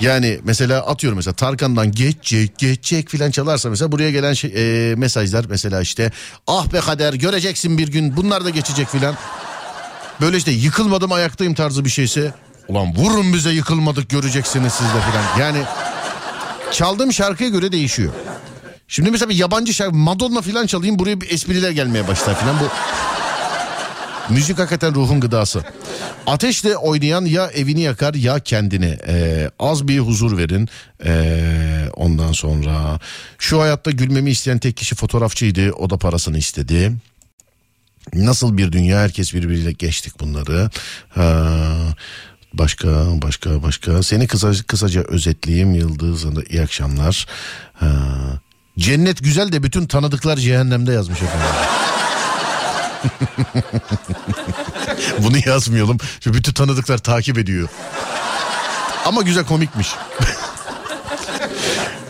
Yani mesela atıyorum mesela Tarkan'dan geçecek geçecek filan çalarsa mesela buraya gelen şey, e, mesajlar mesela işte ah be kader göreceksin bir gün bunlar da geçecek filan. Böyle işte yıkılmadım ayaktayım tarzı bir şeyse ulan vurun bize yıkılmadık göreceksiniz siz de filan. Yani çaldığım şarkıya göre değişiyor. Şimdi mesela bir yabancı şarkı Madonna filan çalayım buraya bir espriler gelmeye başlar filan bu Müzik hakikaten ruhun gıdası. Ateşle oynayan ya evini yakar ya kendini. Ee, az bir huzur verin. Ee, ondan sonra şu hayatta gülmemi isteyen tek kişi fotoğrafçıydı. O da parasını istedi. Nasıl bir dünya herkes birbiriyle geçtik bunları. Ha, başka başka başka seni kısa, kısaca özetleyeyim Yıldız Hanım, iyi akşamlar. Ha, cennet güzel de bütün tanıdıklar cehennemde yazmış efendim. Bunu yazmayalım. Şu bütün tanıdıklar takip ediyor. Ama güzel komikmiş.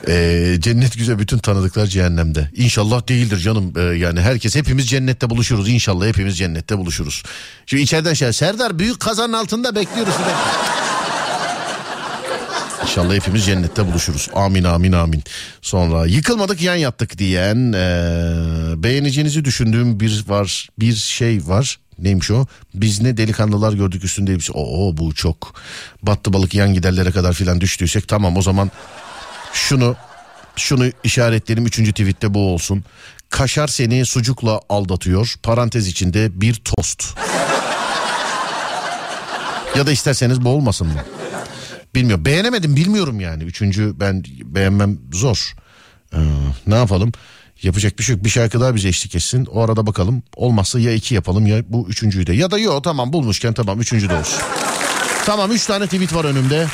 Ee, cennet güzel bütün tanıdıklar cehennemde. İnşallah değildir canım. Ee, yani herkes hepimiz cennette buluşuruz. İnşallah hepimiz cennette buluşuruz. Şimdi içeriden şey Serdar büyük kazanın altında bekliyoruz. İnşallah hepimiz cennette buluşuruz. Amin amin amin. Sonra yıkılmadık yan yattık diyen ee, beğeneceğinizi düşündüğüm bir var bir şey var. Neymiş o? Biz ne delikanlılar gördük üstünde elbise. Oo bu çok. Battı balık yan giderlere kadar filan düştüysek tamam o zaman şunu şunu işaretlerim üçüncü tweette bu olsun. Kaşar seni sucukla aldatıyor. Parantez içinde bir tost. ya da isterseniz bu olmasın mı? Bilmiyorum. Beğenemedim bilmiyorum yani. Üçüncü ben beğenmem zor. Ee, ne yapalım? Yapacak bir şey yok. Bir şarkı daha bize eşlik etsin. O arada bakalım. Olmazsa ya iki yapalım ya bu üçüncüyü de. Ya da yok tamam bulmuşken tamam üçüncü de olsun. tamam üç tane tweet var önümde.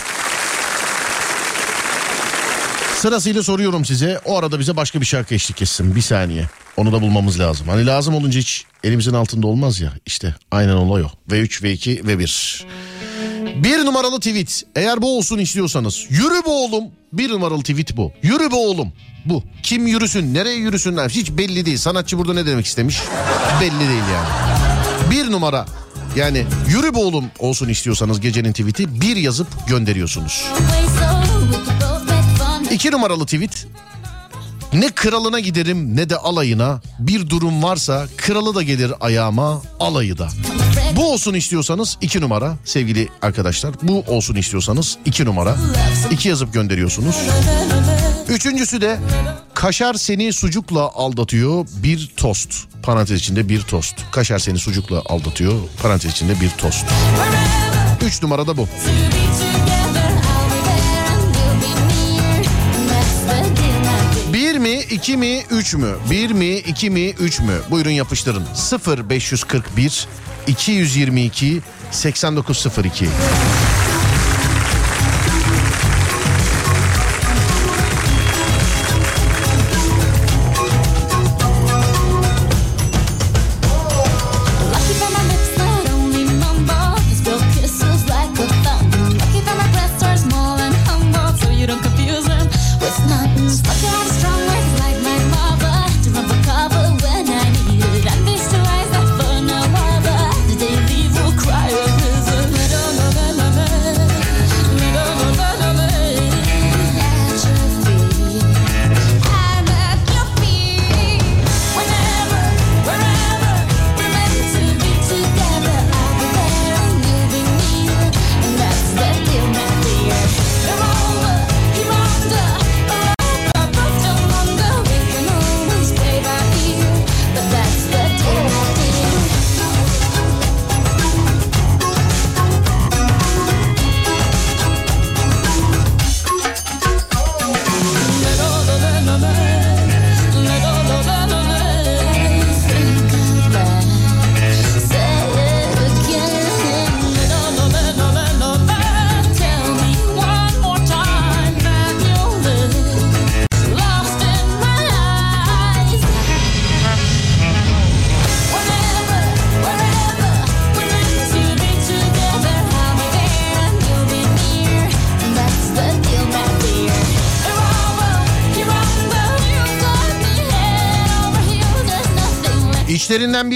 Sırasıyla soruyorum size. O arada bize başka bir şarkı eşlik etsin. Bir saniye. Onu da bulmamız lazım. Hani lazım olunca hiç elimizin altında olmaz ya. İşte aynen olay o. V3, V2, V1. Bir numaralı tweet. Eğer bu olsun istiyorsanız. Yürü bu oğlum. Bir numaralı tweet bu. Yürü bu oğlum. Bu. Kim yürüsün, nereye yürüsünler hiç belli değil. Sanatçı burada ne demek istemiş? Belli değil yani. Bir numara. Yani yürü bu oğlum olsun istiyorsanız gecenin tweet'i bir yazıp gönderiyorsunuz. İki numaralı tweet. Ne kralına giderim ne de alayına. Bir durum varsa kralı da gelir ayağıma alayı da. Bu olsun istiyorsanız iki numara sevgili arkadaşlar. Bu olsun istiyorsanız iki numara. İki yazıp gönderiyorsunuz. Üçüncüsü de kaşar seni sucukla aldatıyor bir tost. Parantez içinde bir tost. Kaşar seni sucukla aldatıyor. Parantez içinde bir tost. Üç numarada bu. Mi, iki mi, üç mü? Bir mi, iki mi, üç mü? Buyurun yapıştırın. 0 541 222 8902.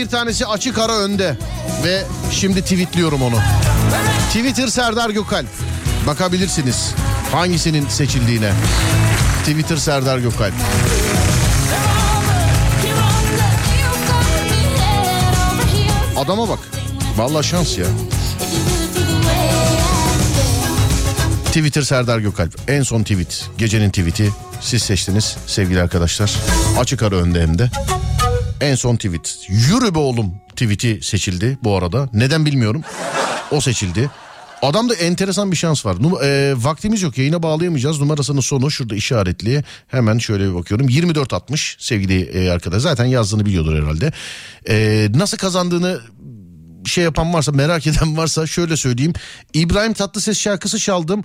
bir tanesi açık ara önde. Ve şimdi tweetliyorum onu. Twitter Serdar Gökalp. Bakabilirsiniz hangisinin seçildiğine. Twitter Serdar Gökalp. Adama bak. Vallahi şans ya. Twitter Serdar Gökalp. En son tweet. Gecenin tweeti. Siz seçtiniz sevgili arkadaşlar. Açık ara önde hem de. En son tweet. Yürü be oğlum tweeti seçildi bu arada. Neden bilmiyorum. O seçildi. Adamda enteresan bir şans var. E, vaktimiz yok yayına bağlayamayacağız. Numarasının sonu şurada işaretli. Hemen şöyle bir bakıyorum. 2460 sevgili e, arkadaş. Zaten yazdığını biliyordur herhalde. E, nasıl kazandığını şey yapan varsa merak eden varsa şöyle söyleyeyim. İbrahim Tatlıses şarkısı çaldım.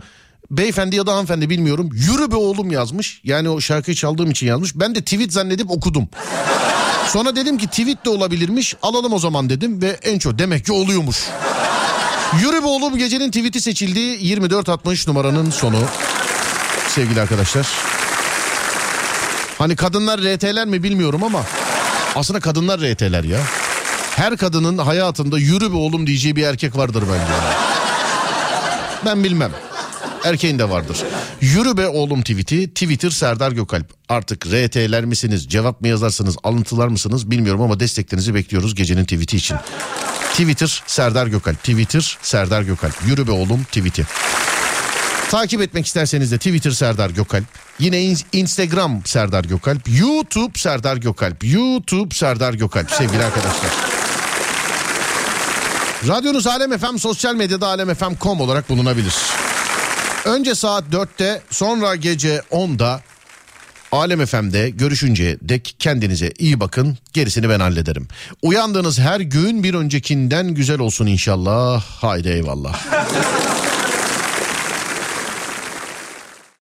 Beyefendi ya da hanımefendi bilmiyorum. Yürü be oğlum yazmış. Yani o şarkıyı çaldığım için yazmış. Ben de tweet zannedip okudum. Sonra dedim ki tweet de olabilirmiş. Alalım o zaman dedim ve en çok demek ki oluyormuş. Yürü be oğlum gecenin tweet'i seçildi. 2460 numaranın sonu. Sevgili arkadaşlar. Hani kadınlar RT'ler mi bilmiyorum ama aslında kadınlar RT'ler ya. Her kadının hayatında yürü be oğlum diyeceği bir erkek vardır bence. Ben bilmem. Erkeğin de vardır. Yürü be oğlum tweet'i Twitter Serdar Gökalp. Artık RT'ler misiniz cevap mı yazarsınız alıntılar mısınız bilmiyorum ama desteklerinizi bekliyoruz gecenin tweet'i için. Twitter Serdar Gökalp. Twitter Serdar Gökalp. Yürü be oğlum tweet'i. Takip etmek isterseniz de Twitter Serdar Gökalp. Yine in- Instagram Serdar Gökalp. YouTube Serdar Gökalp. YouTube Serdar Gökalp sevgili arkadaşlar. Radyonuz Alem FM sosyal medyada alemfm.com olarak bulunabilir. Önce saat 4'te sonra gece 10'da Alem FM'de görüşünce dek kendinize iyi bakın gerisini ben hallederim. Uyandığınız her gün bir öncekinden güzel olsun inşallah. Haydi eyvallah.